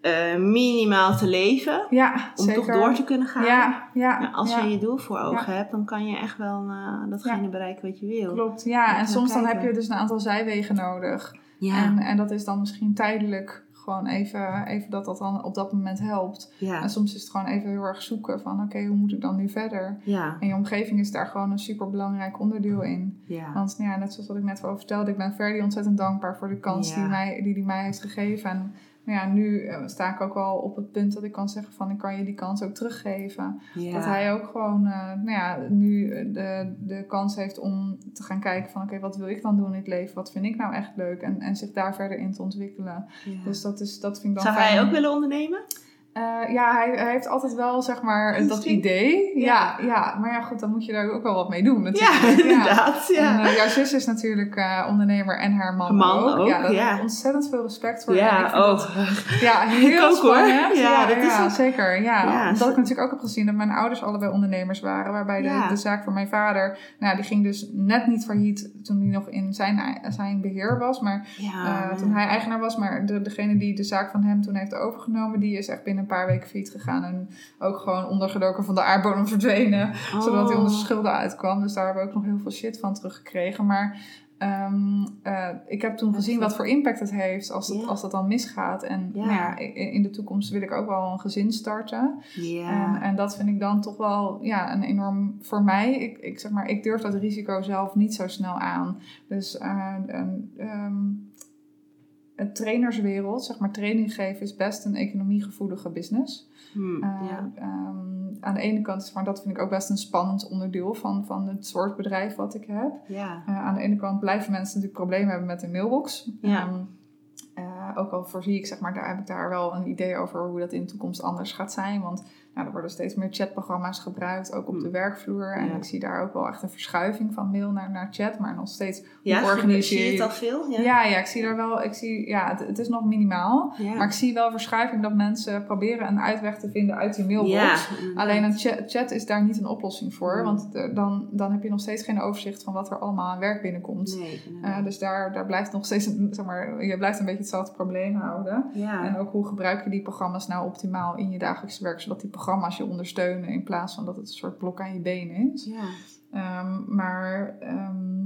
B: eh, minimaal te leven.
C: ja
B: Om
C: zeker.
B: toch door te kunnen gaan.
C: Ja,
B: ja, als je je doel voor ogen hebt, dan kan je echt wel eh, datgene bereiken wat je wil.
C: Klopt, ja. En soms dan heb je dus een aantal zijwegen nodig.
B: Ja,
C: En, en dat is dan misschien tijdelijk gewoon even, even dat dat dan op dat moment helpt.
B: ja,
C: En soms is het gewoon even heel erg zoeken van oké, hoe moet ik dan nu verder?
B: ja,
C: En je omgeving is daar gewoon een super belangrijk onderdeel in.
B: ja.
C: Want nou ja, net zoals wat ik net al vertelde, ik ben Ferdy ontzettend dankbaar voor de kans die, mij, die die mij heeft gegeven. En nou ja, nu eh, sta ik ook wel op het punt dat ik kan zeggen van ik kan je die kans ook teruggeven.
B: ja.
C: Dat hij ook gewoon eh, nou ja, nu eh, de, de kans heeft om te gaan kijken van oké, wat wil ik dan doen in het leven? Wat vind ik nou echt leuk? En, en zich daar verder in te ontwikkelen.
B: Ja.
C: Dus dat, is, dat vind ik dan
B: Zou
C: fijn.
B: hij ook willen ondernemen?
C: Eh, ja, hij, hij heeft altijd wel zeg maar dat idee. Ja.
B: Ja.
C: Ja, maar ja goed, dan moet je daar ook wel wat mee doen
B: Ja,
C: natuurlijk.
B: inderdaad. Ja.
C: En, eh, jouw zus is natuurlijk eh, ondernemer en haar man,
B: Man
C: ook.
B: ook,
C: Ja, daar
B: ja.
C: heb ik ontzettend veel respect voor. Ik
B: Ja,
C: vind dat-
B: oh.
C: ja, heel
B: ook, hoor.
C: spannend.
B: Ja,
C: Ja,
B: dat is
C: ja,
B: ook-
C: zeker. Ja.
B: Ja, zo-
C: ik natuurlijk ook heb gezien dat mijn ouders allebei ondernemers waren. Waarbij de,
B: Ja.
C: de zaak van mijn vader, nou, die ging dus net niet failliet toen hij nog in zijn, zijn beheer was. Maar
B: Ja,
C: toen hij eigenaar was. Maar de, degene die de zaak van hem toen heeft overgenomen, die is echt binnen paar weken failliet gegaan. En ook gewoon ondergedoken van de aardbodem verdwenen.
B: Oh.
C: Zodat hij onder schulden uitkwam. Dus daar hebben we ook nog heel veel shit van teruggekregen. Maar ehm, eh, ik heb toen gezien wat voor impact het heeft als, het,
B: Ja.
C: als dat dan misgaat. En. Nou ja, in, de toekomst wil ik ook wel een gezin starten.
B: Ja.
C: En, en dat vind ik dan toch wel ja, een enorm voor mij. Ik, ik, zeg maar, ik durf dat risico zelf niet zo snel aan. Dus ehm, het trainerswereld, zeg maar training geven, is best een economiegevoelige business.
B: Hm,
C: Uh,
B: ja.
C: ehm, aan de ene kant, is maar dat vind ik ook best een spannend onderdeel van, van het soort bedrijf wat ik heb.
B: Ja.
C: Uh, aan de ene kant blijven mensen natuurlijk problemen hebben met een mailbox.
B: Ja.
C: Ehm, uh, ook al voorzie ik, zeg maar, daar heb ik daar wel een idee over hoe dat in de toekomst anders gaat zijn. Want nou, er worden steeds meer chatprogramma's gebruikt, ook op de werkvloer. En
B: Ja.
C: ik zie daar ook wel echt een verschuiving van mail naar, naar chat, maar nog steeds
B: Ja,
C: organiseer
B: je het al veel? Ja.
C: ja, ja, ik zie daar wel, ik zie, ja, het, het is nog minimaal. Maar ik zie wel verschuiving dat mensen proberen een uitweg te vinden uit die mailbox. Alleen een chat, chat is daar niet een oplossing voor.
B: Mm.
C: Want er- dan, dan heb je nog steeds geen overzicht van wat er allemaal aan werk binnenkomt.
B: Nee,
C: Eh, dus daar, daar blijft nog steeds, een, zeg maar, je blijft een beetje hetzelfde probleem houden. En ook hoe gebruik je die programma's nou optimaal in je dagelijkse werk, zodat die programma's je ondersteunen in plaats van dat het een soort blok aan je benen is.
B: ja,
C: Ehm, maar ehm,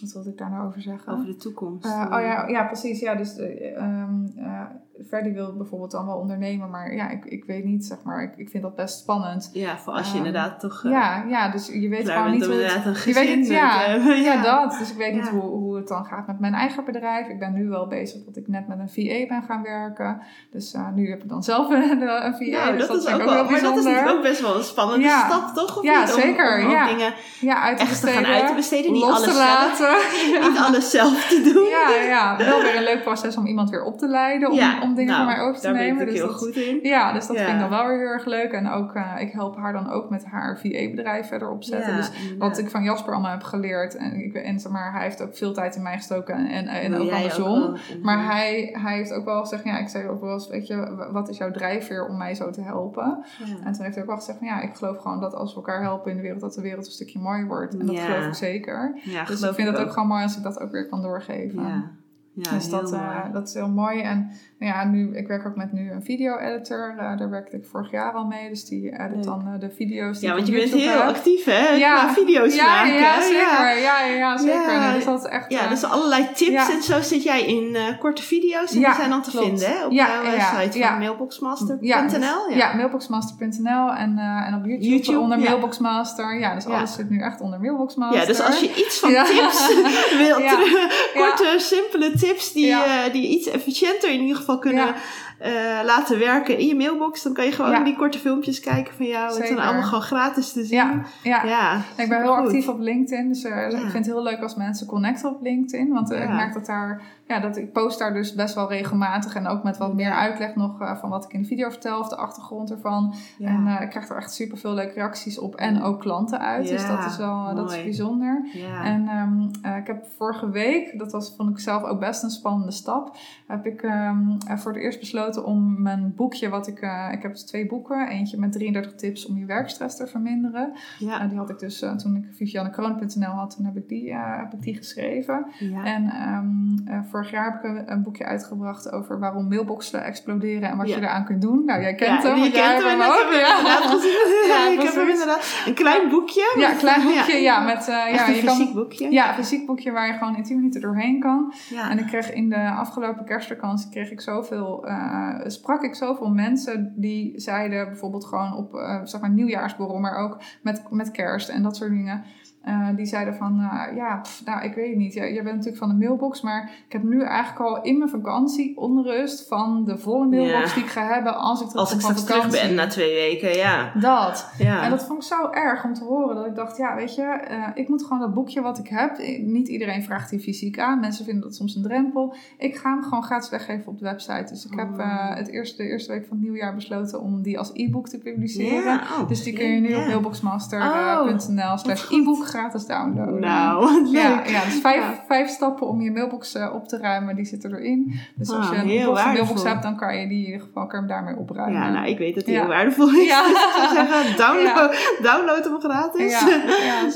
C: wat wilde ik daar nou over zeggen?
B: over de toekomst.
C: Eh, oh ja, ja, precies. Ja, dus eh, ehm, eh, wil bijvoorbeeld dan wel ondernemen, maar ja, ik, ik weet niet, zeg maar, ik, ik vind dat best spannend.
B: Ja, voor als je inderdaad toch
C: ja, ja, dus je weet gewoon niet hoe het, je weet het, ja.
B: hebben.
C: ja, dat. Dus ik weet niet
B: Ja.
C: hoe, hoe het dan gaat met mijn eigen bedrijf. Ik ben nu wel bezig dat ik net met een VA ben gaan werken. Dus eh, nu heb ik dan zelf een, een VA.
B: Nou,
C: dus
B: dat, is ook wel,
C: heel
B: maar dat is natuurlijk ook best wel een spannende
C: Ja.
B: stap, toch? Of
C: Ja,
B: niet? Om-
C: zeker,
B: Om, ook
C: ja.
B: dingen
C: ja, uit te
B: echt te gaan
C: besteden,
B: uit te besteden, niet
C: los
B: alles
C: te
B: zelf.
C: laten.
B: niet alles zelf te doen.
C: Ja, ja, wel weer een leuk proces om iemand weer op te leiden. Om,
B: Ja,
C: om dingen
B: nou,
C: van mij over te
B: daar
C: nemen.
B: ben ik
C: dus
B: natuurlijk
C: dat,
B: heel goed in.
C: Ja, dus dat
B: Ja.
C: vind ik dan wel weer heel erg leuk. En ook, eh, ik help haar dan ook met haar VA-bedrijf verder opzetten.
B: Ja,
C: dus wat ik van Jasper allemaal heb geleerd. En, ik, en zeg maar, hij heeft ook veel tijd in mij gestoken en, en, ook andersom. Maar hij, hij heeft ook wel gezegd, ja, ik zei ook wel eens, weet je, wat is jouw drijfveer om mij zo te helpen?
B: Ja.
C: En toen heeft hij ook wel gezegd van, ja, ik geloof gewoon dat als we elkaar helpen in de wereld, dat de wereld een stukje mooier wordt. En dat
B: Ja.
C: geloof ik zeker.
B: Ja,
C: Dus ik vind het ook
B: ook.
C: gewoon mooi als ik dat ook weer kan doorgeven.
B: Ja, ja
C: dus dat,
B: mooi.
C: dat is heel mooi. En ja, nu, ik werk ook met nu een video-editor. Eh, daar werkte ik vorig jaar al mee. Dus die edit
B: Leuk.
C: dan eh, de video's. die
B: Ja, want je bent heel
C: heb.
B: actief, hè?
C: Ja.
B: Qua video's
C: ja,
B: maken.
C: Ja, zeker.
B: Ja.
C: Ja, ja, zeker.
B: Ja.
C: Dus dat is echt...
B: Ja,
C: eh,
B: dus allerlei tips en zo zit jij in korte video's. En die zijn dan te
C: klopt.
B: vinden hè, op
C: Ja,
B: jouw
C: ja,
B: website
C: ja.
B: van mailboxmaster.nl.
C: Ja, mailboxmaster.nl en, en op YouTube,
B: YouTube,
C: onder. Mailboxmaster. Ja, dus alles zit nu echt onder Mailboxmaster.
B: Ja, dus als je iets van tips wilt, korte, simpele tips die, die iets efficiënter in ieder geval kunnen Eh, laten werken in je mailbox, dan kan je gewoon
C: Ja.
B: die korte filmpjes kijken van jou. Het zijn allemaal gewoon gratis te zien.
C: Ja, ja.
B: ja
C: Ik ben heel actief op LinkedIn, dus eh, ik vind het heel leuk als mensen connecten op LinkedIn. Want eh, ik merk dat daar, ja, dat ik post daar dus best wel regelmatig en ook met wat meer uitleg nog van wat ik in de video vertel of de achtergrond ervan. En ik krijg er echt super veel leuke reacties op en ook klanten uit. dus dat is wel dat is bijzonder.
B: ja.
C: En ehm, eh, ik heb vorige week, dat was, vond ik zelf ook best een spannende stap. Heb ik ehm, eh, voor het eerst besloten om mijn boekje, wat ik. eh, ik heb dus twee boeken. Eentje met 33 tips om je werkstress te verminderen.
B: Ja.
C: Eh, die had ik dus eh, toen ik viviannekroon.nl had, toen heb ik die, heb ik die geschreven.
B: ja.
C: En ehm, eh, vorig jaar heb ik een, een boekje uitgebracht over waarom mailboxen exploderen en wat
B: Ja.
C: je eraan kunt doen. Nou, jij kent hem.
B: je kent hem hem
C: ja.
B: ik heb hem inderdaad. Een klein boekje.
C: Ja, een klein boekje, ja, met ja,
B: een
C: je kan,
B: fysiek boekje.
C: ja, een fysiek boekje waar je gewoon in 10 minuten doorheen kan. En ik kreeg in de afgelopen kerstvakantie kreeg ik zoveel, eh, sprak ik zoveel mensen die zeiden bijvoorbeeld gewoon op eh, zeg maar nieuwjaarsborrel, maar ook met, met kerst en dat soort dingen. Eh, die zeiden van, eh, ja, pff, nou, ik weet het niet. Jij, jij bent natuurlijk van de mailbox, maar ik heb nu eigenlijk al in mijn vakantie onrust van de volle mailbox
B: Ja.
C: die ik ga hebben als ik terug
B: Als
C: kom
B: ik
C: van
B: terug
C: vakantie.
B: ben na twee weken, ja.
C: Dat.
B: ja.
C: En dat vond ik zo erg om te horen. Dat ik dacht, ja, weet je, eh, ik moet gewoon dat boekje wat ik heb. Niet iedereen vraagt die fysiek aan. Mensen vinden dat soms een drempel. Ik ga hem gewoon gratis weggeven op de website. Dus ik heb
B: Oh.
C: het eerste, de eerste week van het nieuwjaar besloten om die als e-book te publiceren.
B: Oh,
C: Dus die kun je nu op mailboxmaster.nl slash
B: goed.
C: e-book gratis downloaden.
B: Nou.
C: Ja, ja, dus vijf,
B: Ja.
C: vijf stappen om je mailbox eh, op te ruimen, die zitten erin. Dus als
B: Ah,
C: je een mailbox hebt, dan kan je die in ieder geval kan hem daarmee opruimen.
B: Ja, nou, ik weet dat die
C: Ja.
B: heel waardevol is.
C: Ja.
B: Dus zeggen, download, download hem gratis.
C: Ja.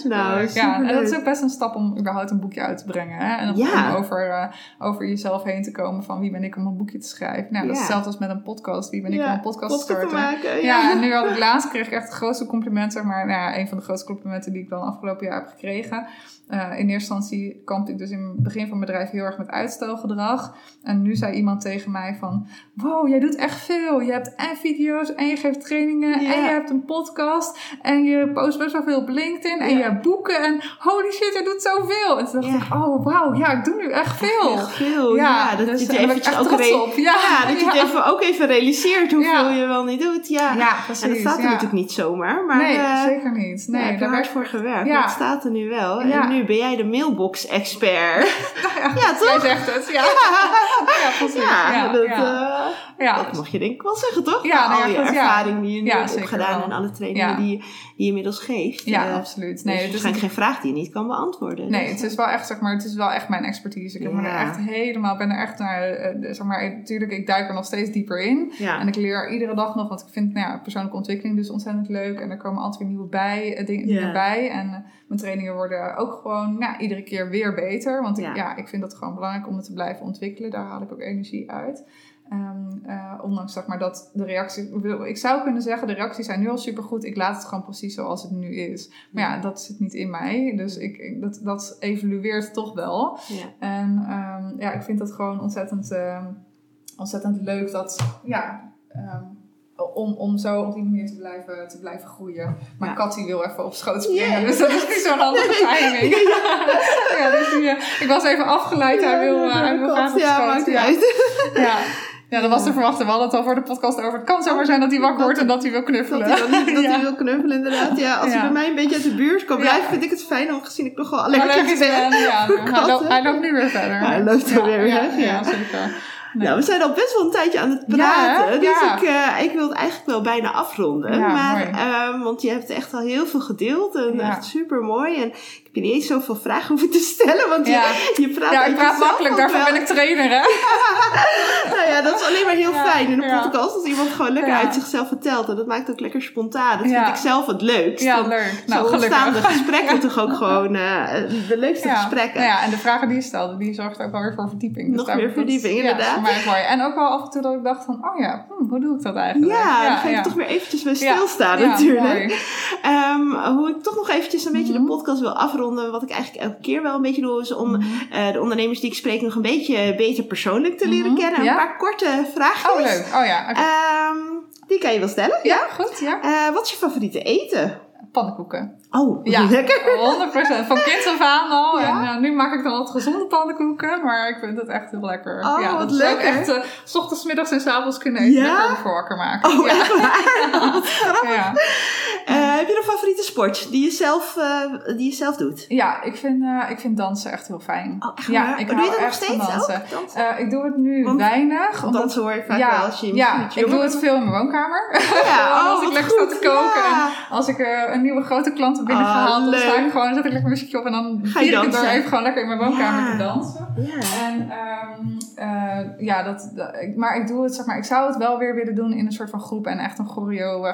B: Nou,
C: ja, en dat is ook best een stap om überhaupt een boekje uit te brengen. Hè? En om, over, eh, over jezelf heen te komen van wie ben ik om een boekje te schrijven. Nou, dat is hetzelfde als met een podcast. Wie ben ik om een podcast te
B: podcast te
C: starten?
B: maken.
C: Ja, en nu had ik laatst kreeg ik echt het grootste compliment, zeg maar. Nou ja, een van de grootste complimenten die ik dan afgelopen jaar heb gekregen. Eh, in eerste instantie kampte ik dus in het begin van mijn bedrijf heel erg met uitstelgedrag. En nu zei iemand tegen mij van... Wow, jij doet echt veel. Je hebt en video's en je geeft trainingen en je hebt een podcast. En je post best wel veel op LinkedIn en je hebt boeken. En holy shit, jij doet zoveel. En toen dacht ik, oh wauw, ja, ik doe nu echt veel.
B: Echt veel, ja. dat
C: dus
B: je
C: echt
B: ook
C: trots op. Ja,
B: Ja, dat je het even, ook even realiseert hoeveel je wel niet doet. Ja,
C: Ja, precies.
B: en dat staat er natuurlijk niet zomaar. Maar
C: nee,
B: eh,
C: zeker niet. Nee,
B: Nee, heb je
C: daar
B: hard
C: werk-
B: voor gewerkt.
C: Ja.
B: Staat er nu wel. En nu ben jij de mailbox-expert. ja,
C: Jij
B: toch?
C: zegt het, ja. Ja, precies.
B: Ja,
C: Ja,
B: dat,
C: ja.
B: eh, dat mag je denk ik wel zeggen, toch?
C: Ja,
B: Na
C: nou
B: al je ervaring die je nu hebt opgedaan en alle trainingen die, die je inmiddels geeft.
C: Ja,
B: Eh,
C: absoluut.
B: dus
C: Nee,
B: is
C: het is
B: waarschijnlijk geen vraag die je niet kan beantwoorden.
C: Nee,
B: Dus,
C: het is wel echt, zeg maar, het is wel echt mijn expertise. Ik heb me er echt helemaal, ben er echt naar, eh, zeg maar, natuurlijk, ik duik er nog steeds dieper in.
B: Ja.
C: En ik leer iedere dag nog, want ik vind nou ja, persoonlijke ontwikkeling dus ontzettend leuk. En er komen altijd weer nieuwe bij, eh, dingen, bij. En eh, mijn trainingen worden ook gewoon nou, iedere keer weer beter. Want ik,
B: Ja.
C: ja. ik vind dat gewoon belangrijk om het te blijven ontwikkelen. Daar haal ik ook energie uit. Ehm, eh, ondanks zeg maar dat de reacties, ik zou kunnen zeggen, de reacties zijn nu al supergoed. Ik laat het gewoon precies zoals het nu is. Maar ja, dat zit niet in mij. Dus ik, dat, dat evolueert toch wel.
B: Ja.
C: En ehm, ja, ik vind dat gewoon ontzettend, ehm, ontzettend leuk dat, ja, om, om zo op die manier te blijven, te blijven groeien. Maar
B: Ja.
C: Kat die wil even op schoot springen,
B: Yeah.
C: dus dat is niet zo'n handige timing. ja, dus die, eh, ik was even afgeleid, hij wil, eh, hij wil graag op schoot. ja. Ja. ja, dat was te verwachten. We hadden het al voor de podcast over. Het kan zomaar zijn dat hij wakker wordt en dat hij wil knuffelen.
B: Dat hij, niet, dat
C: Ja.
B: hij wil knuffelen, inderdaad. Ja, als
C: Ja.
B: hij bij mij een beetje uit de buurt kan
C: Ja.
B: blijven, vind ik het fijn. Aangezien ik nogal allergisch
C: is
B: ben.
C: Ben, ja. Hij loopt, hij loopt nu weer verder.
B: Ja, hij loopt er weer
C: ja,
B: weg,
C: Ja,
B: ja.
C: zeker. Nee.
B: Nou, we zijn al best wel een tijdje aan het
C: Ja,
B: praten. dus
C: Ja.
B: ik, eh, ik wil het eigenlijk wel bijna afronden.
C: Ja,
B: maar, ehm, want je hebt echt al heel veel gedeeld. En
C: Ja.
B: echt super mooi. En ik je niet eens zoveel vragen hoeven te stellen. Want
C: Ja.
B: je, je praat
C: ja, ik praat makkelijk. Daarvoor ben ik trainer, hè?
B: Nou ja, dat is alleen maar heel
C: Ja,
B: fijn in een
C: ja.
B: podcast. Als iemand gewoon lekker uit zichzelf vertelt. En dat maakt ook lekker spontaan. Dat vind ik zelf het leukst.
C: Ja, leuk.
B: Zo
C: Nou,
B: ontstaan de gesprekken toch ook gewoon eh, de leukste gesprekken.
C: Nou ja, en de vragen die je stelde, die zorgt ook wel weer voor verdieping.
B: Nog
C: daar-
B: meer
C: dat-
B: verdieping,
C: ja,
B: inderdaad.
C: voor mij mooi. En ook wel af en toe dat ik dacht van, oh ja, hm, hoe doe ik dat eigenlijk?
B: Ja, dan ga je
C: ja.
B: toch weer eventjes bij stilstaan natuurlijk. Ehm, hoe ik toch nog eventjes een beetje
C: Mhm.
B: de podcast wil afronden. Wat ik eigenlijk elke keer wel een beetje doe. Is om
C: Mhm.
B: eh, de ondernemers die ik spreek nog een beetje beter persoonlijk te leren
C: Mhm.
B: kennen.
C: Ja.
B: Een paar korte vragen.
C: Oh, leuk. Oh ja.
B: Ehm, die kan je wel stellen.
C: ja, goed, ja.
B: Eh, wat is je favoriete eten?
C: Pannenkoeken.
B: Oh,
C: Ja.
B: lekker.
C: 100%. Van kind af aan al.
B: Ja?
C: En eh, nu maak ik dan wat gezonde pannenkoeken. Maar ik vind het echt heel lekker.
B: Oh,
C: ja,
B: wat lekker.
C: echt eh, s ochtends, middags en s avonds kunnen eten.
B: Ja?
C: Lekker voor wakker maken.
B: Oh,
C: ja.
B: echt waar?
C: Ja.
B: Eh, heb je een favoriete sport die je zelf, die je zelf doet?
C: ja, ik vind, ik vind dansen echt heel fijn.
B: Oh, echt
C: ja, ik
B: Oh, doe je dat nog steeds
C: dansen. ik doe het nu
B: Want-
C: weinig.
B: Want
C: Omdat,
B: dansen hoor je vaak
C: ja,
B: wel als je
C: ja, ik doe het veel in mijn woonkamer.
B: Ja,
C: als
B: oh,
C: ik lekker sta te koken. En als ik een nieuwe grote klant klanten binnengehaald.
B: Oh,
C: dan sta
B: leuk.
C: ik gewoon, zet ik lekker muziekje op en dan
B: Ga
C: ik het even gewoon lekker in mijn woonkamer
B: Ja.
C: te dansen.
B: Ja.
C: En ehm, eh, ja, dat, maar ik doe het, zeg maar, ik zou het wel weer willen doen in een soort van groep en echt een choreo, eh,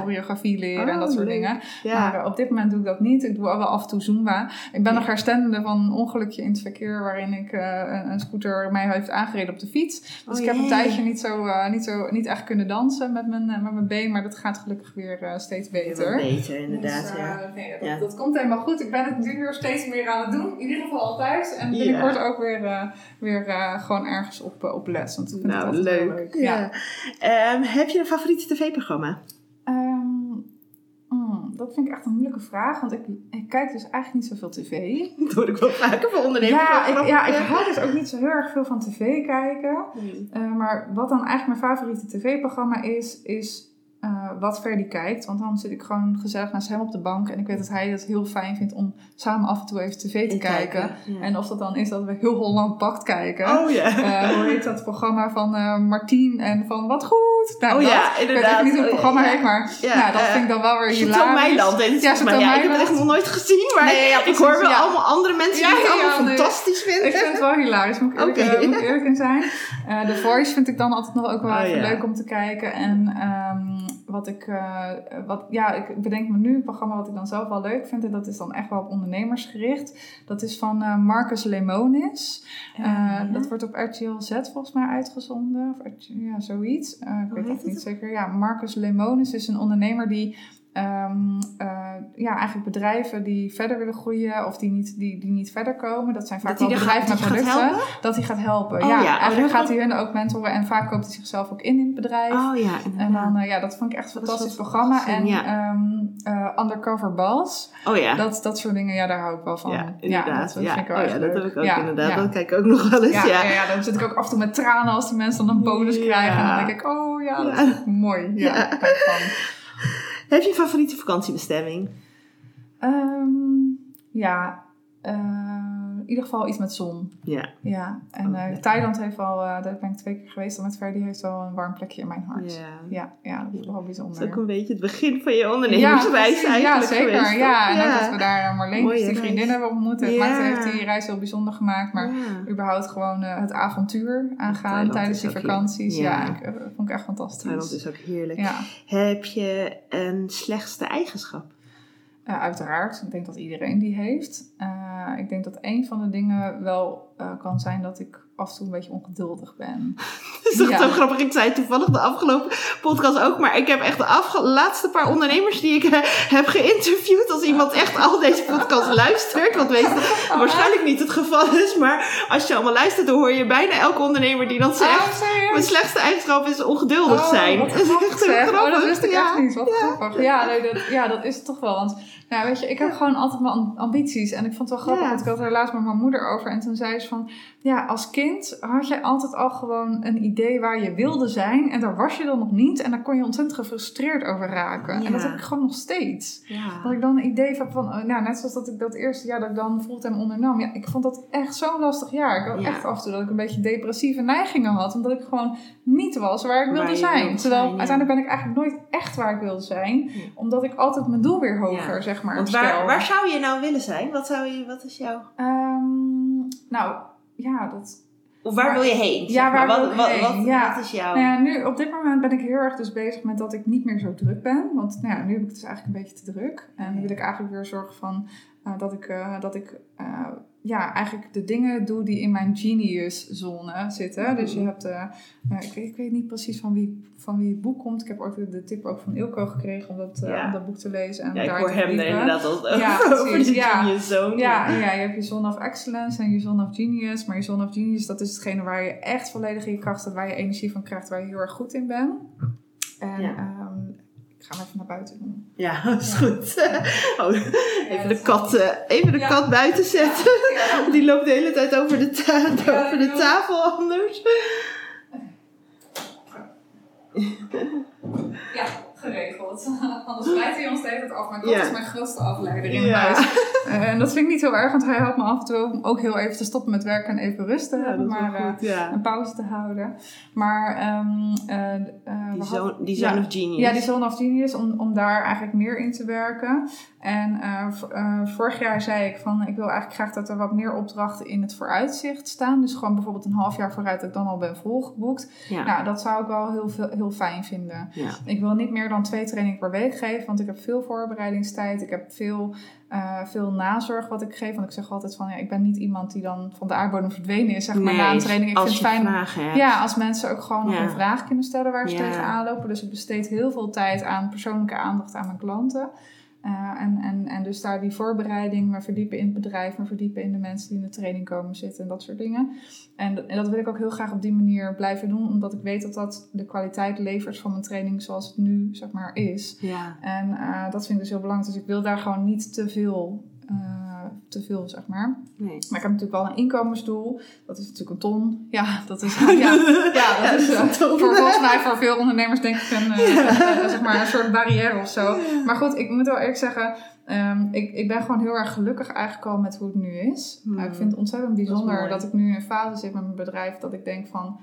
C: choreografie leren en
B: Oh,
C: dat soort
B: leuk.
C: dingen.
B: Ja.
C: Maar eh, op dit moment doe ik dat niet. Ik doe al wel af en toe Zumba. Ik ben nog herstellende van een ongelukje in het verkeer waarin ik een, een scooter mij heeft aangereden op de fiets. Dus
B: Oh,
C: ik heb een tijdje niet, zo, niet, zo, niet echt kunnen dansen met mijn, met mijn been, maar dat gaat gelukkig weer steeds beter.
B: Beter, inderdaad.
C: Dus,
B: ja.
C: Nee, dat,
B: Ja.
C: dat komt helemaal goed. Ik ben het nu weer steeds meer aan het doen. In ieder geval altijd. En binnenkort ook weer, eh, weer eh, gewoon ergens op, eh, op les. Want ik vind het
B: Nou,
C: altijd wel
B: leuk.
C: Ja.
B: Ehm, heb je een favoriete tv-programma?
C: Ehm, mm, dat vind ik echt een moeilijke vraag. Want ik, ik kijk dus eigenlijk niet zoveel tv.
B: Dat hoor ik wel vaker van ondernemers.
C: Ja, ik, ja, ik hou dus ook niet zo heel erg veel van tv kijken. Eh, maar wat dan eigenlijk mijn favoriete tv-programma is, is eh, wat Ferdy kijkt. Want dan zit ik gewoon gezellig naast hem op de bank. En ik weet dat hij het heel fijn vindt om samen af en toe even tv te
B: En
C: kijken.
B: ja.
C: En of dat dan is dat we heel Holland Bakt kijken.
B: Oh ja.
C: Eh, hoe heet dat programma van eh Martien en van Wat Goed? Nou,
B: Oh
C: dat.
B: ja,
C: Ik weet
B: inderdaad.
C: niet hoe het
B: Oh,
C: programma
B: ja.
C: heet, maar
B: Ja,
C: ja, dat vind ik dan wel weer hilarisch.
B: Meiland. heet het
C: Ja. Chateau
B: Ja, ik heb het echt
C: Meiland.
B: nog nooit gezien, maar
C: Nee, ja,
B: ik hoor wel allemaal andere mensen die het allemaal
C: nee.
B: fantastisch vinden.
C: Ik vind het wel hilarisch, moet ik eerlijk, moet ik eerlijk in zijn. The Voice vind ik dan altijd nog ook wel
B: Oh,
C: leuk om te kijken. En ehm, wat ik, eh, wat, ja, ik bedenk me nu een programma wat ik dan zelf wel leuk vind. En dat is dan echt wel op ondernemers gericht. Dat is van eh, Marcus Lemonis. Eh,
B: Ja.
C: Dat wordt op RTL Z volgens mij uitgezonden. Of ja, zoiets. Ik
B: Hoe
C: weet het niet
B: het?
C: zeker. Ja, Marcus Lemonis is een ondernemer die ehm, eh, ja, eigenlijk bedrijven die verder willen groeien of die niet, die, die niet verder komen. Dat zijn vaak
B: Dat
C: wel bedrijven met
B: dat
C: producten. Dat hij gaat helpen.
B: Oh
C: ja,
B: ja, oh,
C: eigenlijk
B: dat
C: gaat hij hun ook mentoren en vaak koopt hij zichzelf ook in in het bedrijf.
B: Oh ja,
C: En dan, eh, ja, dat vond ik echt een
B: Dat is
C: fantastisch programma.
B: gezien,
C: En
B: ja.
C: ehm, eh, Undercover Boss,
B: Oh ja.
C: dat, dat soort dingen, ja, daar hou ik wel van.
B: ja, inderdaad.
C: dat,
B: Ja,
C: vind ik
B: oh, ja, dat heb ik ook inderdaad. Dat kijk ik ook nog wel eens.
C: Ja,
B: Ja,
C: dan zit ik ook af en toe met tranen als die mensen dan een bonus krijgen. En dan denk ik, oh ja, dat is mooi. Ja, kijk van.
B: Heb je een favoriete vakantiebestemming?
C: Ehm, ja, eh, in ieder geval iets met zon.
B: Ja.
C: Ja, en
B: Oh,
C: eh. Thailand heeft wel, eh, daar ben ik twee keer geweest. En met Ferdi heeft wel een warm plekje in mijn hart.
B: ja.
C: Ja, ja, dat is wel
B: Dat is
C: bijzonder.
B: ook een beetje het begin van je ondernemersreis
C: precies.
B: eigenlijk
C: Ja, zeker.
B: geweest,
C: ja,
B: toch?
C: en dat we daar eh, Marleen, dus die vriendin hebben ontmoet. Het
B: Ja.
C: heeft die reis heel bijzonder gemaakt. Maar
B: Ja.
C: überhaupt gewoon het avontuur aangaan
B: Thailand
C: tijdens die vakanties. Ja,
B: Ja.
C: ik, vond ik echt fantastisch.
B: Thailand is ook heerlijk.
C: Ja,
B: Heb je een slechtste eigenschap?
C: Uiteraard. Ik denk dat iedereen die heeft. Eh, ik denk dat een van de dingen wel eh, kan zijn dat ik af en toe een beetje ongeduldig ben.
B: Dat is toch
C: Ja.
B: zo grappig. Ik zei toevallig de afgelopen podcast ook. Maar ik heb echt de laatste paar ondernemers die ik eh, heb geïnterviewd. Als iemand echt al deze podcast luistert. Wat weet dat waarschijnlijk niet het geval is. Maar als je allemaal luistert, dan hoor je bijna elke ondernemer die dan zegt.
C: Oh, serieus?
B: Mijn slechtste eigenschap is ongeduldig
C: Oh,
B: zijn.
C: wat
B: Dat is echt grappig.
C: Oh, dat wist ik
B: ja.
C: echt niet. Wat grappig. Ja, nee, dat, ja, dat is het toch wel. Want nou, weet je, ik heb gewoon altijd mijn am- ambities. En ik vond het wel grappig,
B: Ja.
C: want ik had er laatst met mijn moeder over. En toen zei ze van, ja, als kind had jij altijd al gewoon een idee waar je wilde zijn. En daar was je dan nog niet. En daar kon je ontzettend gefrustreerd over raken.
B: Ja.
C: En dat heb ik gewoon nog steeds.
B: Ja.
C: Dat ik dan een idee heb van, oh, nou, net zoals dat ik dat eerste jaar dat ik dan fulltime ondernam. Ja, ik vond dat echt zo'n lastig jaar. Ik had echt af en toe dat ik een beetje depressieve neigingen had. Omdat ik gewoon niet was waar ik wilde
B: je
C: zijn. Terwijl
B: zijn,
C: uiteindelijk ben ik eigenlijk nooit echt waar ik wilde zijn. Omdat ik altijd mijn doel weer hoger, zeg maar,
B: Want
C: stel.
B: waar, waar zou je nou willen zijn? Wat, zou je, wat is jouw...
C: Ehm, nou, ja, dat...
B: Of waar
C: Waar-
B: wil je heen?
C: Ja, waar
B: wat,
C: wil ik
B: wat,
C: heen?
B: Wat,
C: Ja.
B: wat is jouw...
C: Nou ja, nu, op dit moment ben ik heel erg dus bezig met dat ik niet meer zo druk ben. Want nou ja, nu heb ik het dus eigenlijk een beetje te druk. En nu wil ik eigenlijk weer zorgen van eh, dat ik, eh, dat ik eh, ja, eigenlijk de dingen doe die in mijn genius zone zitten. Dus je hebt, eh, eh, ik, weet, ik weet niet precies van wie, van wie het boek komt. Ik heb ook de, de tip ook van Ilko gekregen om dat, eh,
B: Ja.
C: om dat boek te lezen. En
B: Ja, ik hoor
C: te
B: hem er inderdaad al
C: Ja,
B: over de
C: ja.
B: genius zone.
C: Ja, ja, je hebt je Zone of Excellence en je Zone of Genius. Maar je Zone of Genius, dat is hetgene waar je echt volledig in je kracht staat, waar je energie van krijgt, waar je heel erg goed in bent. En
B: Ja.
C: Ga hem even naar buiten doen.
B: Ja, dat is goed. Oh, even, de kat, eh, even de kat buiten zetten. Die loopt de hele tijd over de, ta- over de tafel anders.
C: Ja, geregeld. Anders leidt hij ons de hele tijd af. Maar dat is mijn grootste afleider in
B: Ja.
C: huis. Eh, en dat vind ik niet heel erg, want hij helpt me af en toe om ook heel even te stoppen met werken en even rust te
B: Ja,
C: hebben. maar eh.
B: Ja.
C: een pauze te houden. Maar eh, eh,
B: Die
C: hadden-
B: die
C: ja.
B: of genius.
C: Ja, die Zone of Genius, om, om daar eigenlijk meer in te werken. En vorig jaar zei ik van, ik wil eigenlijk graag dat er wat meer opdrachten in het vooruitzicht staan. Dus gewoon bijvoorbeeld een half jaar vooruit dat ik dan al ben volgeboekt.
B: Ja.
C: Nou, dat zou ik wel heel, veel, heel fijn vinden.
B: Ja.
C: Ik wil niet meer dan twee trainingen per week geven, want ik heb veel voorbereidingstijd. Ik heb veel, eh, veel nazorg wat ik geef. Want ik zeg altijd van, ja, ik ben niet iemand die dan van de aardbodem verdwenen is, zeg maar, na een training. Ik vind het fijn
B: vragen
C: ja, als mensen ook gewoon nog
B: Ja.
C: een vraag kunnen stellen waar ze
B: Ja.
C: tegenaan lopen. Dus ik besteed heel veel tijd aan persoonlijke aandacht aan mijn klanten. Eh, en, en, en dus daar die voorbereiding, me verdiepen in het bedrijf, me verdiepen in de mensen die in de training komen zitten en dat soort dingen. En, dat- en dat wil ik ook heel graag op die manier blijven doen, omdat ik weet dat dat de kwaliteit levert van mijn training zoals het nu zeg maar is.
B: Ja.
C: En eh, dat vind ik dus heel belangrijk. Dus ik wil daar gewoon niet te veel, eh, te veel zeg maar.
B: Nee.
C: Maar ik heb natuurlijk wel een inkomensdoel. Dat is natuurlijk een ton. Ja, dat is, ja, ja, dat is,
B: is
C: eh, voor, volgens mij voor veel ondernemers denk ik een, eh, zeg maar een soort barrière of zo. Maar goed, ik moet wel eerlijk zeggen, ehm, ik, ik ben gewoon heel erg gelukkig eigenlijk al met hoe het nu is.
B: Hmm.
C: Eh, ik vind het ontzettend bijzonder
B: mooi.
C: dat, ik nu in een fase zit met mijn bedrijf dat ik denk van...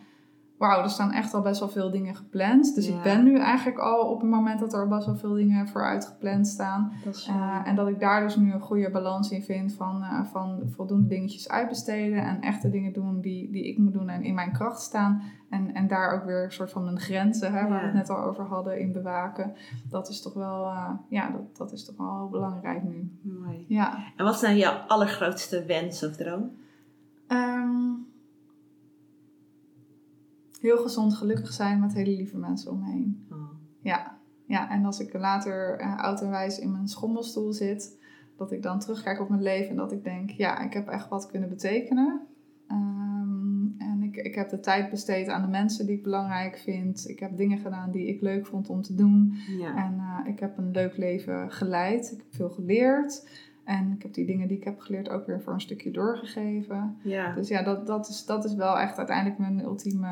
C: Wauw, er staan echt al best wel veel dingen gepland. Dus
B: Ja.
C: ik ben nu eigenlijk al op het moment dat er best wel veel dingen vooruit gepland staan.
B: Dat
C: Uh, en dat ik daar dus nu een goede balans in vind van, uh, van voldoende dingetjes uitbesteden en echte dingen doen die, die ik moet doen en in mijn kracht staan. En, en daar ook weer een soort van mijn grenzen, hè, waar we het net al over hadden, in bewaken. Dat is toch wel, uh, ja, dat, dat is toch wel heel belangrijk nu.
B: mooi.
C: Ja.
B: En wat nou jouw allergrootste wens of droom?
C: Heel gezond, gelukkig zijn met hele lieve mensen om me heen.
B: Oh.
C: Ja, ja, en als ik later eh, oud en wijs in mijn schommelstoel zit, dat ik dan terugkijk op mijn leven en dat ik denk, ja, ik heb echt wat kunnen betekenen. Ehm, en ik, ik heb de tijd besteed aan de mensen die ik belangrijk vind. Ik heb dingen gedaan die ik leuk vond om te doen.
B: Ja.
C: En eh, ik heb een leuk leven geleid. Ik heb veel geleerd. En ik heb die dingen die ik heb geleerd ook weer voor een stukje doorgegeven.
B: ja.
C: Dus ja, dat, dat, is, dat is wel echt uiteindelijk mijn ultieme,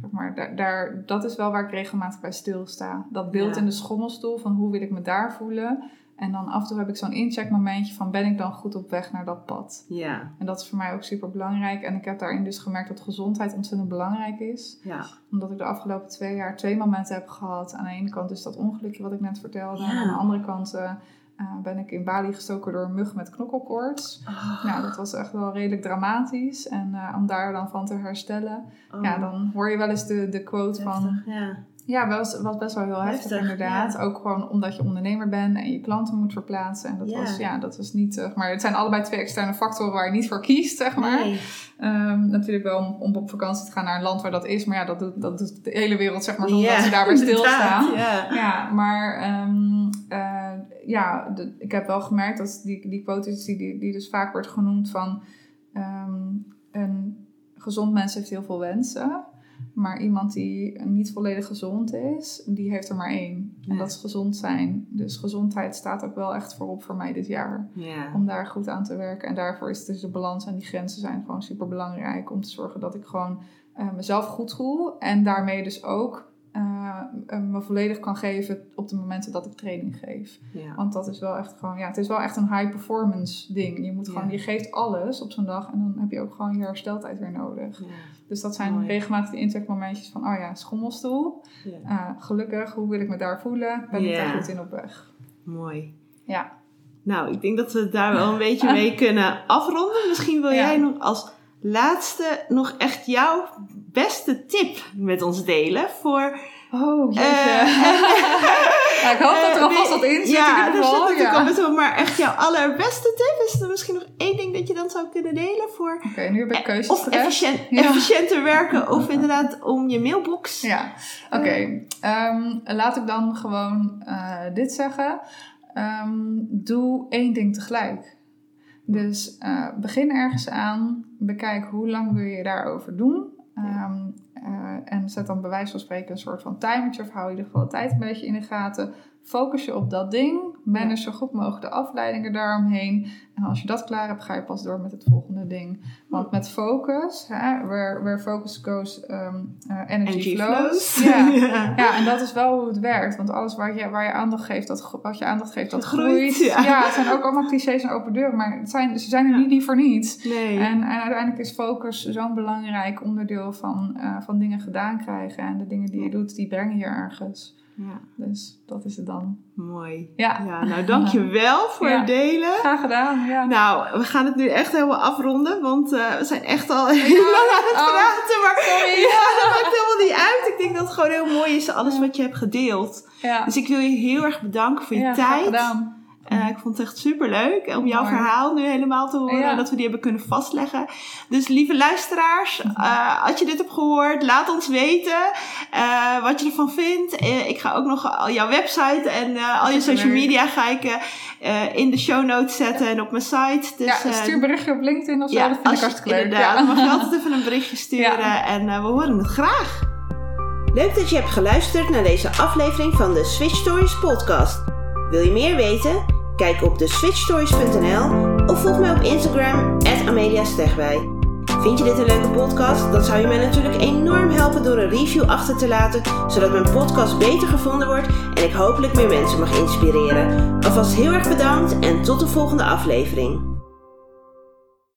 C: zeg maar, daar, daar, dat is wel waar ik regelmatig bij stilsta. Dat beeld
B: Ja.
C: in de schommelstoel van hoe wil ik me daar voelen. En dan af en toe heb ik zo'n incheckmomentje van ben ik dan goed op weg naar dat pad.
B: Ja.
C: En dat is voor mij ook super belangrijk. En ik heb daarin dus gemerkt dat gezondheid ontzettend belangrijk is.
B: Ja.
C: Omdat ik de afgelopen twee jaar twee momenten heb gehad. Aan de ene kant dus dat ongelukje wat ik net vertelde.
B: Ja.
C: En aan de andere kant eh, eh, ben ik in Bali gestoken door een mug met knokkelkoorts.
B: Oh.
C: Nou, dat was echt wel redelijk dramatisch. En eh, om daar dan van te herstellen,
B: Oh.
C: ja, dan hoor je wel eens de, de quote van...
B: Ja.
C: Ja, was, was best wel heel heftig,
B: Heftig,
C: inderdaad.
B: ja.
C: ook gewoon omdat je ondernemer bent en je klanten moet verplaatsen. En dat
B: Ja.
C: was, ja, dat was niet... maar het zijn allebei twee externe factoren waar je niet voor kiest, zeg maar.
B: Nee.
C: Ehm, natuurlijk wel om, om op vakantie te gaan naar een land waar dat is. Maar ja, dat doet, dat doet de hele wereld, zeg maar, zonder dat ze daarbij stilstaan.
B: inderdaad, Ja.
C: Ja, maar ehm, eh, ja, de- ik heb wel gemerkt dat die, die quote is die, die, dus vaak wordt genoemd van ehm, een gezond mens heeft heel veel wensen. Maar iemand die niet volledig gezond is, die heeft er maar één. En
B: Ja.
C: dat is gezond zijn. Dus gezondheid staat ook wel echt voorop voor mij dit jaar.
B: Ja.
C: Om daar goed aan te werken. En daarvoor is dus de balans en die grenzen zijn gewoon super belangrijk. Om te zorgen dat ik gewoon eh, mezelf goed voel. En daarmee dus ook eh, me volledig kan geven op de momenten dat ik training geef.
B: Ja.
C: Want dat is wel echt gewoon, ja, het is wel echt een high performance ding. Je moet
B: Ja.
C: gewoon, je geeft alles op zo'n dag en dan heb je ook gewoon je hersteltijd weer nodig.
B: Ja.
C: Dus dat zijn
B: Mooi.
C: regelmatig de incheckmomentjes van, oh ja, schommelstoel. Eh, gelukkig, hoe wil ik me daar voelen? Ben ik daar goed in op weg?
B: Mooi.
C: Ja.
B: Nou, ik denk dat we daar wel een beetje mee kunnen afronden. Misschien wil jij nog als laatste nog echt jouw beste tip met ons delen voor...
C: Oh, jeetje.
B: Eh,
C: ja, ik hoop dat er
B: eh,
C: alvast
B: nee,
C: wat in zit
B: Ja,
C: in
B: er zit natuurlijk
C: Ja.
B: al maar echt jouw allerbeste tip. Is er misschien nog één ding dat je dan zou kunnen delen voor...
C: Oké, nu heb ik
B: Of
C: keuzestress.
B: efficiënt,
C: Ja.
B: efficiënter werken of inderdaad om je mailbox.
C: Ja, oké. Ehm, laat ik dan gewoon eh, dit zeggen. Ehm, doe één ding tegelijk. Dus eh, begin ergens aan. Bekijk hoe lang wil je daarover doen. Ehm, eh, en zet dan bij wijze van spreken een soort van timertje. Of hou in ieder geval de tijd een beetje in de gaten. Focus je op dat ding. Manage zo goed mogelijk de afleidingen daaromheen. En als je dat klaar hebt, ga je pas door met het volgende ding. Want met focus, hè, where, where focus goes, um, uh, energy,
B: Energy
C: flows.
B: flows.
C: Ja.
B: Ja.
C: ja, en dat is wel hoe het werkt. Want alles waar je, waar je aandacht geeft, dat, wat je aandacht geeft, dat
B: Groeit,
C: groeit.
B: ja.
C: Ja. het zijn ook allemaal clichés en open deuren. Maar het zijn, ze zijn er
B: Ja.
C: niet, niet voor niets.
B: Nee.
C: En, en uiteindelijk is focus zo'n belangrijk onderdeel van, eh, van dingen gedaan krijgen. En de dingen die je doet, die brengen je ergens.
B: Ja,
C: Dus dat is het dan.
B: mooi.
C: Ja,
B: Ja, nou dankjewel voor
C: Ja.
B: het delen.
C: graag gedaan. Ja.
B: Nou, we gaan het nu echt helemaal afronden, want eh, we zijn echt al heel lang aan het
C: oh,
B: praten. Maar
C: sorry.
B: ja, dat maakt helemaal niet uit. Ik denk dat het gewoon heel mooi is, alles wat je hebt gedeeld.
C: Ja,
B: Dus ik wil je heel erg bedanken voor je
C: ja, graag
B: tijd.
C: gedaan.
B: Eh, ik vond het echt super leuk om jouw
C: Mooi.
B: verhaal nu helemaal te horen.
C: Ja.
B: Dat we die hebben kunnen vastleggen. Dus lieve luisteraars, eh, als je dit hebt gehoord, laat ons weten eh, wat je ervan vindt. Ik ga ook nog al jouw website en al je social media ga ik in de show notes zetten en op mijn site. Dus,
C: ja, stuur een berichtje op LinkedIn of zo. dat vind
B: als
C: ik
B: je-
C: hartstikke leuk.
B: Inderdaad,
C: Ja.
B: mag je altijd even een berichtje sturen
C: Ja.
B: en we horen het graag. Leuk dat je hebt geluisterd naar deze aflevering van de Switch Stories podcast. Wil je meer weten? Kijk op de switchstories.nl of volg mij op Instagram Amelia Stegwij. Vind je dit een leuke podcast? Dan zou je mij natuurlijk enorm helpen door een review achter te laten, zodat mijn podcast beter gevonden wordt en ik hopelijk meer mensen mag inspireren. Alvast heel erg bedankt en tot de volgende aflevering.